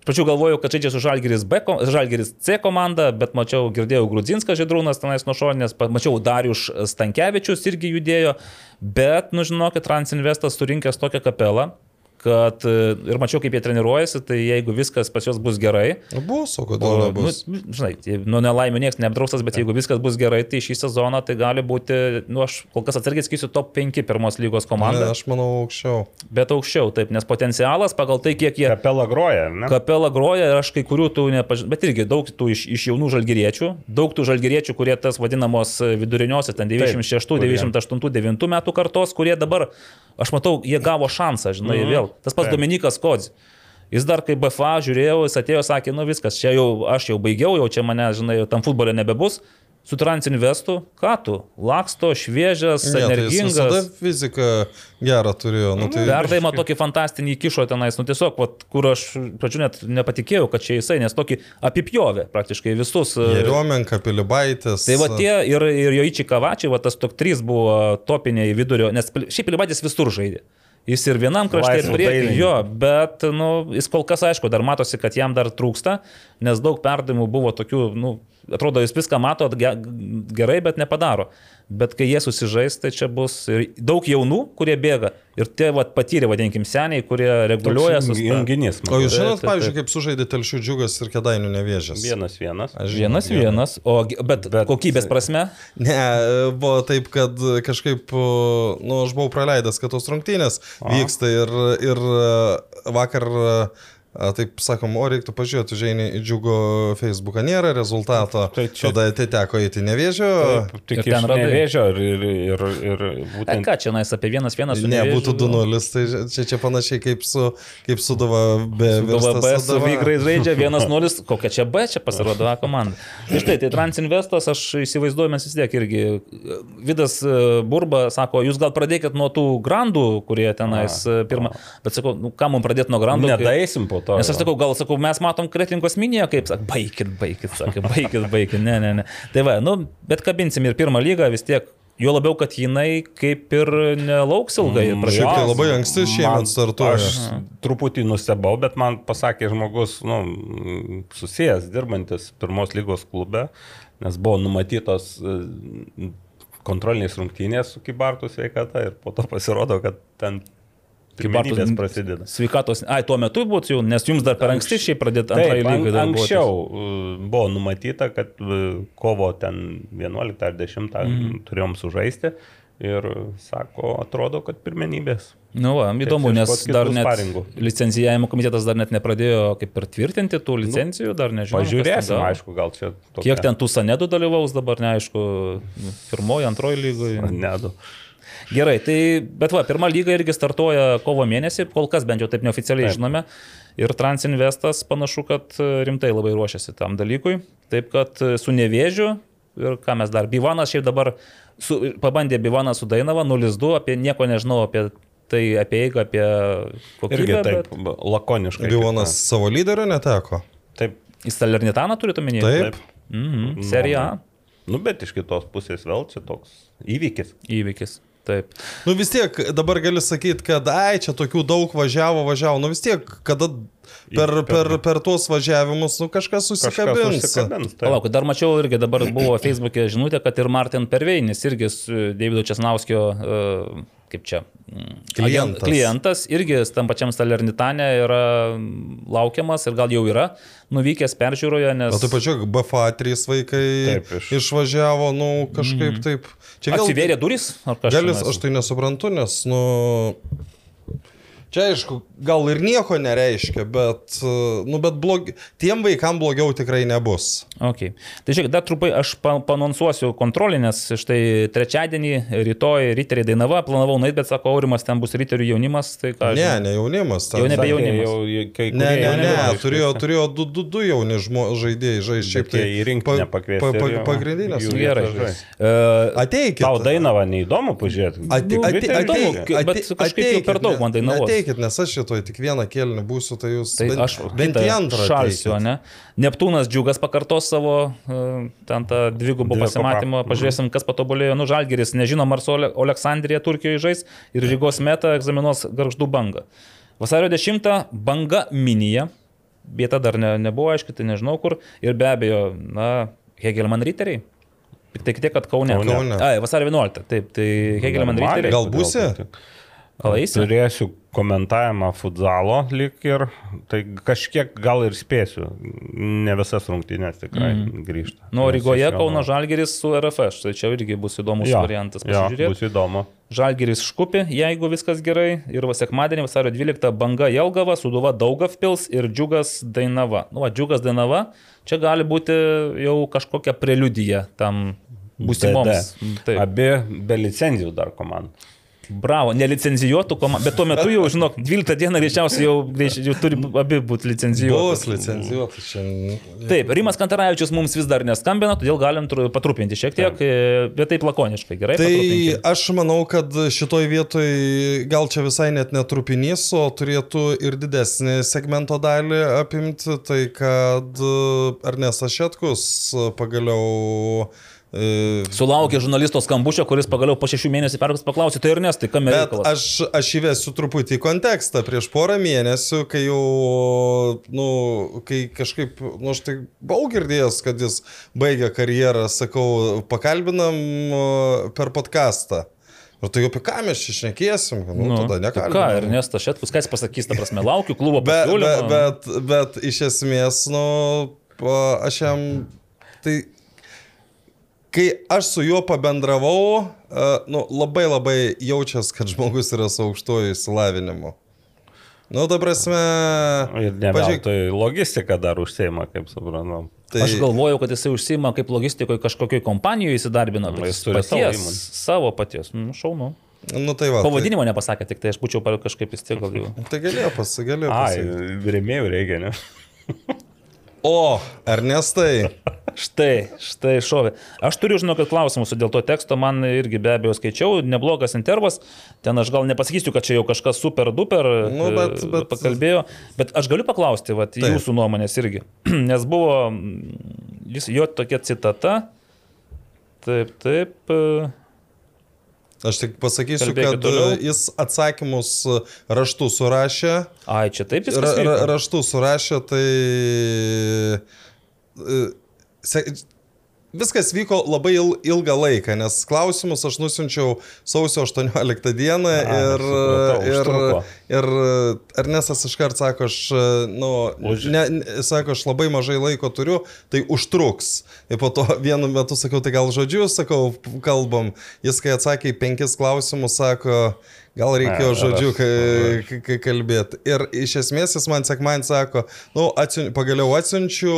S3: Pradžių galvojau, kad žaidžia su Žalgeris, B, Žalgeris C komanda, bet mačiau, girdėjau Grudzinskas Židrūnas tenais nuo šoninės, mačiau Darius Stankievičius irgi judėjo, bet, nu žinokit, Transinvestas surinkęs tokią kapelą, kad e, ir mačiau, kaip jie treniruojasi, tai jeigu viskas pas juos bus gerai,
S5: Bus, o kodėl
S3: nu,
S5: nebus?
S3: žinai, nuo nelaimė niekas neapdraustas, bet jeigu viskas bus gerai, tai šį sezoną tai gali būti, nu aš kol kas atsargiai skisiu top 5 pirmos lygos
S5: Ne,
S3: komandą,
S5: aš manau aukščiau.
S3: bet aukščiau, taip, nes potencialas pagal tai, kiek jie
S4: Kapela groja, ne?
S3: Kapela groja ir aš kai kurių tų nepažinau, bet irgi daug tų iš, iš jaunų žalgyriečių, daug tų žalgyriečių, kurie tas vadinamos viduriniuose, ten 96,
S4: kurie-
S3: 98, 9 metų kartos, kurie dabar, aš matau, jie gavo šansą, žinai,
S4: Mhm.
S3: vėl. Tas pats
S4: Taip.
S3: Dominikas Kodzi. Jis dar kaip BFA žiūrėjau, jis atėjo, sakė, nu viskas, čia jau aš jau baigiau, jau čia mane, žinai, tam futbole nebebus. Su Transinvestu, ką tu, laksto, šviežias,
S5: Ne, tai jis visada
S3: energingas.
S5: fiziką gerą turėjo. Nu, tai
S3: Perdavimą tokį fantastinį įkišo tenais, nu tiesiog, vat, kur aš pradžiu net nepatikėjau, kad čia jisai, nes tokį apipjovė praktiškai visus. e,
S5: Jeriomenka, Pilibaitis.
S3: Tai va tie ir, ir Joiči Kavačiai, va tas tok 3 buvo topiniai vidurio, nes šiaip Pilibaitis visur žaidė. Jis ir vienam krašte, ir
S4: dailininku.
S3: jo, bet nu, jis kol kas aišku, dar matosi, kad jam dar trūksta, nes daug perdavimų buvo tokių, nu, atrodo, jis viską mato ge- gerai, bet nepadaro. Bet kai jie susižais, tai čia bus ir daug jaunų, kurie bėga. Ir tie vat, patyrė, vadinkim, seniai, kurie reguliuoja su
S4: junginys.
S5: O jūs žinot, pavyzdžiui, kaip sužaidė Telšių džiugas ir Kedainių nevėžės?
S4: Vienas vienas.
S5: Aš
S3: Vienas vienas, o, bet, bet kokybės prasme.
S5: Ne, buvo taip, kad kažkaip, nu, aš buvau praleidęs, kad tos rungtynės vyksta ir, ir vakar, a, taip sakom, o reiktų pažiūrėti, žinai, į džiugo Facebooką nėra rezultato,
S4: Tai čia-
S5: tada tai teko eiti nevėžio.
S4: Tik
S3: Ir ten radai.
S4: nevėžio ir, ir, ir, ir
S3: E,
S4: būtent
S3: ką čia nais apie vienas vienas? su
S5: Ne,
S3: Nevėžiu
S5: būtų
S3: buvo?
S5: 2-0, tai čia, čia panašiai kaip su, kaip su Dava be
S3: Galva B su. Vigrais žaidžia 1-0, kokia čia B čia pasirodo A komanda. Tai štai, tai Transinvestas, aš įsivaizduoju, mes vis tiek irgi. Vidas e, Burba sako, jūs gal pradėkit nuo tų grandų, kurie tenais e, pirmą. Bet sakau, nu, ką mums pradėti nuo grandų?
S4: nedaisim po to.
S3: Nes aš sakau, gal sakau, mes matom kretinkos minėje, kaip sakau, baikit, baikit, sakau, baikit, baikit, ne, ne, ne. Tai va, nu, bet kabinsim ir pirmą lygą vis tiek. Jo labiau, kad jinai kaip ir nelauks ilgai.
S4: Mm,
S5: Šiaip tai labai anksti šiemet startuoja.
S4: Aš truputį nustebau, bet man pasakė žmogus, nu, susijęs, dirbantis pirmos lygos klube, nes buvo numatytos e, kontrolinės rungtynės su Kibartų sveikata ir po to pasirodo, kad ten Pirmenybės prasideda.
S3: Sveikatos. Ai, tuo metu būtų jau, nes jums dar per anksti šiaip pradėti antrąjį lygą. darbuotis.
S4: anksčiau uh, buvo numatyta, kad uh, kovo ten 11 ar 10 mm. turėjom sužaisti ir sako, atrodo, kad pirmenybės.
S3: Nu, va, įdomu, nes dar net
S4: sparingų.
S3: licencijavimo komitetas dar net nepradėjo kaip ir tvirtinti tų licencijų, dar nežinau.
S4: Pažiūrėsim, aišku, gal čia tokia...
S3: Kiek ten tų sanedų dalyvaus dabar, neaišku, pirmoji, antroji lygoje.
S4: Nedu.
S3: Gerai, tai, bet va, pirma lyga irgi startuoja kovo mėnesį, kol kas bent jau taip neoficialiai
S4: Taip.
S3: žinome. Ir Transinvestas panašu, kad e, rimtai labai ruošiasi tam dalykui. Taip kad e, su nevėžiu ir ką mes dar, Bivanas šiaip dabar su, pabandė Bivaną su Dainava 0-2, apie nieko nežinau apie tai, apie eigą, apie kokybę.
S4: Irgi taip,
S3: bet
S4: lakoniškai.
S5: Bivonas savo lyderio neteko.
S4: Taip.
S3: Į Salernitaną turite omenyje?
S5: Taip.
S3: Mhm, serija A
S4: Nu, bet iš kitos pusės vėl čia toks įvykis.
S3: įvykis. Taip.
S5: Nu vis tiek dabar gali sakyti, kad ai, čia tokių daug važiavo, važiavo. Nu vis tiek, kada per, per, per tuos važiavimus, nu kažkas
S4: Kažkas
S5: susikabins.
S4: taip.
S3: Palauk, dar mačiau irgi dabar buvo Facebook'e žinutė, kad ir Martin Perveinis irgi su Davido Česnauskio, e, kaip čia, mm,
S5: Klientas.
S3: agent- klientas irgi tam pačiam Salernitane yra laukiamas ir gal jau yra nuvykęs peržiūroje, nes
S5: O taip pačiu, BFA 3 vaikai
S4: Taip, iš-
S5: išvažiavo, nu kažkaip
S3: Mhm.
S5: taip. Čia vėl
S3: atsivėrė duris, ar kažkas.
S5: Galis, aš tai nesuprantu, nes, nu... Čia aišku, gal ir nieko nereiškia, bet, nu, bet blog... tiem vaikam blogiau tikrai nebus.
S3: Okay. Tai žiūrėk, dar trumpai aš pa- panonsuosiu kontrolį, nes štai trečiadienį, rytoj ryteriai Dainava, planavau nueiti, bet sako, Aurimas ten bus ryterių jaunimas, tai ką
S5: Ne, ne jaunimas. ten-
S3: Jau nebe jaunimas.
S4: Jau, kai
S5: Ne, ne, ne,
S4: nebuvo
S5: turėjo, turėjo du, du, du jauni žmo, žaidėjai žaisti. Šiaip
S4: jie į rinktinę pakviesti ir jau
S5: pagrindinės.
S4: jų
S3: Gerai. Uh,
S5: Ateikit.
S4: Tau Dainava neįdomu pažiūrėti.
S3: Nu,
S5: ate,
S3: įdomu,
S5: ateik,
S3: bet
S5: ate-
S3: kažkaip jau per daug
S5: ne-
S3: man Dainavos.
S5: Ateikit, nes aš šitoj tik vieną kėlinį būsiu, tai jūs
S3: Tai
S5: bent,
S3: aš
S5: bent į antrą.
S3: šalsiu,
S5: ateikit.
S3: ne? Neptūnas džiugas pakartos savo e, ten tą dvigubą pasimatymą, pažiūrėsim, kas patobulėjo. Nu, Žalgeris, nežinom, ar su Oleksandrija Turkijoje žais ir Rygos meta egzaminuos garždų bangą. Vasario 10 banga minija, vieta dar ne, nebuvo aiški, tai nežinau kur. Ir be abejo, na, Hegelman riteriai. Tik tiek, kad Kaune.
S5: Kaune.
S3: Ai, vasario 11. Taip, tai Hegelman riteriai.
S5: Gal būsi?
S3: Gal eisi?
S4: Turėsiu komentavimą futzalo lik ir tai kažkiek gal ir spėsiu. Ne visas rungtynės tikrai mm. grįžta.
S3: Nu, Rygoje
S4: jo-
S3: Kauno Žalgeris su RFS, tai čia irgi bus įdomus
S4: Jo,
S3: variantas
S4: jo,
S3: pasižiūrėti.
S4: Bus įdomu.
S3: Žalgeris škupi, jeigu viskas gerai. Ir va sekmadienį vasario 12 banga Jelgava, Suduva Daugavpils ir Džiugas Dainava. Nu, va, Džiugas Dainava, čia gali būti jau kažkokia preliudija tam būsimoms.
S4: Abi be licenzijų dar komandų.
S3: Bravo, nelicenzijuotų komandų, bet tuo metu jau, žinok, 12 dieną greičiausiai jau, jau turi abi būti licenzijuotos.
S5: Bus licencijuotas šiandien.
S3: Taip, Rimas Kantaravičius mums vis dar neskambina, todėl galim tru- patrupinti šiek tiek, e, bet taip lakoniškai, gerai?
S5: Tai
S3: patrupinkim.
S5: aš manau, kad šitoj vietoj gal čia visai net netrupinys, o turėtų ir didesnį segmento dalį apimti, tai kad Ernestas Šetkus pagaliau
S3: Sulaukė žurnalisto skambučio, kuris pagaliau po šešių mėnesių perkus paklausė, tai ir nes, tai kam
S5: Bet
S3: reikalas?
S5: aš, aš įvesiu truputį į kontekstą. Prieš porą mėnesių, kai jau, nu, kai kažkaip, nu, aš tai buvau girdėjęs, kad jis baigė karjerą, sakau, pakalbinam per podcastą. Ir tai apie ką mes čia šnekėsim, nu, nu tada nekalbam.
S3: ką, Ernestas Šetkus, ką jis pasakys, ta prasme, laukiu klubo
S5: Bet, bet,
S3: pasiūlymo.
S5: bet, bet iš esmės, nu, aš jam, tai kai aš su juo pabendravau, uh, nu, labai labai jaučias, kad žmogus yra su aukštuoju išsilavinimu. Nu, ta prasme,
S4: Ir ne
S5: pažiūrėk,
S4: veltui logistika dar užsieima, kaip suprantu.
S5: tai
S3: Aš galvojau, kad jisai užsima kaip logistikoje kažkokioj kompanijoje įsidarbino, bet
S4: Jis turi savo
S3: paties,
S4: įmonę.
S3: savo paties, nu, šaunu.
S5: nu, tai va.
S3: Pavadinimo nepasakė, tik tai aš būčiau kažkaip vis tiek gal jau.
S5: Tai, tai galėjo pasigalėjo.
S4: Ai,
S5: Pasi...
S4: rėmėjų reikia, ne? [LAUGHS]
S5: O, Ernestai,
S3: Štai, štai šovė. Aš turiu, žinokit, klausimus dėl to teksto, man irgi be abejo skaičiau, neblogas intervas, ten aš gal nepasakysiu, kad čia jau kažkas super duper
S5: Nu, bet-
S3: e,
S5: bet-
S3: pakalbėjo, bet aš galiu paklausti, vat,
S5: Taip.
S3: jūsų nuomonės irgi, [CLEARS THROAT] nes buvo mm, jis, jo tokia citata, taip, taip, e,
S5: aš tik pasakysiu,
S3: Kalbėkit
S5: kad
S3: toliau.
S5: e, jis atsakymus raštu surašė.
S3: ai, čia taip
S5: Ra,
S3: viskas.
S5: ra, raštu surašė, tai... e, Se, viskas vyko labai il, ilgą laiką, nes klausimus aš nusinčiau sausio 18 dieną
S4: A,
S5: ir,
S4: supratau,
S5: ir. Ir Ernestas iškart sako, aš, nu,
S4: Už-
S5: ne, ne, sako, aš labai mažai laiko turiu, tai užtruks. Ir po to [LAUGHS] vienu metu sakau, tai gal žodžiu, sakau, kalbam. Jis, kai atsakė į penkis klausimus, sako, gal reikėjo žodžiu kalbėti. Ir iš esmės jis man sekman sako, nu, atsiun, pagaliau atsiunčiu,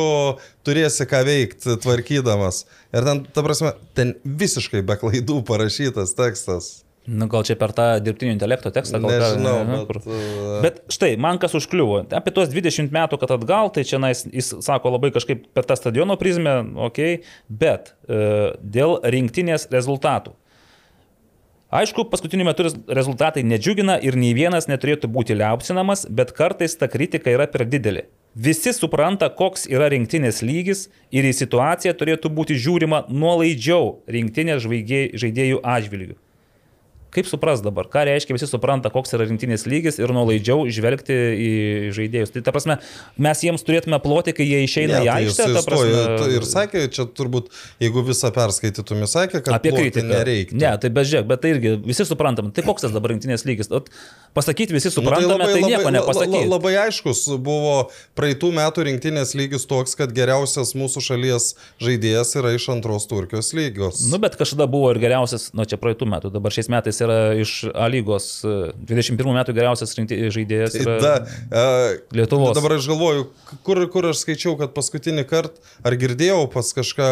S5: turėsi ką veikti tvarkydamas. Ir ten, ta prasme, ten visiškai be klaidų parašytas tekstas.
S3: Nu, gal čia per tą dirbtinio intelekto tekstą gal ką-
S5: Nežinau,
S3: ne,
S5: bet,
S3: kur-
S5: uh,
S3: Bet štai, man kas užkliuvo. Apie tuos 20 metų, kad atgal, tai čia nais, jis sako labai kažkaip per tą stadiono prizmę, ok, bet e, dėl rinktinės rezultatų. Aišku, paskutiniu metu rez- rezultatai nedžiugina ir nei vienas neturėtų būti liaupsinamas, bet kartais ta kritika yra per didelė. Visi supranta, koks yra rinktinės lygis ir į situaciją turėtų būti žiūrima nuolaidžiau rinktinės žaidėjų atžvilgių. Kaip supras dabar, ką reiškia visi supranta, koks yra rinktinės lygis ir nuolaidžiau žvelgti į žaidėjus. Tai ta prasme, mes jiems turėtume ploti, kai jie išeina
S5: Ne,
S3: į
S5: tai
S3: aikštę.
S5: jis
S3: ta prasme,
S5: ir sakė, čia turbūt, jeigu visą perskaitytume, sakė, kad
S3: Apie kritiką.
S5: nereikia.
S3: Ne, tai bežiūrėk, bet tai irgi visi suprantam. Tai koks tas dabar rinktinės lygis? Ot, Pasakyti visi
S5: Nu, tai
S3: suprantame, tai, nieko nepasakyti.
S5: labai aiškus buvo praeitų metų rinktinės lygis toks, kad geriausias mūsų šalies žaidėjas yra iš antros Turkijos lygos.
S3: Nu, bet kažkada buvo ir geriausias, nu čia praeitų metų, dabar šiais metais yra iš A lygos, e, 21 metų geriausias rinkti žaidėjas. Yra...
S5: da, uh,
S3: Lietuvos.
S5: Dabar aš galvoju, kur, kur aš skaičiau, kad paskutinį kartą, ar girdėjau pas kažką,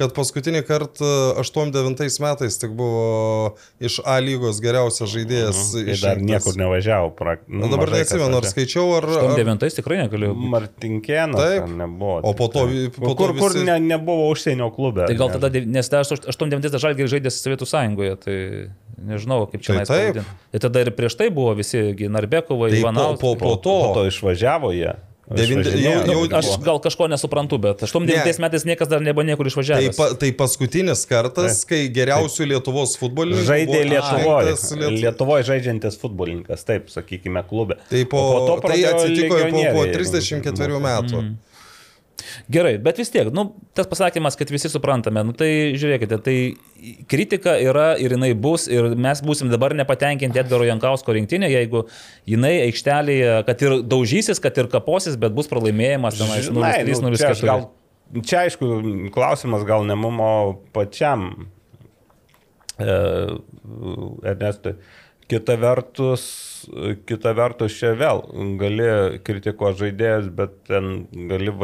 S5: kad paskutinį kartą 89 metais tik buvo iš A lygos geriausias žaidėjas.
S4: Tai dar
S5: išrinktas.
S4: niekur nevažiavo. Pra...
S5: Na, dabar neatsimenu, ar skaičiau, ar... ar
S3: 9 tikrai negaliu.
S4: Martinkėnas
S5: Taip.
S4: nebuvo.
S5: O po to- po to
S4: kur, kur
S5: visi-
S4: ne, nebuvo užsienio klube.
S3: Tai gal
S4: ne?
S3: tada, nes tai 89 žalgiai žaidė Sovietų sąjungoje, tai nežinau, kaip čia
S5: Tai taip.
S3: Tai tada ir prieš tai buvo visi gi Narbekovai,
S5: Tai po- po-
S4: Po,
S5: to.
S4: po to išvažiavo jie.
S5: Devin- jau- jau-
S3: Aš gal kažko nesuprantu, bet 89
S5: Ne.
S3: metais niekas dar nebuvo niekur
S5: Tai,
S3: išvažiavęs.
S5: pa, tai paskutinis kartas, kai geriausių Lietuvos futbolininkų
S4: Žaidė Lietuvoje.
S5: Liet-
S4: Lietuvoje žaidžiantis futbolininkas, taip, sakykime, klube.
S5: Tai, po,
S4: O
S5: po to tai atsitiko po, po
S4: legionieriai.
S5: 34 metų. Mm.
S3: Gerai, bet vis tiek, nu, tas pasakymas, kad visi suprantame, nu, tai žiūrėkite, tai kritika yra ir jinai bus ir mes būsim dabar nepatenkinti Edgaro Jankausko rinktinė, jeigu jinai aikštelėje, kad ir daužysis, kad ir kaposis, bet bus pralaimėjimas, tenais
S4: Žinai,
S3: 0-3,
S4: nu, čia, aš
S3: 0-4.
S4: gal, čia aišku, klausimas gal ne mumo pačiam e, Ernestui. Kita vertus, kita vertus čia vėl gali kritikuoti žaidėjus, bet ten gali,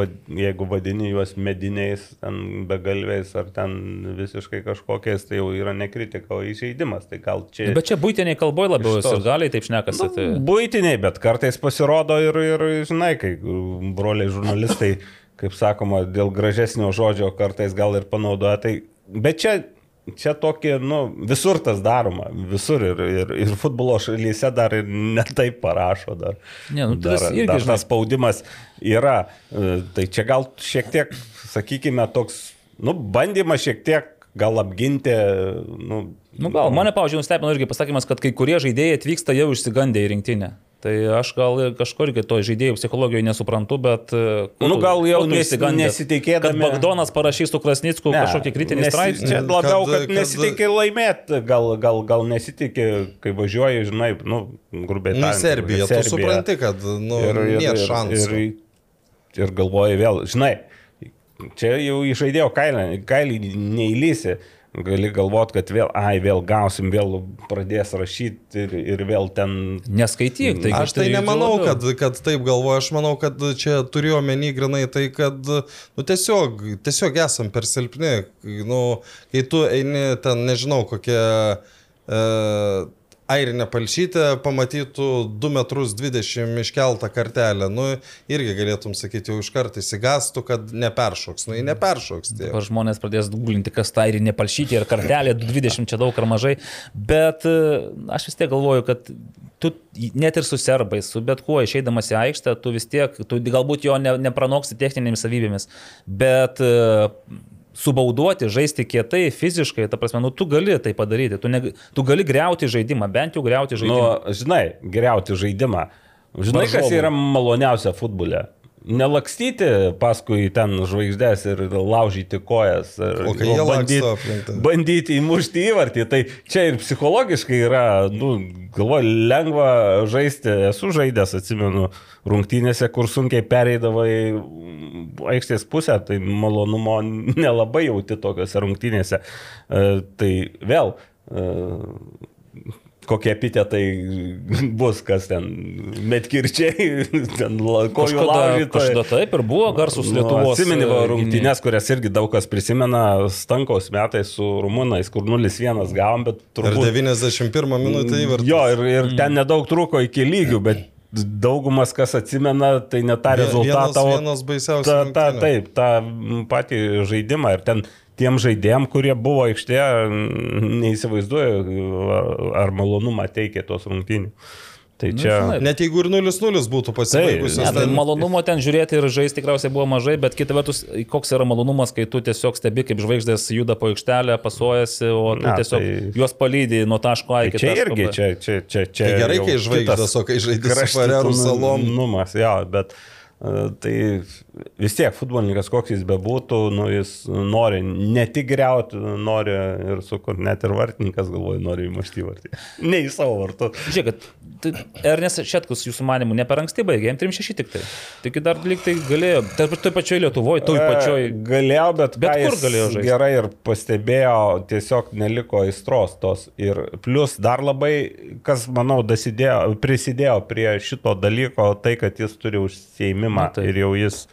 S4: jeigu vadini juos mediniais, ten begalviais ar ten visiškai kažkokiais, tai jau yra ne kritika, o įžeidimas. Tai gal čia...
S3: Bet čia būtiniai kalboje labiau
S4: tos-
S3: ir galiai taip šnekasi.
S4: Nu,
S3: Tai...
S4: Būtiniai, bet kartais pasirodo ir, ir žinai, kai broliai žurnalistai, kaip sakoma, dėl gražesnio žodžio kartais gal ir panaudoja. Tai, bet čia, čia tokie, nu, visur tas daroma, visur ir, ir, ir futbolo šalyse dar ir netaip parašo dar.
S3: Ne, nu,
S4: dar,
S3: irgi,
S4: dar tas spaudimas yra. E, Tai čia gal šiek tiek, sakykime, toks, nu, bandymas šiek tiek gal apginti, nu,
S3: Nu gal, mane, pavyzdžiui, nustebino irgi pasakymas, kad kai kurie žaidėjai atvyksta jau išsigandę į rinktinę. Tai aš gal kažkur to žaidėjų psichologijoje nesuprantu, bet... e,
S4: Nu,
S3: tu-
S4: gal jau
S3: tu
S4: nesi- nesitikėdami-
S3: Kad Bagdonas parašys su Krasnicku
S4: Ne,
S3: kažkokį kritinį
S4: nesi-
S3: straipsnį.
S4: Čia labiau, kad,
S5: kad-
S4: kad nesitikė laimėti, gal, gal, gal nesitikė, kai važiuoji, žinai, nu, grubiai.
S5: Nu,
S4: tariant,
S5: Serbija, tu
S4: Serbija.
S5: supranti, kad nu,
S4: ir, ir,
S5: nėra
S4: ir,
S5: šansų.
S4: ir, ir galvoji vėl, žinai, čia jau išaidėjo kailį, kailį neįlysi. Gali galvoti, kad vėl, ai, vėl gausim, vėl pradės rašyti ir, ir vėl ten...
S3: Neskaityk. Tai
S5: Aš tai nemanau, kad, kad taip galvoju, aš manau, kad čia turiu omeny grinai tai, kad nu, tiesiog, tiesiog esam per silpni. Nu, kai tu eini ten, nežinau, kokia e, airinė palšytė, pamatytų 2 metrus 20 iškeltą kartelę, nu, irgi galėtum sakyti, jau iš karto įsigastų, kad neperšoks. Nu, jį neperšoks. Tie.
S3: Dabar žmonės pradės guglinti, kas tai ir nepalšyti, ir kartelė 20 čia daug ar mažai. Bet e, aš vis tiek galvoju, kad tu net ir su serbais, su bet kuo išeidamas į aikštę, tu vis tiek, tu galbūt jo ne, nepranoksi techninėmis savybėmis, bet e, subauduoti, žaisti kietai, fiziškai, ta prasme, nu tu gali tai padaryti, tu, ne, tu gali greuti žaidimą, bent jau greuti
S4: Nu,
S3: žaidimą.
S4: žinai, geriauti žaidimą. Žinai, kas
S3: Varžovų.
S4: yra maloniausia futbole? Nelakstyti paskui ten žvaigždės ir laužyti kojas. Ir,
S5: O kai jie
S4: bandyti, bandyti įmušti įvartį. Tai čia ir psichologiškai yra, nu, galvoju, lengva žaisti. Esu žaidęs, atsimenu, rungtynėse, kur sunkiai pereidavo į aikštės pusę, tai malonumo nelabai jauti tokiuose rungtynėse. E, tai vėl. Kokie epitetai bus, kas ten, metkirčiai, [LAUGHS] ten kojų
S3: Kažkada,
S4: laužytojai.
S3: kažkada taip ir buvo garsus Lietuvos.
S4: Atsimeni va,
S3: e,
S4: rungtynės, kurias irgi daug kas prisimena, Stankaus metais su Rumunais, kur 0-1 gavom, bet
S5: Ir
S4: turbūt...
S5: 91 minutę įvartį.
S4: Jo, ir, ir ten nedaug trūko iki lygių, bet daugumas, kas atsimena, tai ne tą rezultatą,
S5: vienas- vienas baisiausių
S4: ta, ta, taip, tą patį žaidimą. Ir ten tiem žaidėjim, kurie buvo aikštėje, neįsivaizduoju, ar, malonumą teikė tos rungtynių. Tai čia...
S3: žinai,
S5: Net jeigu ir 0-0 būtų pasibaigusios.
S3: Ne, tai
S5: ten-
S3: malonumo ten žiūrėti ir žaisti tikriausiai buvo mažai, bet kita vertus, koks yra malonumas, kai tu tiesiog stebi, kaip žvaigždės juda po aikštelę, pasuojasi, o tu
S4: Na,
S3: tiesiog
S4: tai-
S3: juos palydai nuo taško A
S4: Tai
S3: iki
S4: čia
S3: taško
S4: irgi,
S3: B.
S4: čia, čia, čia, čia
S5: Tai gerai, kai žvaigždės, o kai žaidži su Farerų salom.
S4: Numas, jo, bet e, tai vis tiek futbolininkas, koks jis bebūtų, nu, jis nori ne tik greuti, nori ir sukurti, net ir vartininkas galvoja, nori įmušti vartį. Ne į savo vartų.
S3: Žiūrėk, tai Ernestas Šetkus, jūsų manimų, ne per anksti baigė, jam 3-6 tik tai. Tik dar liktai galėjo, tai toj pačioj Lietuvoje, toj pačioj.
S4: E, Galėjo, bet,
S3: Bet kur galėjo žaisti?
S4: Gerai ir pastebėjo, tiesiog neliko aistros tos. Ir plus dar labai, kas manau, dasidėjo, prisidėjo prie šito dalyko, tai kad jis turi užsieimimą
S3: Na, taip.
S4: ir jau jis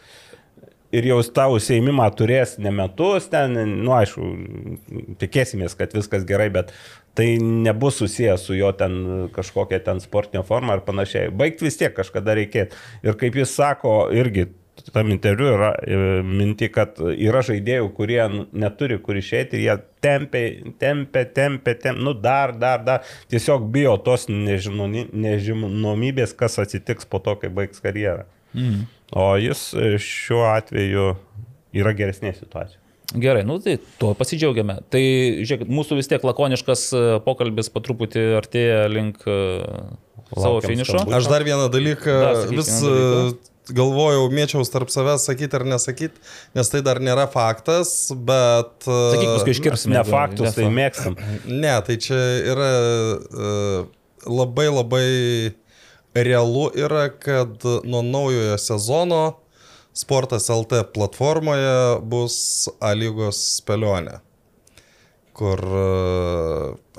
S4: ir jau tą užsieimimą turės ne metus, ten, nu aišku, tikėsimės, kad viskas gerai, bet tai nebus susijęs su jo ten kažkokia ten sportinė forma ar panašiai. Baigti vis tiek kažkada reikėtų. Ir kaip jis sako, irgi tam interviu yra e, minti, kad yra žaidėjų, kurie neturi kur išeiti ir jie tempia, tempia, tempia, tempia, nu dar, dar, dar, tiesiog bijo tos nežinomybės, kas atsitiks po to, kai baigs karjerą. Mm. O jis e, šiuo atveju yra geresnė situacija.
S3: Gerai, nu tai tuo pasidžiaugiame. Tai, žiūrėk, mūsų vis tiek lakoniškas e, pokalbis po truputį artėja link e, savo finišo.
S4: skambučio.
S5: Aš dar vieną dalyką
S3: Dar sakyk
S5: vis
S3: vieną dalyką.
S5: galvojau, mėčiaus tarp savęs sakyti ar nesakyti, nes tai dar nėra faktas, bet...
S3: Sakyk, paskui iškirpsime.
S4: Ne faktus, tai mėgstam.
S5: Ne, tai čia yra labai labai realu yra, kad nuo naujojo sezono Sportas LT platformoje bus A lygos spėlionė. Kur e,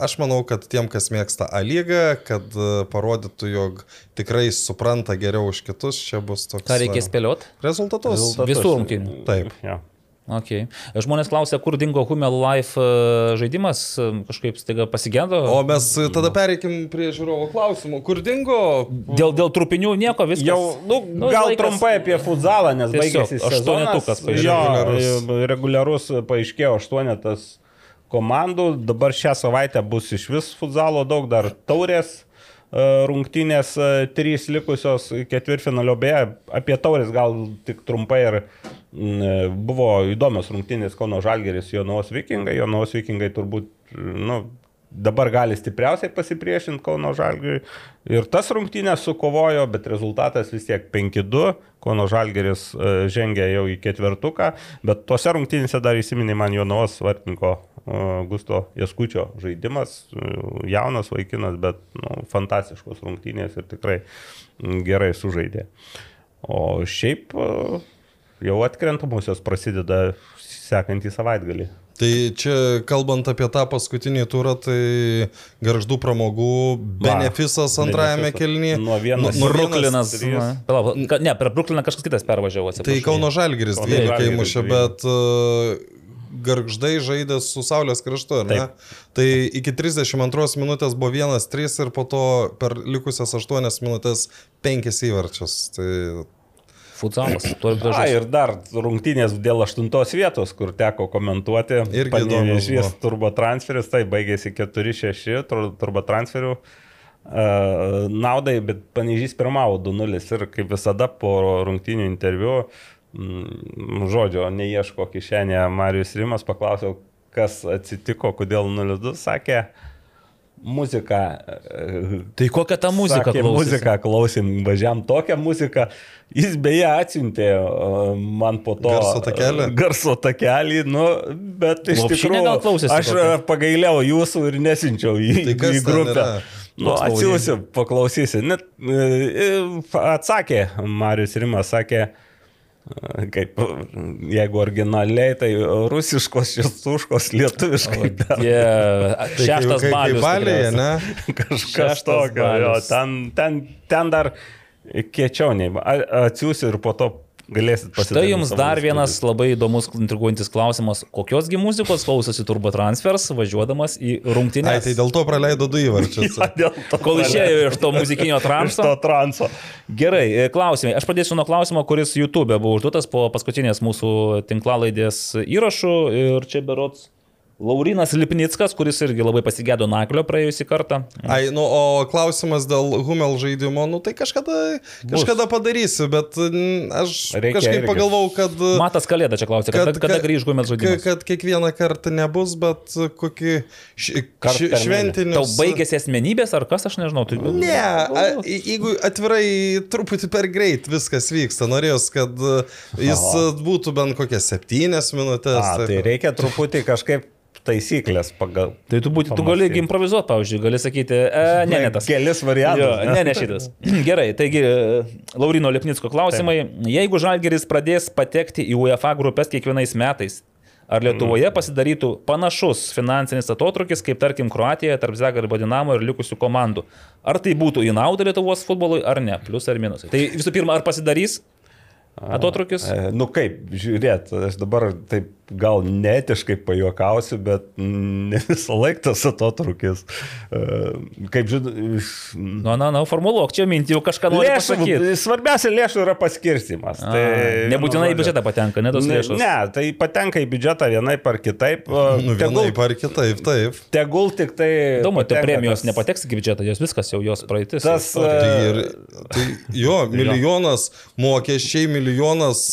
S5: aš manau, kad tiem, kas mėgsta A lygą, kad e, parodytų, jog tikrai supranta geriau už kitus, čia bus toks.
S3: Ką reikės
S5: e,
S3: spėlioti?
S5: Rezultatus.
S3: Visų rungtynių.
S5: Taip.
S4: Ja.
S3: Okay. Žmonės klausia, kur dingo Humel Life e, žaidimas, e, kažkaip staiga pasigendo.
S5: O mes e, tada pereikim prie žiūrovo klausimų. Kur dingo?
S3: Dėl, dėl trupinių nieko viskas.
S4: Jau, nu,
S3: Nu,
S4: gal
S3: laikas-
S4: trumpai apie futzalą, nes baigėsi
S3: aštuonetukas.
S4: Jo,
S5: Reguliarus.
S4: reguliarus paaiškėjo aštuonetas komandų. Dabar šią savaitę bus iš vis futzalo daug, dar taurės e, rungtynės, e, trys likusios ketvirtfinalio, beje, apie taurės gal tik trumpai ir mm, buvo įdomios rungtynės Kauno Žalgeris, Jonavos Vikingai, Jonavos Vikingai turbūt, nu, dabar gali stipriausiai pasipriešinti Kauno Žalgiriui. Ir tas rungtynės sukovojo, bet rezultatas vis tiek 5-2. Kauno Žalgiris e, žengė jau į ketvirtuką, bet tose rungtynėse dar įsiminė man Jonavos vartininko e, Gusto Jaskučio žaidimas. E, Jaunas vaikinas, bet nu, fantastiškos rungtynės ir tikrai gerai sužaidė. O šiaip jau atkrentamosios prasideda sekantį savaitgalį.
S5: Tai čia kalbant apie tą paskutinį turą, tai garždų pramogų benefisas antrajame
S4: benefisas.
S5: kelnyje.
S4: Nuo vienas-
S5: nuo
S3: Bruklinas. na, palauk, Ne, per Brukliną kažkas kitas pervažiavo.
S5: Tai. Kauno Žalgiris
S4: Kauno
S5: 12
S4: Žalgiris
S5: įmušė,
S4: 12.
S5: bet uh, garždai žaidė su Saulės kraštu, ar ne?
S4: Taip.
S5: Tai iki 32 minutės buvo 1-3 ir po to per likusias 8 minutės 5 įvarčius. Tai
S3: Futsalas, ir
S4: A, ir dar rungtynės dėl aštuntos vietos, kur teko komentuoti.
S5: Įdomus buvo.
S4: turbo transferis, tai baigėsi 4-6 tur- turbo transferių uh, naudai, bet Panežys pirmavo 2-0 ir kaip visada po rungtynių interviu, mm, žodžio, neieško kišenėje Marijus Rimas, paklausiau, kas atsitiko, kodėl 0-2, sakė, muziką.
S3: Tai kokią tą muziką
S4: sakė,
S3: klausėsi?
S4: muziką klausėm, važiam tokią muziką. Jis beje atsiuntė e, man po to
S5: Garso takelį?
S4: Garso takelį, nu, bet iš tikrųjų aš pagailėjau jūsų ir nesinčiau į,
S5: Tai
S4: į grupę. Nu, atsiųsiu, paklausysiu. Net e, e, atsakė, Marius Rimas sakė, e, kaip, jeigu originaliai, tai rusiškos šestuškos lietuviškai.
S3: Jie,
S5: Tai
S3: šeštas
S5: kaip
S3: balius. Tikriausiai.
S5: ne?
S4: Kažkas tokio, jo, ten, ten, ten dar kiečiau nei. Atsiųsiu ir po to galėsit
S3: Štai
S4: pasidalinti
S3: jums dar vienas labai įdomus, intriguojantis klausimas. Kokiosgi muzikos klausosi Turbo Transfers važiuodamas į rungtynę?
S5: Ai, tai dėl to praleido du įvarčius. [LAUGHS]
S4: A, dėl to
S3: Kol išėjo iš to muzikinio
S4: Iš
S3: transo.
S4: to transo.
S3: Gerai, e, klausimai. Aš pradėsiu nuo klausimo, kuris YouTube buvo užduotas po paskutinės mūsų tinklalaidės įrašų. Ir čia berots Laurinas Lipnickas, kuris irgi labai pasigėdo naklio praėjusį kartą.
S5: Ai, nu, o klausimas dėl Humel žaidimo, nu tai kažkada, kažkada padarysiu, bet aš
S4: Reikia
S5: kažkaip
S4: irgi.
S5: pagalvojau, kad...
S3: Matas Kalėda čia klausė, kada, kada grįž
S5: Kad,
S3: žaidimas.
S5: kad kiekvieną kartą nebus, bet kokį š, š,
S4: per
S5: šventinius...
S3: Tau baigėsi asmenybės ar kas, aš nežinau. Tu...
S5: Ne, a, jeigu atvirai truputį per greit viskas vyksta, norėjus, kad a, jis a, būtų bent kokias septynias minutės.
S4: A, tai reikia truputį kažkaip taisyklės pagal.
S3: Tai tu, būti, tu gali improvizuoti, pavyzdžiui, gali sakyti, e, ne, ne tas.
S4: Kelis variantus.
S3: Jo, ne, ne šitas. [CLEARS THROAT] Gerai, taigi, e, Laurino Lipnicko klausimai. Jeigu Žalgeris pradės patekti į UEFA grupės kiekvienais metais, ar Lietuvoje pasidarytų panašus finansinis atotrukis, kaip tarkim Kroatijoje tarp Zagarbo Dinamo ir likusių komandų? Ar tai būtų į naudą Lietuvos futbolui, ar ne? Plius ar minusai. Tai visų pirma, ar pasidarys atotrukis?
S4: Nu kaip, žiūrėt, aš dabar taip gal netiškai pajuokausiu, bet ne visą laiką tas atotrukis. Kaip žinot,
S3: Na, na, na, formuluok, čia mintį jau kažką nori pasakyti.
S4: lėšų, svarbiausia lėšų yra paskirstimas.
S3: Tai, nebūtinai į
S4: nu,
S3: biudžetą patenka, ne tos lėšos.
S4: ne, tai patenka į biudžetą vienaip ar kitaip. [LAUGHS]
S5: Nu,
S4: tegul,
S5: vienaip ar kitaip, taip.
S4: tegul tik tai...
S3: Įdomu, tai premijos
S4: tas-
S3: nepateks į biudžetą, jos viskas jau jos praeitis.
S4: Tas,
S3: istorija.
S5: Tai, ir, tai jo, milijonas mokesčiai, milijonas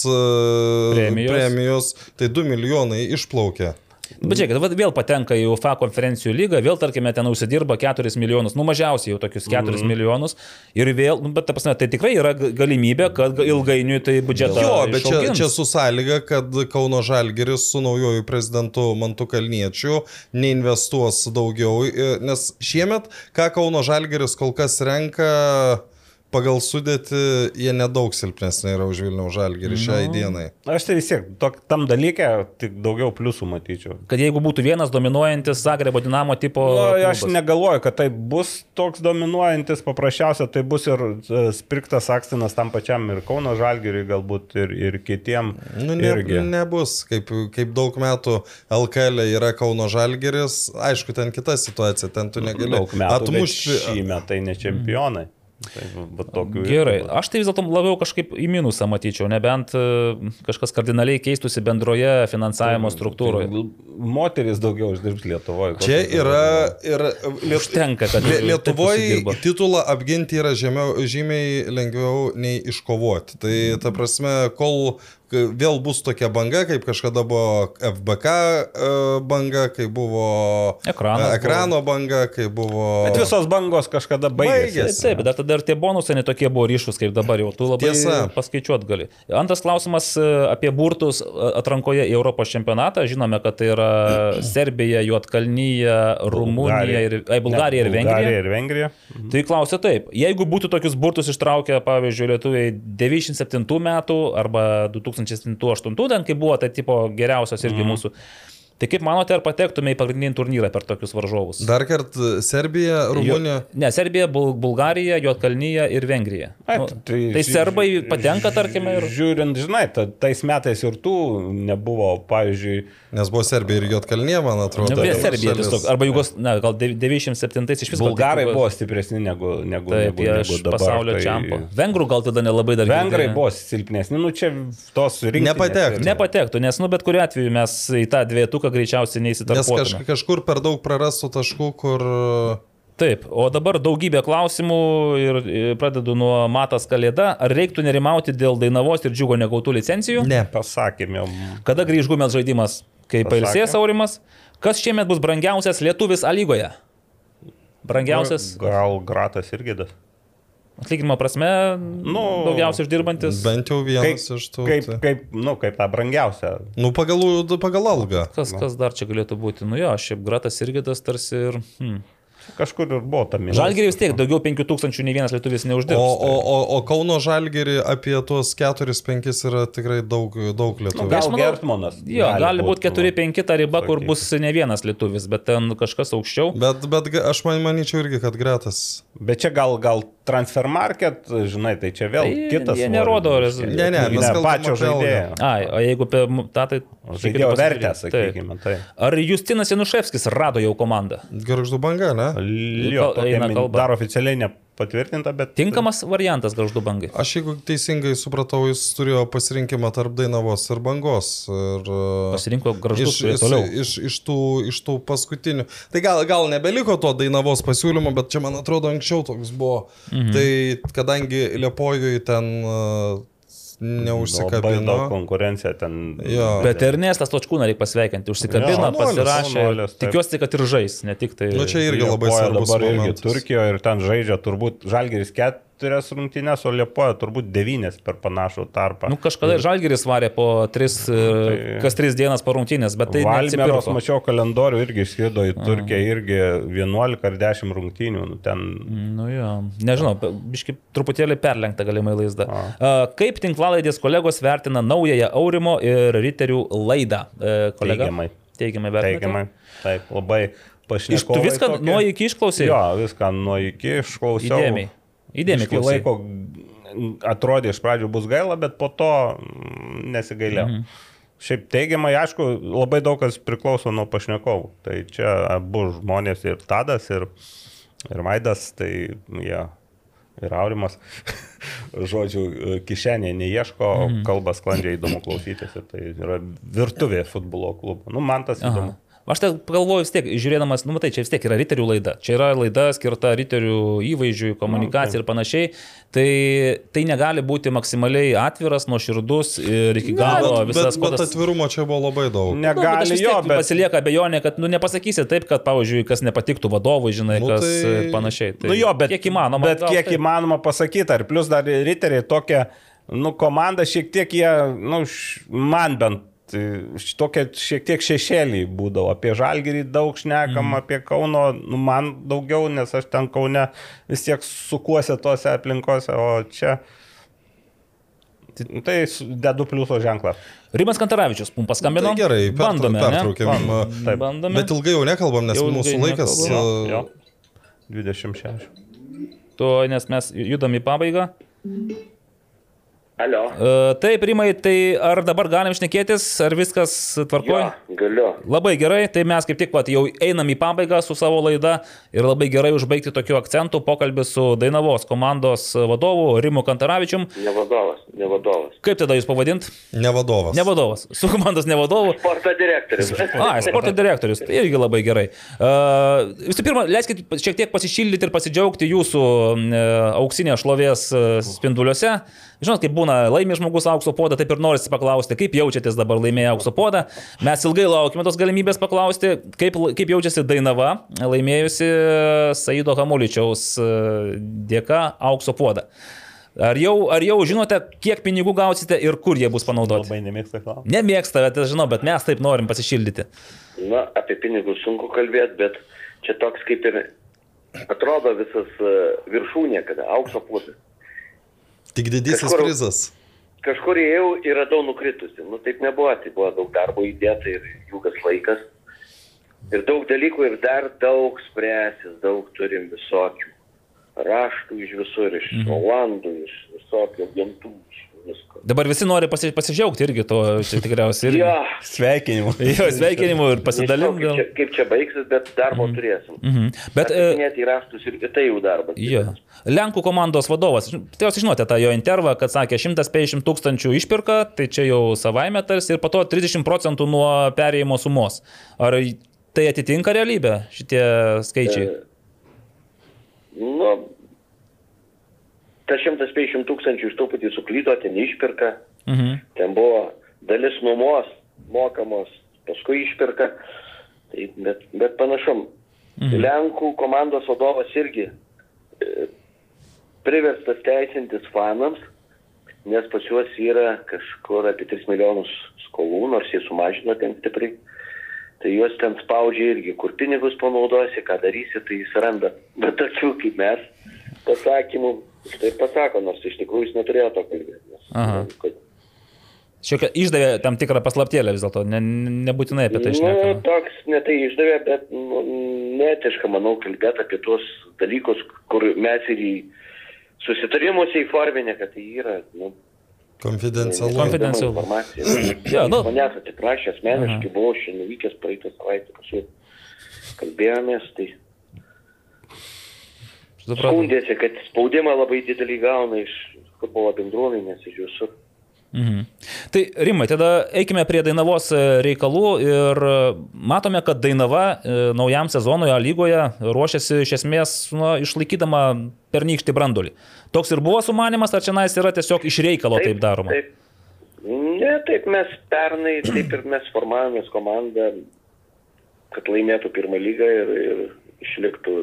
S5: uh,
S3: Premijos.
S5: premijos, tai 2 milijonai išplaukia.
S3: Bet žiūrėkit, vat vėl patenka į UFA konferencijų lygą, vėl, tarkime, ten užsidirba 4 milijonus, nu mažiausiai jau tokius 4 mm. milijonus. Ir vėl, nu, bet ta prasme, tai tikrai yra ga- galimybė, kad ga- ilgainiui tai biudžetą.
S5: Jo, bet čia,
S3: išaugins.
S5: čia su sąlyga, kad Kauno Žalgeris su naujoju prezidentu Mantu Kalniečiu neinvestuos daugiau, nes šiemet, ką Kauno Žalgeris kol kas renka pagal sudėti, jie nedaug silpnesnė yra už Vilniaus Žalgerį šiai dienai.
S4: Aš tai vis tiek, tok, tam dalykė tik daugiau pliusų matyčiau.
S3: Kad jeigu būtų vienas dominuojantis Zagrebo dinamo tipo...
S4: O, aš
S3: klubas.
S4: negalvoju, kad tai bus toks dominuojantis, paprasčiausia tai bus ir e, spriktas akstinas tam pačiam ir Kauno Žalgiriui galbūt ir, ir kitiem.
S5: Nu, ne,
S4: irgi.
S5: nebus, kaip, kaip daug metų LKL yra Kauno Žalgeris, aišku, ten kita situacija, ten tu negali
S4: Daug metų
S5: atmušti.
S4: šį metą tai ne čempionai. Tai, va, tokių
S3: Gerai, aš tai vis dėlto labiau kažkaip į minusą matyčiau, nebent e, kažkas kardinaliai keistųsi bendroje finansavimo struktūroje.
S4: Tai Moteris daugiau uždirbs Lietuvoje.
S5: Čia yra ir Liet...
S3: Užtenka, kad
S5: Lie- Lietuvoje titulą apginti yra žemiau, žymiai lengviau nei iškovoti. Tai ta prasme, kol vėl bus tokia banga, kaip kažkada buvo FBK e, banga, kai buvo
S3: Ekranas
S5: e, ekrano banga, kai buvo...
S4: Bet visos bangos kažkada baigėsi.
S5: Baigėsi.
S3: Taip, bet tada ir tie bonusai netokie buvo ryšus kaip dabar jau. Tu labai
S5: Tiesa.
S3: paskaičiuot gali. Antras klausimas e, apie burtus atrankoje į Europos čempionatą. Žinome, kad tai yra [CLEARS THROAT] Serbija, Juotkalnyje, Rumunija ir, ai, Bulgarija ir Vengrija.
S4: Bulgarija ir Vengrija.
S3: Tai klausia taip, jeigu būtų tokius burtus ištraukę, pavyzdžiui, lietuviai 97 metų arba 2007-2008, ten kai buvo, tai tipo geriausias irgi mm. mūsų. Tai kaip manote, ar patektume į pagrindinį turnyrą per tokius varžovus?
S5: Dar kartą Serbija, Rumunija.
S3: Jo, ne, Serbija, Bul Bulgarija, Juotkalnyje ir Vengrija.
S4: Ai,
S3: Nu, tai, tai serbai patenka, tarkime, ir...
S4: Žiūrint, žinai, ta, tais metais ir tų nebuvo, pavyzdžiui,
S5: Nes buvo Serbija ir Jotkalnie, man atrodo.
S3: Ne, Serbija tiesiog, arba Jugos, na, gal dev- 97 iš viso.
S4: bulgarai buvo stipresni negu, negu,
S3: Taip,
S4: negu, negu dabar.
S3: pasaulio
S4: tai-
S3: čempio. Vengrų gal tada nelabai dar
S4: Vengrai
S3: girdėjome.
S4: buvo silpnesni, nu čia tos rinktinės.
S5: Nepatektų.
S3: Nepatektų, nes, nu, bet kuriu atveju mes į tą dvietuką greičiausiai
S5: Nes kaž, kažkur per daug prarastų taškų, kur...
S3: Taip, o dabar daugybė klausimų ir pradedu nuo Matas Kalėda. Ar reiktų nerimauti dėl Dainavos ir Džiugo negautų licencijų?
S5: Ne.
S4: Pasakėm jau.
S3: Kada grįž Gumels žaidimas? Kai pailsės Aurimas? Kas šiemet bus brangiausias lietuvis A lygoje? Brangiausias
S4: Gal Gratas irgi das.
S3: Atlyginimo prasme, nu, daugiausiai uždirbantis.
S5: Bent jau
S4: Kaip,
S5: vienas iš tų.
S4: kaip,
S5: tai-
S4: kaip, nu, kaip tą brangiausią.
S5: Nu, pagal, pagal algą.
S3: Kas, kas dar čia galėtų būti? Nu jo, šiaip Gratas irgi tas tarsi ir... Hmm.
S4: Kažkur ir buvo ta mintis.
S3: Žalgiriai vis tiek daugiau 5000 nei vienas lietuvis
S5: O,
S3: neuždirbs.
S5: o, o, o Kauno Žalgirį apie tuos 4-5 yra tikrai daug, daug lietuvių.
S4: Gal
S3: Aš manau-
S4: Gertmanas.
S3: Jo, gali būti
S4: būt,
S3: 4-5 ta riba, kur
S4: sakyti.
S3: bus ne vienas lietuvis, bet ten kažkas aukščiau.
S5: Bet, bet aš man, manyčiau irgi, kad gretas.
S4: Bet čia gal, gal transfer market, žinai, tai čia vėl
S3: Tai
S4: kitas.
S3: jie nerodo rezultatų.
S5: Ne, ne, mes
S4: ne pačio žaidėjo.
S3: Ai, o jeigu apie tą, tai...
S4: Žaidėjo vertę, sakykime. Tai.
S3: Ar Justinas Januševskis rado jau komandą?
S5: Garždų banga, ne?
S4: Jo,
S3: eina kalba.
S4: dar oficialiai nepatvirtinta, bet...
S3: Tinkamas variantas garždų bangai.
S5: Aš jeigu teisingai supratau, jis turėjo pasirinkimą tarp Dainavos ir Bangos. Ir, e,
S3: Pasirinko garždus
S5: iš, iš,
S3: toliau.
S5: iš, iš, tų, iš tų paskutinių. Tai gal, gal nebeliko to Dainavos pasiūlymo, bet čia man atrodo anksčiau toks buvo. Mhm. Tai kadangi Liepojui ten uh, neužsikabino.
S4: daug konkurencija ten.
S5: Jo.
S3: Bet Ernestas Točkūną reikia pasveikinti. Užsikabino,
S5: Jo,
S3: pasirašė.
S4: taip.
S3: Tikiuosi, kad ir žais, ne tik tai...
S5: Nu, čia irgi labai svarbus
S4: dabar irgi
S5: momentas.
S4: Turkijoje ir ten žaidžia turbūt Žalgeris keturias rungtynės, o Liepoja turbūt devynias per panašų tarpą.
S3: Nu, kažkada ir Žalgeris varė po tris, tai... kas tris dienas po rungtynės, bet tai neatsipirko.
S4: mačiau kalendorių, irgi išskrido į Turkiją, irgi 11 ar 10 rungtynių. Nu, ten
S3: Nu jo, nežinau, biški truputėlį perlenkta galimai laizda. A, Kaip tinklalaidės kolegos vertina naująją Aurimo ir Riterių laidą? E, Kolega?
S4: teigiamai.
S3: Teigiamai vertina.
S4: Teigiamai. Taip, labai pašnekėjau.
S3: tu viską nuo iki išklausai?
S4: Jo, viską nuo iki išklausiau.
S3: Įdėmiai. Įdėmiai klausai.
S4: laiko atrodė iš pradžių bus gaila, bet po to nesigailėjau. Mhm. Šiaip teigiamai, aišku, labai daug kas priklauso nuo pašnekovų. Tai čia abu žmonės ir Tadas, ir, ir Vaidas, tai jie ir Aurimas, [LAUGHS] žodžiu, kišenė neieško, mhm. kalba sklandžiai įdomu klausytis. Tai yra virtuvė futbolo klubo. Nu, man tas įdomu.
S3: Aha. Aš tai galvoju vis tiek, žiūrėdamas, nu matai, čia vis tiek yra riterių laida. Čia yra laida skirta riterių įvaizdžiui, komunikacijai ir panašiai. Tai, tai negali būti maksimaliai atviras, nuoširdus ir iki galo
S5: bet,
S3: visas
S5: bet, bet
S3: kodas.
S5: atvirumo čia buvo labai daug.
S3: Nu, bet
S4: Negali jo, bet
S3: pasilieka abejonė, kad nu, nepasakysi taip, kad, pavyzdžiui, kas nepatiktų vadovui, žinai,
S5: Nu,
S3: kas
S5: tai-
S3: tai... panašiai. Tai
S4: nu jo, bet
S3: kiek įmanoma.
S4: Bet
S3: gal
S4: kiek
S3: taip.
S4: įmanoma pasakyti, ar plus dar riteriai tokia, nu, komanda šiek tiek jie, nu, š- man bent tai tokia šiek tiek šešėlį būdavo. Apie žalgerį daug šnekam, mm. apie Kauno, nu, man daugiau, nes aš ten Kaune vis tiek sukuosi tose aplinkose, o čia... Tai su- dedu pliuso ženklą.
S3: Rimas Kantaravičius mums paskambino.
S5: Tai gerai, per,
S3: bandome. ne?
S5: pertraukėm.
S4: Taip.
S3: Bandome.
S5: Bet ilgai jau nekalbam, nes
S3: Jau
S5: mūsų laikas.
S3: nekalbam.
S5: uh,
S4: Jo. 26.
S3: To, nes mes judam į pabaigą.
S6: Alio.
S3: E, Taip, Rimai, tai ar dabar galim šnekėtis, ar viskas tvarkoja?
S6: galiu.
S3: Labai gerai, tai mes kaip tik vat, jau einam į pabaigą su savo laida ir labai gerai užbaigti tokiu akcentu pokalbį su Dainavos komandos vadovu Rimu Kantaravičium.
S6: Ne vadovas, ne vadovas.
S3: Kaip tada jūs pavadint?
S5: Ne vadovas.
S3: Ne vadovas, su komandos ne vadovu.
S6: Sporto direktorius.
S3: A, sporto direktorius, tai irgi labai gerai. Uh, visų pirma, leiskit šiek tiek pasišildyti ir pasidžiaugti jūsų uh, auksinės šlovės uh, spinduliuose. Žinot, kaip būna laimė žmogus aukso podą, taip ir norisi paklausti, kaip jaučiatės dabar laimėję aukso podą. Mes ilgai laukime tos galimybės paklausti, kaip, kaip jaučiasi Dainava, laimėjusi Saido Hamuličiaus uh, dėka aukso podą. Ar jau, ar jau žinote, kiek pinigų gausite ir kur jie bus panaudoti?
S4: Labai nemėgsta klausimą.
S3: Nemėgsta, bet aš žinau, bet mes taip norim pasišildyti.
S6: Na, apie pinigus sunku kalbėti, bet čia toks kaip ir atrodo visas e, viršūnė, kada aukso puodas.
S5: Tik didysis
S6: Kažkur-
S5: prizas.
S6: Kažkur ėjau ir radau nukritusi. Nu, taip nebuvo, tai buvo daug darbo įdėta ir ilgas laikas. Ir daug dalykų ir dar daug spręsis, daug turim visokių. Raštų iš visur, iš mhm. Olandų, iš visokių agentų, iš visko.
S3: Dabar visi nori pasi, pasidžiaugti irgi to, čia tikriausiai. Irgi.
S6: Jo,
S4: Sveikinimų.
S3: Jo, sveikinimų ir
S6: nežinau,
S3: pasidalim.
S6: kaip, čia, kaip čia baigsis, bet darbo mhm. turėsim.
S3: Mhm. Bet, e,
S6: Net į raštus ir tai jau darbas.
S3: jo. Lenkų komandos vadovas, tikriausiai žinote tą jo intervą, kad sakė 150 tūkstančių išpirka, tai čia jau savaime tarsi ir po to 30 procentų nuo perėjimo sumos. Ar tai atitinka realybę šitie skaičiai?
S6: Nu, ta 150 tūkstančių iš truputį suklydo, ten išpirka,
S3: Mhm.
S6: ten buvo dalis nuomos mokamos, paskui išpirka. Tai, bet, bet panašum, Mhm. Lenkų komandos vadovas irgi e, priverstas teisintis fanams, nes pas juos yra kažkur apie 3 milijonus skolų, nors jie sumažino ten stipriai. Tai juos ten spaudžia irgi, kur pinigus panaudosi, ką darysi, tai jis randa. Bet tokių kaip mes pasakymų, štai pasako, nors iš tikrųjų jis neturėjo to kalbėti. Nes,
S3: Aha.
S6: kad,
S3: Šiokia išdavė tam tikrą paslaptėlę vis dėlto, ne, nebūtinai apie tai
S6: nu,
S3: šnekame.
S6: toks netai išdavė, bet nu, netiška, manau, kalbėti apie tuos dalykus, kur mes ir į susitarimuose įforminė, kad tai yra nu,
S5: Konfidencialu.
S3: Konfidencialu.
S6: informacija. [CLEARS THROAT]
S3: Jo, nu.
S6: Manęs atsiprašė asmeniškai, buvau šiandien vykęs praeitą savaitę, kažkaip kalbėjomės, tai. Skundėsi, kad spaudimą labai didelį gauna iš futbolo bendruomenės, iš jūsų.
S3: Mhm. Tai Rimai, tada eikime prie Dainavos e, reikalų ir e, matome, kad Dainava e, naujam sezonui A lygoje ruošiasi iš esmės nu, išlaikydama pernykštį brandulį. Toks ir buvo sumanimas, ar čia nais yra tiesiog iš reikalo taip, taip daroma?
S6: Taip. Ne, taip mes pernai, taip ir mes formavomės komandą, kad laimėtų pirmą lygą ir, ir išliktų,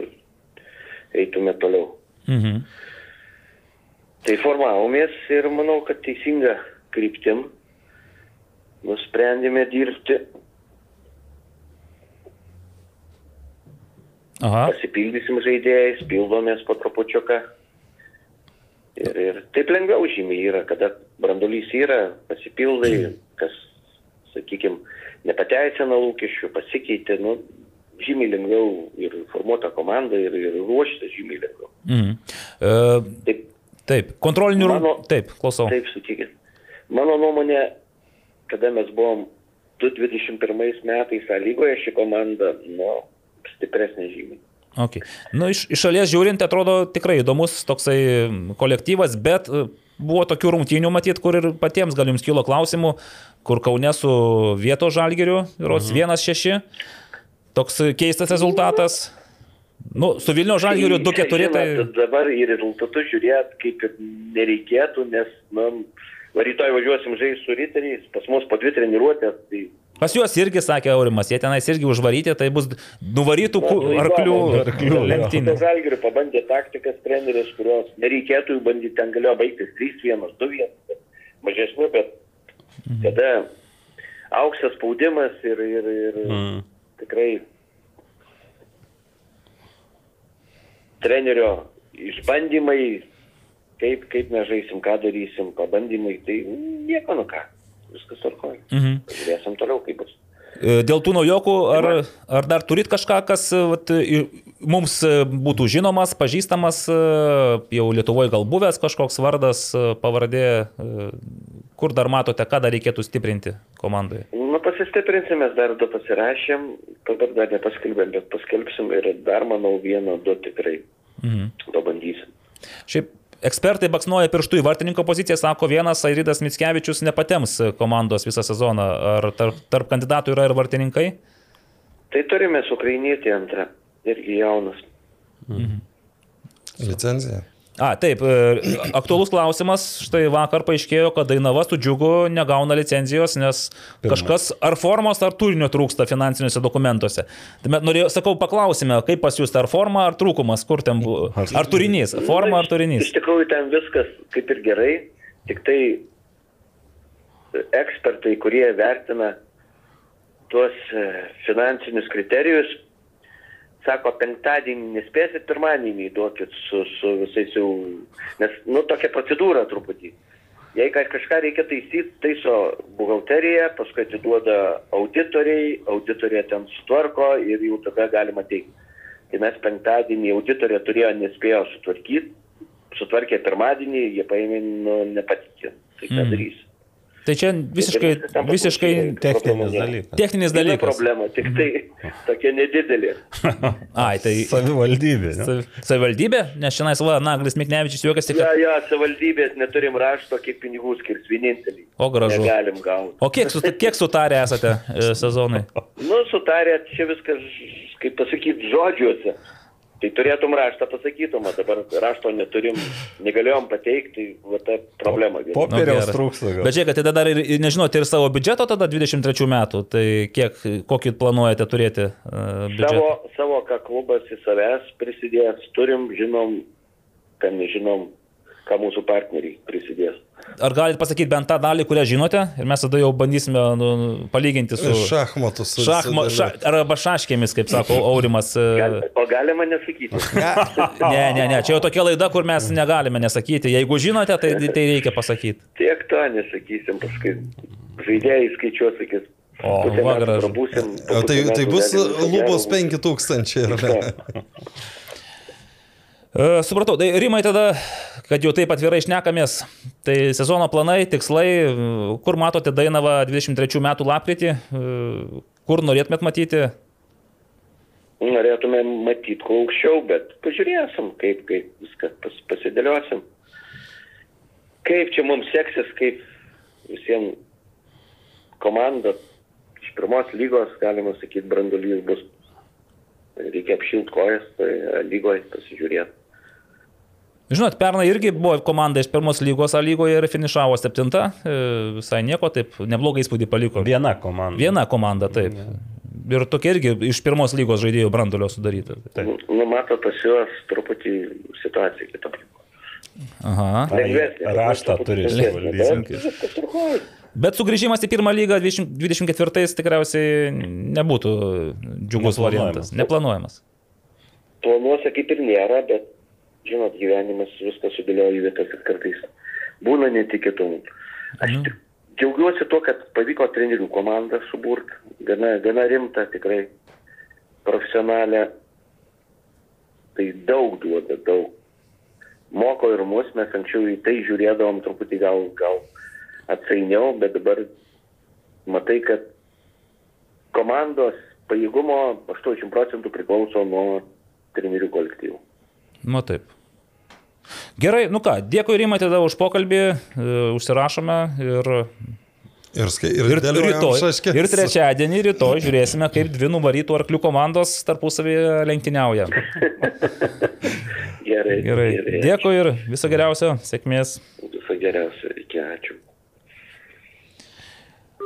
S6: eitume toliau.
S3: Mhm.
S6: Tai formavomės ir manau, kad teisinga kryptim nusprendėme dirbti,
S3: Aha.
S6: pasipildysim žaidėjais, pildomės po trupučiuką. Ir, ir taip lengviau žymiai yra, kada brandolys yra, pasipildai, kas, sakykime, nepateisina lūkesčių, pasikeitė, nu, žymiai lengviau ir formuota komanda, ir, ir ruoštis žymiai lengviau.
S3: Mhm. E,
S6: Taip,
S3: taip, kontrolinių.
S6: Mano-
S3: Taip, klausau.
S6: Taip, sutikit. Mano nuomonė, kada mes buvom 2021 metais A lygoje, ši komanda, nu, stipresnė žymiai.
S3: Okay. Nu, iš, iš šalies žiūrint, atrodo tikrai įdomus toksai kolektyvas, bet e, buvo tokių rungtynių matyt, kur ir patiems gal jums kilo klausimų, kur Kaune su vietos žalgeriu, Rots
S6: Mhm.
S3: 1-6, toks keistas rezultatas. Nu, su Vilnių žalgeriu 2-4, tai...
S6: Žinot, Dabar į rezultatus žiūrėt kaip ir nereikėtų, nes, va, rytoj važiuosim žaisti su riteriais, pas mus po dvi treniruotės, tai
S3: Pas juos irgi sakė Aurimas, jie tenais irgi užvaryti, tai bus nuvarytų ku-
S6: Na, tai
S3: arklių.
S4: Arklių, jo.
S3: lenktynių.
S6: Žalgirių pabandė taktikas treneris, kurios nereikėtų jų bandyti, ten galėjo baigtis 3-1, 2-1, bet mažesnių, bet kada auksas spaudimas ir, ir, ir
S4: Mm.
S6: Tikrai trenerio išbandymai, kaip, kaip mes žaisim, ką darysim, pabandymai, tai nieko nu ką, viskas tvarkoja.
S3: Mhm.
S6: Žiūrėsim toliau, kaip bus.
S3: E, Dėl tų naujokų, ar, ar dar turit kažką, kas vat, mums e, būtų žinomas, pažįstamas, e, jau Lietuvoje gal buvęs kažkoks vardas, e, pavardė, kur dar matote, ką dar reikėtų stiprinti komandoje?
S6: Nu, pasistiprinsime, mes dar du pasirašėm, dabar dar nepaskelbėm, bet paskelbsim ir dar, manau, vieną, du tikrai
S3: Mhm.
S6: pabandysim.
S3: Šiaip ekspertai baksnuoja pirštų į vartininko poziciją, sako vienas Airidas Mitskevičius nepatems komandos visą sezoną. Ar tarp, tarp kandidatų yra ir vartininkai?
S6: Tai turime su Ukrainietį antrą, irgi jaunas.
S5: Licencija.
S3: A, taip, e, aktuolus klausimas. Štai vakar paaiškėjo, kad Dainava su džiugu negauna licenzijos, nes kažkas ar formos, ar turinio trūksta finansiniuose dokumentuose. Tai mes norėjau, sakau, paklausime, kaip pas jūs ar forma, ar trūkumas, kur ten buvo. Ar turinys, forma ar
S6: Iš
S3: turinys.
S6: tikrųjų, ten viskas kaip ir gerai, tik tai ekspertai, kurie vertina tuos e, finansinius kriterijus, sako, penktadienį nespėsit, pirmadienį duokit su, su visais jau, nes, nu, tokia procedūra truputį. Jei ka- kažką reikia taisyti, taiso buhalterija, paskui atiduoda auditoriai, auditorija ten sutvarko ir jau tada galima teikti. Tai mes penktadienį auditorė turėjo nespėjo sutvarkyti, sutvarkė pirmadienį, jie paėmė, nu, nepatikė. Tai ką
S3: Mm.
S6: darys?
S3: Tai čia visiškai, visiškai
S4: Techninis dalykas.
S3: techninis dalykas.
S6: problema, tik tai tokia nedidelė. [LAUGHS]
S3: Ai, tai
S4: Savivaldybė. ne?
S3: sav- savivaldybė, nes šiandien va, Naglis Miknevičius juokiasi,
S6: Ja,
S3: kad...
S6: ja, savivaldybės neturim rašto, kiek pinigų skirs vienintelį.
S3: O gražu.
S6: Negalim gauti.
S3: O kiek, su, kiek sutarę esate e, sezonai?
S6: Nu, sutarė, čia viskas, kaip pasakyti, žodžiuose. Tai turėtum raštą pasakytum, o dabar rašto neturim, negalėjom pateikti, va ta problema.
S4: Popieriaus
S3: geras.
S4: trūksta. gal.
S3: Bet žiūrėk, tai dar ir, nežinote ir savo biudžeto tada 23 metų, tai kiek, kokį planuojate turėti uh, biudžetą?
S6: Savo, savo, ką klubas į savęs prisidės, turim, žinom, ką nežinom, ką mūsų partneriai prisidės.
S3: Ar galite pasakyti bent tą dalį, kurią žinote ir mes tada jau bandysime nu, palyginti su...
S5: Šachmatus. su-
S3: Šachma, ša, arba šaškėmis, kaip sako [LAUGHS] Aurimas. e,
S6: Gal, o galima nesakyti.
S3: Ne, ne, ne, čia jau tokia laida, kur mes negalime nesakyti. Jeigu žinote, tai, tai reikia pasakyti.
S6: Tiek to nesakysim, paskui žaidėjai skaičiuos, sakys.
S3: O,
S6: pusę
S3: va, gražu.
S5: Tai, tai bus lubos
S6: gero
S5: 5000, ar ne?
S3: E, [LAUGHS] supratau, tai Rimai tada, kad jau taip atvirai išnekamės, tai sezono planai, tikslai, e, kur matote Dainavą 23 metų lapkritį, e, kur norėtumėt matyti?
S6: Norėtume matyti kuo aukščiau, bet pažiūrėsim, kaip, kaip viską pas, pasidėliosim. Kaip čia mums seksis, kaip visiems komanda iš pirmos lygos, galima sakyti, brandolys bus. Reikia apšilt kojas, tai lygoje pasižiūrėti.
S3: Žinot, pernai irgi buvo komanda iš pirmos lygos A lygoje ir finišavo septinta, e, visai nieko, taip neblogą įspūdį paliko.
S4: Viena komanda.
S3: Viena komanda, taip. Ir tokia irgi iš pirmos lygos žaidėjų brandulio sudaryta.
S4: Taip.
S6: Nu, mato pas juos truputį situacija kitokia.
S3: Aha.
S4: Raštą turi suvaldyti.
S6: bet
S3: sugrįžimas į pirmą lygą 20, 24 tikriausiai nebūtų džiugus variantas. Neplanuojamas.
S6: planuose kaip ir nėra, bet, žinot, gyvenimas viską sudėlioja į vietas ir kartais būna netikėtumų. Aš tik džiaugiuosi tuo, kad pavyko trenerių komandą suburti, gana, gana rimtą, tikrai profesionalią. Tai daug duoda, daug. Moko ir mus, mes anksčiau į tai žiūrėdavom truputį gal, gal atsainiau, bet dabar matai, kad komandos pajėgumo 80 procentų priklauso nuo trenerių kolektyvų.
S3: Nu taip. Gerai, nu ką, dėkui Rimai tada už pokalbį, e, užsirašome ir,
S5: Ir, skai, ir,
S3: ir, rytoj, ir trečiadienį rytoj žiūrėsime, kaip dvi nuvarytų arklių komandos tarpusavėje lenktyniauja.
S6: Gerai.
S3: Gerai, dėkui ir viso geriausio, sėkmės.
S6: Viso geriausio, iki ačiū.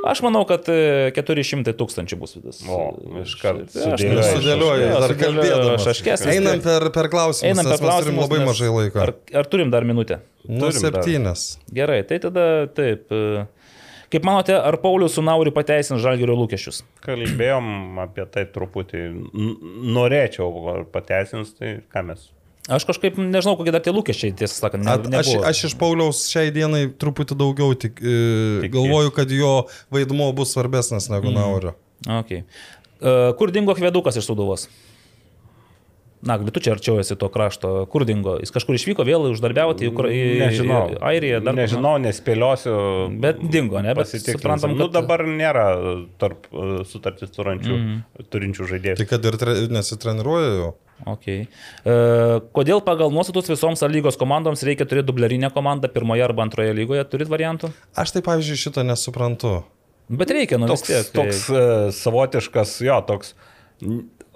S3: Aš manau, kad e, 400 tūkstančių bus vidus.
S4: O, iškart
S3: Aš Jo,
S5: dar kalbėdamas.
S3: šaškes vis
S5: Einam per, per klausimus,
S3: Einam per
S5: mes turim
S3: klausimus.
S5: labai mažai laiko.
S3: Ar, ar turim dar minutę?
S5: Nu, septynes.
S3: Gerai, tai tada taip. e, Kaip manote, ar Paulius su Nauriu pateisins žalgerio lūkesčius?
S4: Kalbėjom apie tai truputį. Norėčiau ar pateisins, tai ką mes.
S3: Aš kažkaip nežinau, kokie dar tie lūkesčiai, tiesą sakant, ne,
S5: At, aš,
S3: nebuvo.
S5: aš iš Pauliaus šiai dienai truputį daugiau tik, e,
S4: Tiki.
S5: galvoju, kad jo vaidmuo bus svarbesnis negu Naurio.
S3: Okay. Uh, kur dingo Kvedukas iš Suduvos? Na, tu čia arčiau esi to krašto. Kur dingo? Jis kažkur išvyko vėl uždarbiauti į, Ukra... į,
S4: Nežinau.
S3: į Airiją. Dar
S4: Nežinau, nespėliosiu.
S3: Bet dingo, ne? Bet suprantam,
S4: Nu,
S3: kad
S4: dabar nėra tarp uh, sutartis turinčių, mm turinčių žaidėjų.
S5: Tai kad ir tre, nesitreniruoja jau.
S3: Okay. Uh, kodėl pagal nuostatus visoms A lygos komandoms reikia turėti dublerinę komandą pirmoje arba antroje lygoje? Turit variantų?
S5: Aš tai, pavyzdžiui, šito nesuprantu.
S3: Bet reikia, nu
S4: toks,
S3: tiek.
S4: toks uh, savotiškas, jo, toks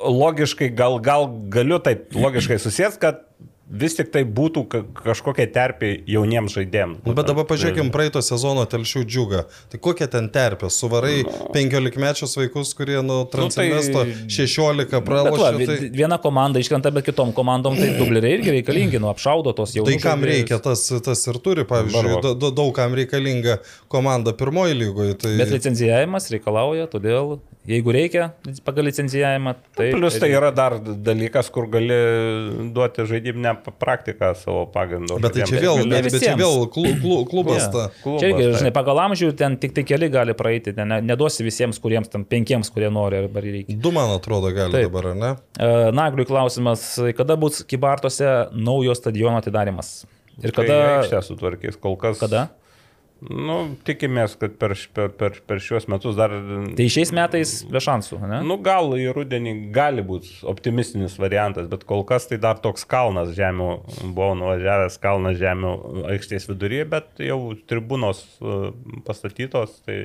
S4: logiškai, gal, gal galiu taip logiškai susijęs, kad vis tik tai būtų ka- kažkokia terpė jauniems žaidėjams.
S5: Nu, bet dabar pažiūrėkim praeito sezono telšių džiugą. Tai kokia ten terpė? Suvarai 15-mečius vaikus, kurie nuo Transinvesto 16
S3: Bet va,
S5: pralošė.
S3: vi-
S5: Tai,
S3: Viena komanda iškrenta, bet kitom komandom tai dubleriai irgi reikalingi, nu apšaudo tos jau.
S5: tai kam reikia, tas, tas ir turi, pavyzdžiui, da- da- daug kam reikalinga komanda pirmoji lygoje. Tai...
S3: Bet licencijavimas reikalauja, todėl jeigu reikia pagal licencijavimą, tai...
S4: Plus tai yra dar dalykas, kur gali duoti žaidybinę p- praktiką savo pagrindu.
S5: Bet tai čia vėl,
S3: ne
S5: bet, bet čia
S3: visiems.
S5: vėl klu, klu, klubas
S3: Jo.
S5: ta.
S4: Klubas,
S3: Čia irgi,
S4: taip.
S3: žinai, pagal amžių ten tik tai keli gali praeiti, ne- neduosi visiems, kuriems tam penkiems, kurie nori arba reikia.
S5: Du, man atrodo, gali
S3: Taip.
S5: dabar, ar ne?
S3: E, Nagliui klausimas, kada bus Kibartose naujo stadiono atidarimas? Ir
S4: Kai
S3: kada...
S4: aikštę sutvarkys, kol kas.
S3: Kada?
S4: Nu, tikimės, kad per, per, per šiuos metus dar...
S3: Tai šiais metais be šansų, ne?
S4: Nu, gal į rudenį gali būti optimistinis variantas, bet kol kas tai dar toks kalnas žemių, buvau nuvažiavęs kalnas žemių aikštės viduryje, bet jau tribūnos e, pastatytos, tai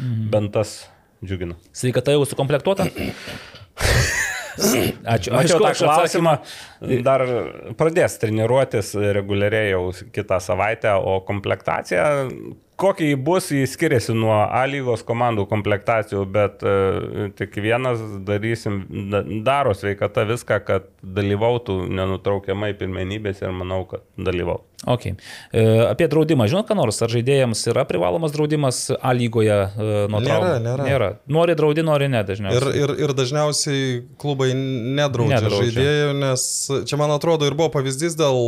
S3: Mhm.
S4: bent tas džiugina.
S3: Sveikata jau sukomplektuota? [COUGHS] [COUGHS] Ačiū.
S4: Ačiū tą
S3: klausimą.
S4: Dar pradės treniruotis reguliariai jau kitą savaitę, o komplektacija, kokia jį bus, jis skiriasi nuo A lygos komandų komplektacijų, bet uh, tik vienas darysim, da, daro sveikata viską, kad dalyvautų nenutraukiamai pirmenybės ir manau, kad dalyvautų.
S3: Okay. E, apie draudimą, žinot, ką nors, ar žaidėjams yra privalomas draudimas A lygoje e, nuo
S5: Nėra,
S3: traumų?
S5: nėra.
S3: nėra. Nori draudi, nori ne
S5: Ir,
S3: dažniausiai.
S5: ir, ir dažniausiai klubai nedraudžia,
S3: Nedraudžia.
S5: žaidėjų, nes čia man atrodo ir buvo pavyzdys dėl,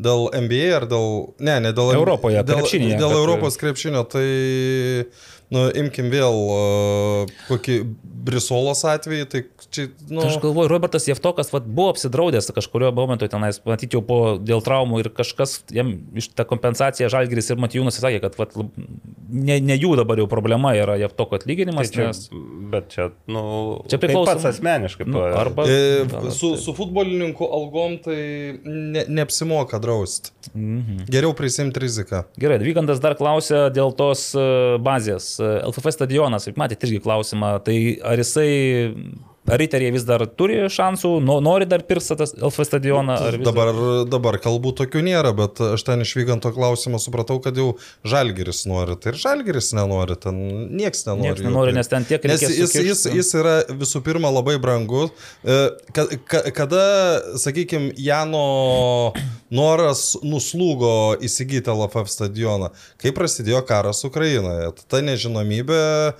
S5: dėl NBA ar dėl... Ne, ne dėl
S3: Europoje,
S5: dėl,
S3: krepšinyje,
S5: dėl
S3: kad-
S5: Europos krepšinio, tai... Nu, imkim vėl uh, kokį Brisolos atvejį, tai čia, nu...
S3: Aš galvoju, Robertas Jeftokas vat, buvo apsidraudęs kažkurio momentu tenais, matyti jau po dėl traumų ir kažkas jam iš tą kompensaciją Žalgiris ir Matijūnas sakė, kad vat, ne, ne jų dabar jau problema yra Jeftoko atlyginimas,
S4: Tai čia,
S3: nes...
S4: bet čia, nu,
S3: Čia
S4: kaip
S3: priklauso-
S4: pats asmeniškai.
S3: Nu, arba...
S5: E, su, su futbolininkų algom tai ne, neapsimoka drausti.
S3: Mhm.
S5: Geriau prisimti riziką.
S3: Gerai, Vygandas dar klausė dėl tos e, bazės. LFF stadionas, matėte irgi klausimą, tai ar jisai, riteriai vis dar turi šansų, no, nori dar pirkti tas LFF stadioną? Ar vis
S5: Dabar, dabar kalbų tokių nėra, bet aš ten išvykant to klausimą supratau, kad jau Žalgiris nori. Tai ir Žalgiris nenori, ten nieks nenori.
S3: Niekas
S5: jų
S3: nenori, nes ten tiek reikės
S5: jis, jis, jis yra visų pirma labai brangus. E, ka- ka- Kada, sakykime, Jano noras nuslūgo įsigyti LFF stadioną, kai prasidėjo karas Ukrainoje, ta nežinomybė e,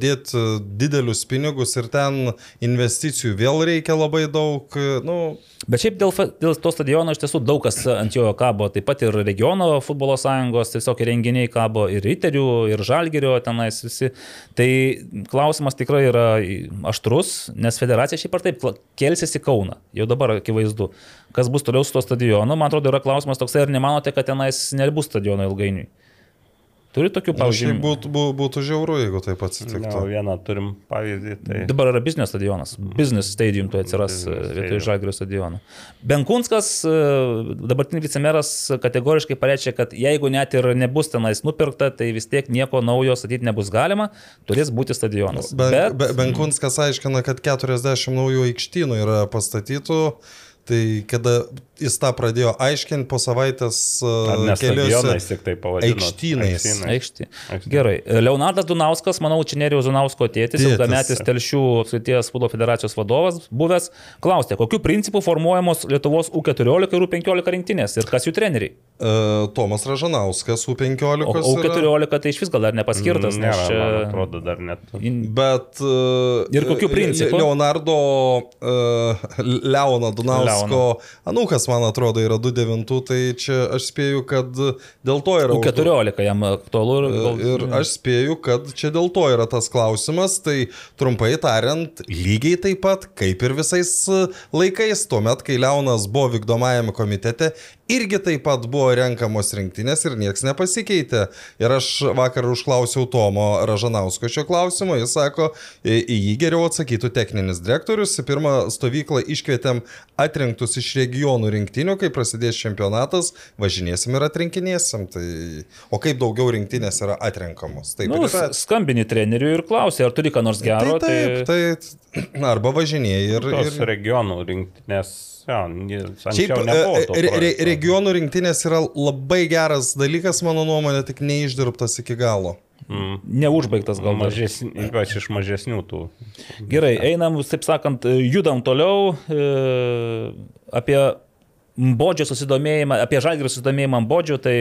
S5: dėti didelius pinigus ir ten investicijų vėl reikia labai daug. e, Nu,
S3: Bet šiaip dėl, dėl to stadiono iš tiesų daug kas ant jo kabo, taip pat ir regiono futbolo sąjungos, tiesiog renginiai kabo ir riterių, ir žalgerio tenais visi. Tai klausimas tikrai yra aštrus, nes federacija šiaip ar taip kelsis į Kauną, jau dabar akivaizdu. Kas bus toliau su to stadionu, man atrodo, yra klausimas toksai, ar nemanote, kad tenais nebus stadiono ilgainiui? Turi tokių
S5: nu,
S3: pavyzdžių.
S5: būtų, būtų, būtų žiauru, jeigu taip
S4: Na,
S5: atsitiktų.
S4: vieną turim pavyzdį. Tai...
S3: Dabar yra biznio stadionas. Business stadium tu atsiras e, vietoj. Žalgirio stadiono. Benkunskas, e, dabartinis vicemeras, kategoriškai pareiškė, kad jeigu net ir nebus tenais nupirkta, tai vis tiek nieko naujo statyti nebus galima, turės būti stadionas.
S5: Ben,
S3: Bet
S5: be, Benkunskas aiškina, kad 40 naujų aikštynų yra pastatytų. Tai kada jis tą pradėjo aiškinti po savaitės keliose
S4: stadionais tik tai pavadino?
S5: aikštynais.
S3: Aikštė. Gerai. Leonardas Dunauskas, manau, čia Nerijos Dunausko tėtis, ilgametis telšių apskrities futbolo federacijos vadovas, buvęs, klausė, kokiu principu formuojamos Lietuvos U14 ir U15 rinktinės ir kas jų treneriai.
S5: Uh, Tomas Ražanauskas, U15.
S3: O
S5: yra.
S3: U14 tai iš vis gal dar nepaskirtas, nes
S4: Nėra,
S3: čia...
S4: man atrodo, dar net.
S5: Bet. Uh,
S3: Ir kokiu principu?
S5: Leonardo uh, Leono Dunausko
S3: Leono.
S5: anūkas, man atrodo, yra 29, tai čia aš spėju, kad dėl to yra. uždu-
S3: U14 jam aktualu ir... gal-
S5: Ir aš spėju, kad čia dėl to yra tas klausimas, tai trumpai tariant, lygiai taip pat kaip ir visais e, laikais, tuomet, kai Leonas buvo vykdomajame komitete, irgi taip pat buvo renkamos rinktinės ir niekas nepasikeitė. Ir aš vakar užklausiau Tomo Ražanausko šio klausimo, jis sako, į jį geriau atsakytų techninis direktorius. Į pirmą stovyklą iškvietėm atrinktus iš regionų rinktinių, kai prasidės čempionatas, važinėsim ir atrinkinėsim. Tai... O kaip daugiau rinktinės yra atrenkamos? Taip,
S3: Nu,
S5: ir yra.
S3: skambini treneriui ir klausi, ar turi ką nors gero.
S5: tai taip, tai arba važinėjai ir...
S4: Tos
S5: ir...
S4: regionų rinktinės, jo,
S5: Šiaip e,
S4: nebuvo.
S5: re, re, regionų rinktinės yra labai geras dalykas, mano nuomonė, tik neišdirbtas iki galo.
S4: Mm.
S3: Neužbaigtas gal dar.
S4: Mažesni, ypač iš mažesnių tų.
S3: Gerai, einam, taip sakant, judam toliau e, apie Bodžio susidomėjimą, apie žalgirį susidomėjimą Bodžio, tai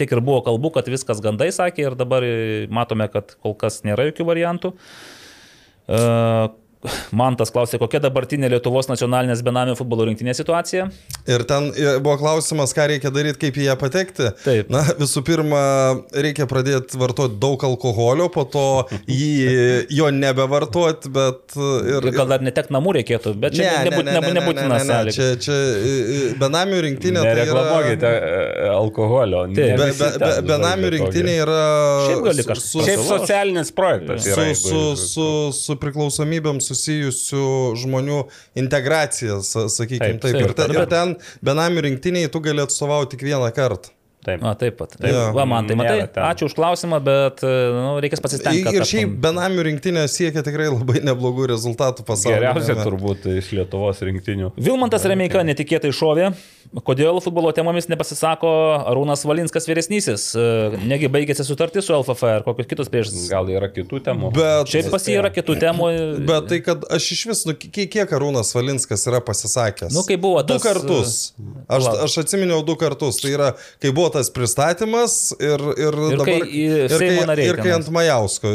S3: tik ir buvo kalbų, kad viskas gandai sakė ir dabar e, matome, kad kol kas nėra jokių variantų. E, Mantas klausė, kokia dabartinė Lietuvos nacionalinės benamių futbolo rinktinė situacija.
S5: Ir ten e, buvo klausimas, ką reikia daryti, kaip į ją patekti.
S3: Taip.
S5: Na, visų pirma, reikia pradėti vartoti daug alkoholio, po to [LAUGHS] jį, jo nebevartoti, bet e, ir...
S3: Ir gal dar netek namų reikėtų, bet čia nebūt, nebūt, nebūtina sąlyga.
S5: Čia, čia e, benamių rinktinė tai yra...
S4: Alkoholio. ne
S3: Taip.
S5: Be, be, be, benamių rinktinė yra...
S3: Šiaip gali
S5: su,
S4: Šiaip socialinis projektas
S5: su,
S4: yra.
S5: su,
S4: jeigu-
S5: su, su priklausomybėm susijusių žmonių integracija, sa- sakykime
S4: Taip,
S5: taip. Ir, ten, ir ten benamių rinktiniai tu gali atstovauti tik vieną kartą.
S4: Taip.
S3: A, taip pat. Taip.
S5: Jo.
S3: Va, man tai matai. Ačiū už klausimą, bet e, nu, reikės pasistengti.
S5: Ir šiaip benamių rinktinė siekia tikrai labai neblogų rezultatų pasaulyje.
S4: Geriausia turbūt iš Lietuvos rinktinių.
S3: Vilmantas Remeika netikėtai šovė. Kodėl futbolo temomis nepasisako Arūnas Valinskas vyresnysis? E, Negi baigėsi sutartis su LFF ar kokios kitos priežastys?
S4: Gal yra kitų temų?
S5: Bet,
S3: Šiaip pas jį yra kitų temų.
S5: bet tai, kad aš iš vis, nu, kiek, Arūnas Valinskas yra pasisakęs?
S3: Nu, kai buvo
S5: Du
S3: tas,
S5: kartus. Aš,
S3: Palauk.
S5: aš atsiminiau du kartus. Tai yra, kai buvo tas pristatymas ir, ir,
S3: Ir kai
S5: dabar.
S3: į
S5: ir, kai,
S3: nariai
S5: ir kai ant Majausko.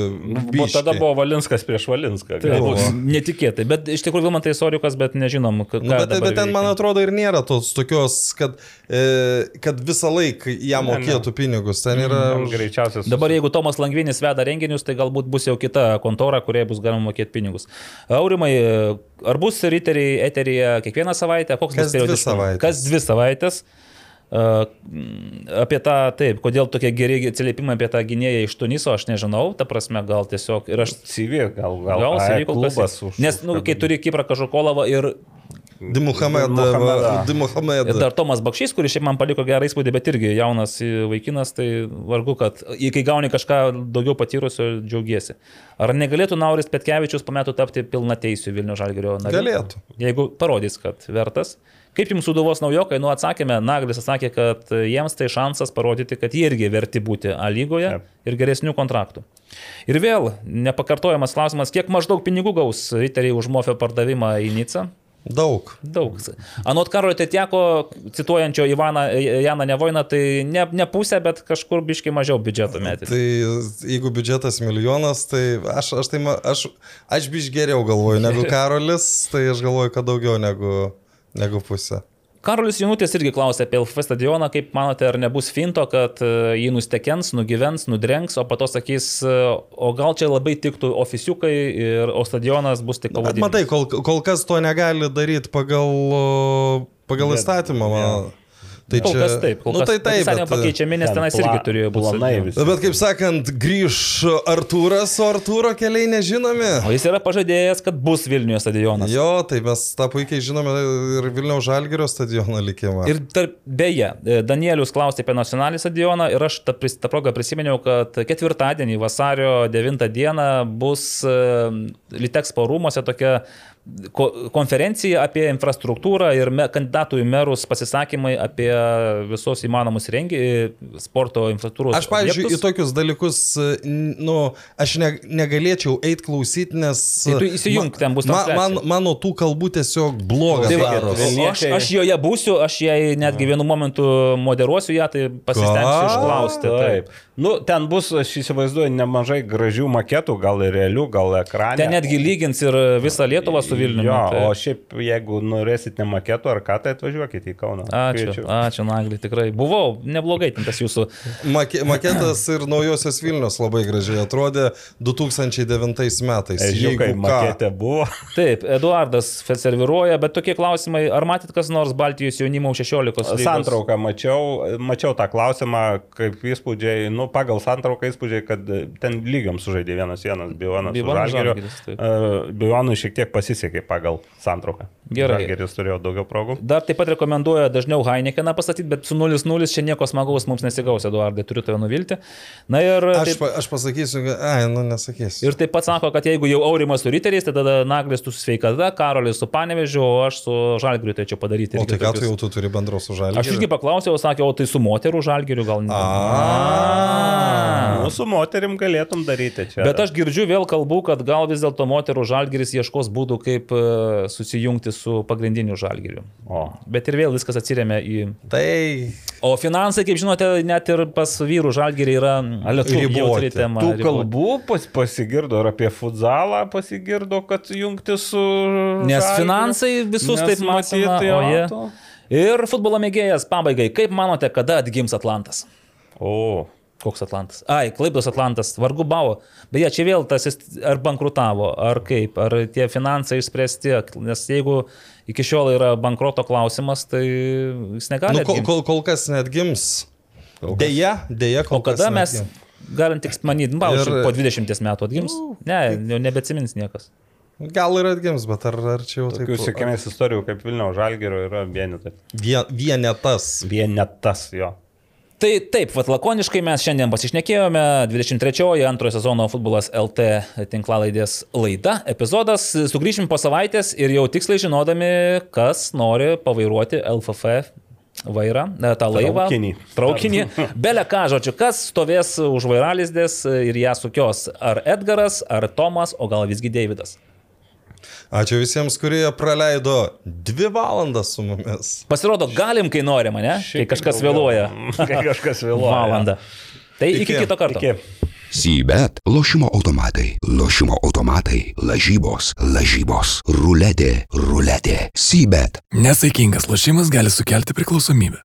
S4: O tada buvo Valinskas prieš Valinską.
S3: Tai buvo netikėtai, bet iš tikrųjų Vilmantai istorikas, bet nežinom, ką.
S5: Nu, bet,
S3: dabar
S5: bet ten,
S3: veikia.
S5: man atrodo, ir nėra tos tokios, kad, e, kad visą laiką jam
S4: Ne, ne.
S5: mokėtų pinigus. Ten yra...
S4: Tam Greičiausias.
S3: Dabar jeigu Tomas Langvinis veda renginius, tai galbūt bus jau kita kontora, kurioje bus galima mokėti pinigus. Aurimai, ar bus riteriai eteryje kiekvieną savaitę? Koks
S5: Kas
S3: bus
S5: savaitės.
S3: Kas dvi savaitės? Apie tą, taip, kodėl tokie geri atsiliepimai apie tą gynėją iš Tuniso, aš nežinau, ta prasme, gal tiesiog ir aš
S4: CV, gal, gal,
S3: Gal savyko
S4: klubas
S3: klubas.
S4: už.
S3: Nes, nu, kai turi Kiprą Kažukolovą ir,
S5: Dimuhamed.
S4: Dimuhamedą.
S5: Dimuhamed.
S3: ir dar Tomas Bakšys, kuris šiaip man paliko gerą įspūdį, bet irgi jaunas vaikinas, tai vargu, kad kai gauni kažką daugiau patyrusio, džiaugiesi. Ar negalėtų Nauris Petkevičius po metų tapti pilna teisų Vilnių Žalgerio nariu?
S5: Galėtų.
S3: Jeigu parodys, kad vertas. Kaip jums suduvos naujokai, nu atsakėme, Naglis atsakė, kad jiems tai šansas parodyti, kad jie irgi verti būti A lygoje
S4: Taip.
S3: ir geresnių kontraktų. Ir vėl nepakartojamas klausimas, kiek maždaug pinigų gaus riteriai už Mofio pardavimą į Nicą?
S5: Daug.
S3: Daug. Anot Karolio Tetieko, cituojančio Ivaną, Janą Nevoiną, tai ne, ne pusę, bet kažkur biškai mažiau biudžeto metį.
S5: Tai jeigu biudžetas milijonas, tai aš, aš, tai, aš, aš biš geriau galvoju negu [LAUGHS] Karolis, tai aš galvoju, kad daugiau negu, negu pusė.
S3: Karolis Janutis irgi klausė apie LFF stadioną, kaip manote, ar nebus finto, kad e, jį nustekens, nugyvens, nudrenks, o po to sakys, e, o gal čia labai tiktų ofisiukai, ir, o stadionas bus tik
S5: Bet
S3: pavadinimas.
S5: matai, kol, kol kas to negali daryti pagal, pagal įstatymą. Man. Tai
S3: Kol kas taip, kol
S5: nu,
S3: kas
S5: tai taip,
S3: įstatymą
S5: bet,
S3: pakeičiami, nes
S4: ten
S3: tenais irgi turėjo būti
S4: planai visi.
S5: bet kaip sakant, grįž Artūras, o Artūro keliai nežinomi.
S3: O jis yra pažadėjęs, kad bus Vilniuje stadionas.
S5: Jo, tai mes tą puikiai žinome ir Vilniaus Žalgerio stadiono likimą.
S3: Ir tarp, beje, e, Danielius klausė apie nacionalinį stadioną ir aš tą, tą progą prisiminiau, kad ketvirtadienį, vasario 9 dieną bus e, Litexpo rūmose tokia konferencija apie infrastruktūrą ir kandidatų į merus pasisakymai apie visos įmanomus renginius, sporto infrastruktūros.
S5: Aš, pavyzdžiui, į
S3: objektus.
S5: tokius dalykus, nu, aš ne, negalėčiau eiti klausyti, nes...
S3: Tai tu įsijunk, ten bus
S5: ma, man,
S3: transliacija.
S5: mano tų kalbų tiesiog blogas
S3: Tai va, aš, aš joje būsiu, aš jai netgi vienu momentu moderuosiu ją, tai pasistengsiu išklausti.
S4: Taip. Nu, ten bus, aš įsivaizduoju, nemažai gražių maketų, gal ir realių, gal ekranų.
S3: Ten netgi lygins ir visą Lietuvą su Vilniumi.
S4: Jo,
S3: tai...
S4: o šiaip, jeigu norėsit ne maketų ar ką, tai atvažiuokite į Kauną.
S3: Ačiū,
S4: Kviečiu.
S3: ačiū Nagli, tikrai. Buvau, neblogai ten tas jūsų.
S5: Make, maketas ir naujosios Vilnius labai gražiai atrodė 2009 metais. Ką.
S4: maketė buvo.
S3: Taip, Eduardas serviruoja, bet tokie klausimai, ar matyt kas nors Baltijos jaunimo 16 lygos?
S4: Santrauką mačiau, mačiau tą klausimą, kaip įspūdžiai, nu, pagal santrauką įspūdžiai, kad ten lygiam sužaidė vienas vienas, su.
S3: Žalgiris, taip.
S4: E, šiek tiek pasisekė pagal santrauką.
S3: Gerai.
S4: Žalgiris turėjo daugiau progų.
S3: Dar taip pat rekomenduoja dažniau Heinekeną pastatyti, bet su 0-0 čia nieko smagaus mums nesigaus, Eduardai, turiu tave nuvilti. Na ir,
S5: Aš,
S3: taip,
S5: pa, aš pasakysiu, kad- ai, nu nesakysiu.
S3: ir taip pat sako, kad jeigu jau Aurimas su Riteriais, tai tada Naglis tu su sveikata, Karolis su Panevežiu, o aš su Žalgiriu tai čia padaryti.
S5: O tai ką tu jau tu turi bendro su žaliu?
S3: Aš irgi paklausiau, sakė, o tai su moterų Žalgiriu gal ne.
S5: A.
S4: Nu, su moterim galėtum daryti čia.
S3: Bet aš girdžiu vėl kalbų, kad gal vis dėlto moterų žalgeris ieškos būdų, kaip e, susijungti su pagrindiniu žalgeriu.
S4: O.
S3: Bet ir vėl viskas atsiriamia į...
S5: Tai
S3: O finansai, kaip žinote, net ir pas vyrų žalgerį yra
S5: riboti.
S3: tema.
S4: Tų
S3: riboti.
S4: kalbų pas, pasigirdo ir apie futzalą pasigirdo, kad jungti su...
S3: Nes
S4: Žalgiriu.
S3: finansai visus
S4: Nes
S3: taip matyt,
S4: matyt,
S3: o
S4: jo,
S3: jie.
S4: to.
S3: Ir futbolo mėgėjas pabaigai, kaip manote, kada atgims Atlantas?
S4: O.
S3: Koks Atlantas? Ai, Klaipdos Atlantas, vargu bavo. Beje, čia vėl tas ar bankrutavo, ar kaip, ar tie finansai išspręsti, nes jeigu iki šiol yra bankroto klausimas, tai jis negali.
S5: nu, kol, kol, kol kas net gims. Deja, deja, kol
S3: o kada
S5: kas
S3: mes
S5: neatgims.
S3: galim tik manyti, pavyzdžiui,
S5: Ir-
S3: po 20 metų atgims? Ne, jau nebeatsimins niekas.
S5: Gal ir atgims, bet ar, ar čia jau taip...
S4: Tokių sėkmės istorijų kaip Vilniaus Žalgirio yra vienetai.
S5: Vien, vienetas.
S4: Vienetas jo.
S3: Tai taip, vat lakoniškai mes šiandien pasišnekėjome 23-oji antrojo sezono futbolas LT tinklalaidės laida, epizodas. Sugrįšim po savaitės ir jau tiksliai žinodami, kas nori pavairuoti LFF vairą, e, tą laivą.
S4: Traukinį.
S3: Traukinį. [LAUGHS] Bele ką, žodžiu, kas stovės už vairalizdės ir ją sukios. Ar Edgaras, ar Tomas, o gal visgi Davidas.
S5: Ačiū visiems, kurie praleido dvi valandas su mumis.
S3: Pasirodo, galim, kai norim, ne? [LAUGHS] Kai kažkas vėluoja.
S4: Kai kažkas vėluoja.
S3: Valandą. Tai
S5: iki,
S3: Iki. kito karto.
S4: Iki.
S1: Sybet, lošimo automatai, lošimo automatai, lažybos, lažybos, ruletė, ruletė, Sybet.
S2: Nesaikingas lošimas gali sukelti priklausomybę.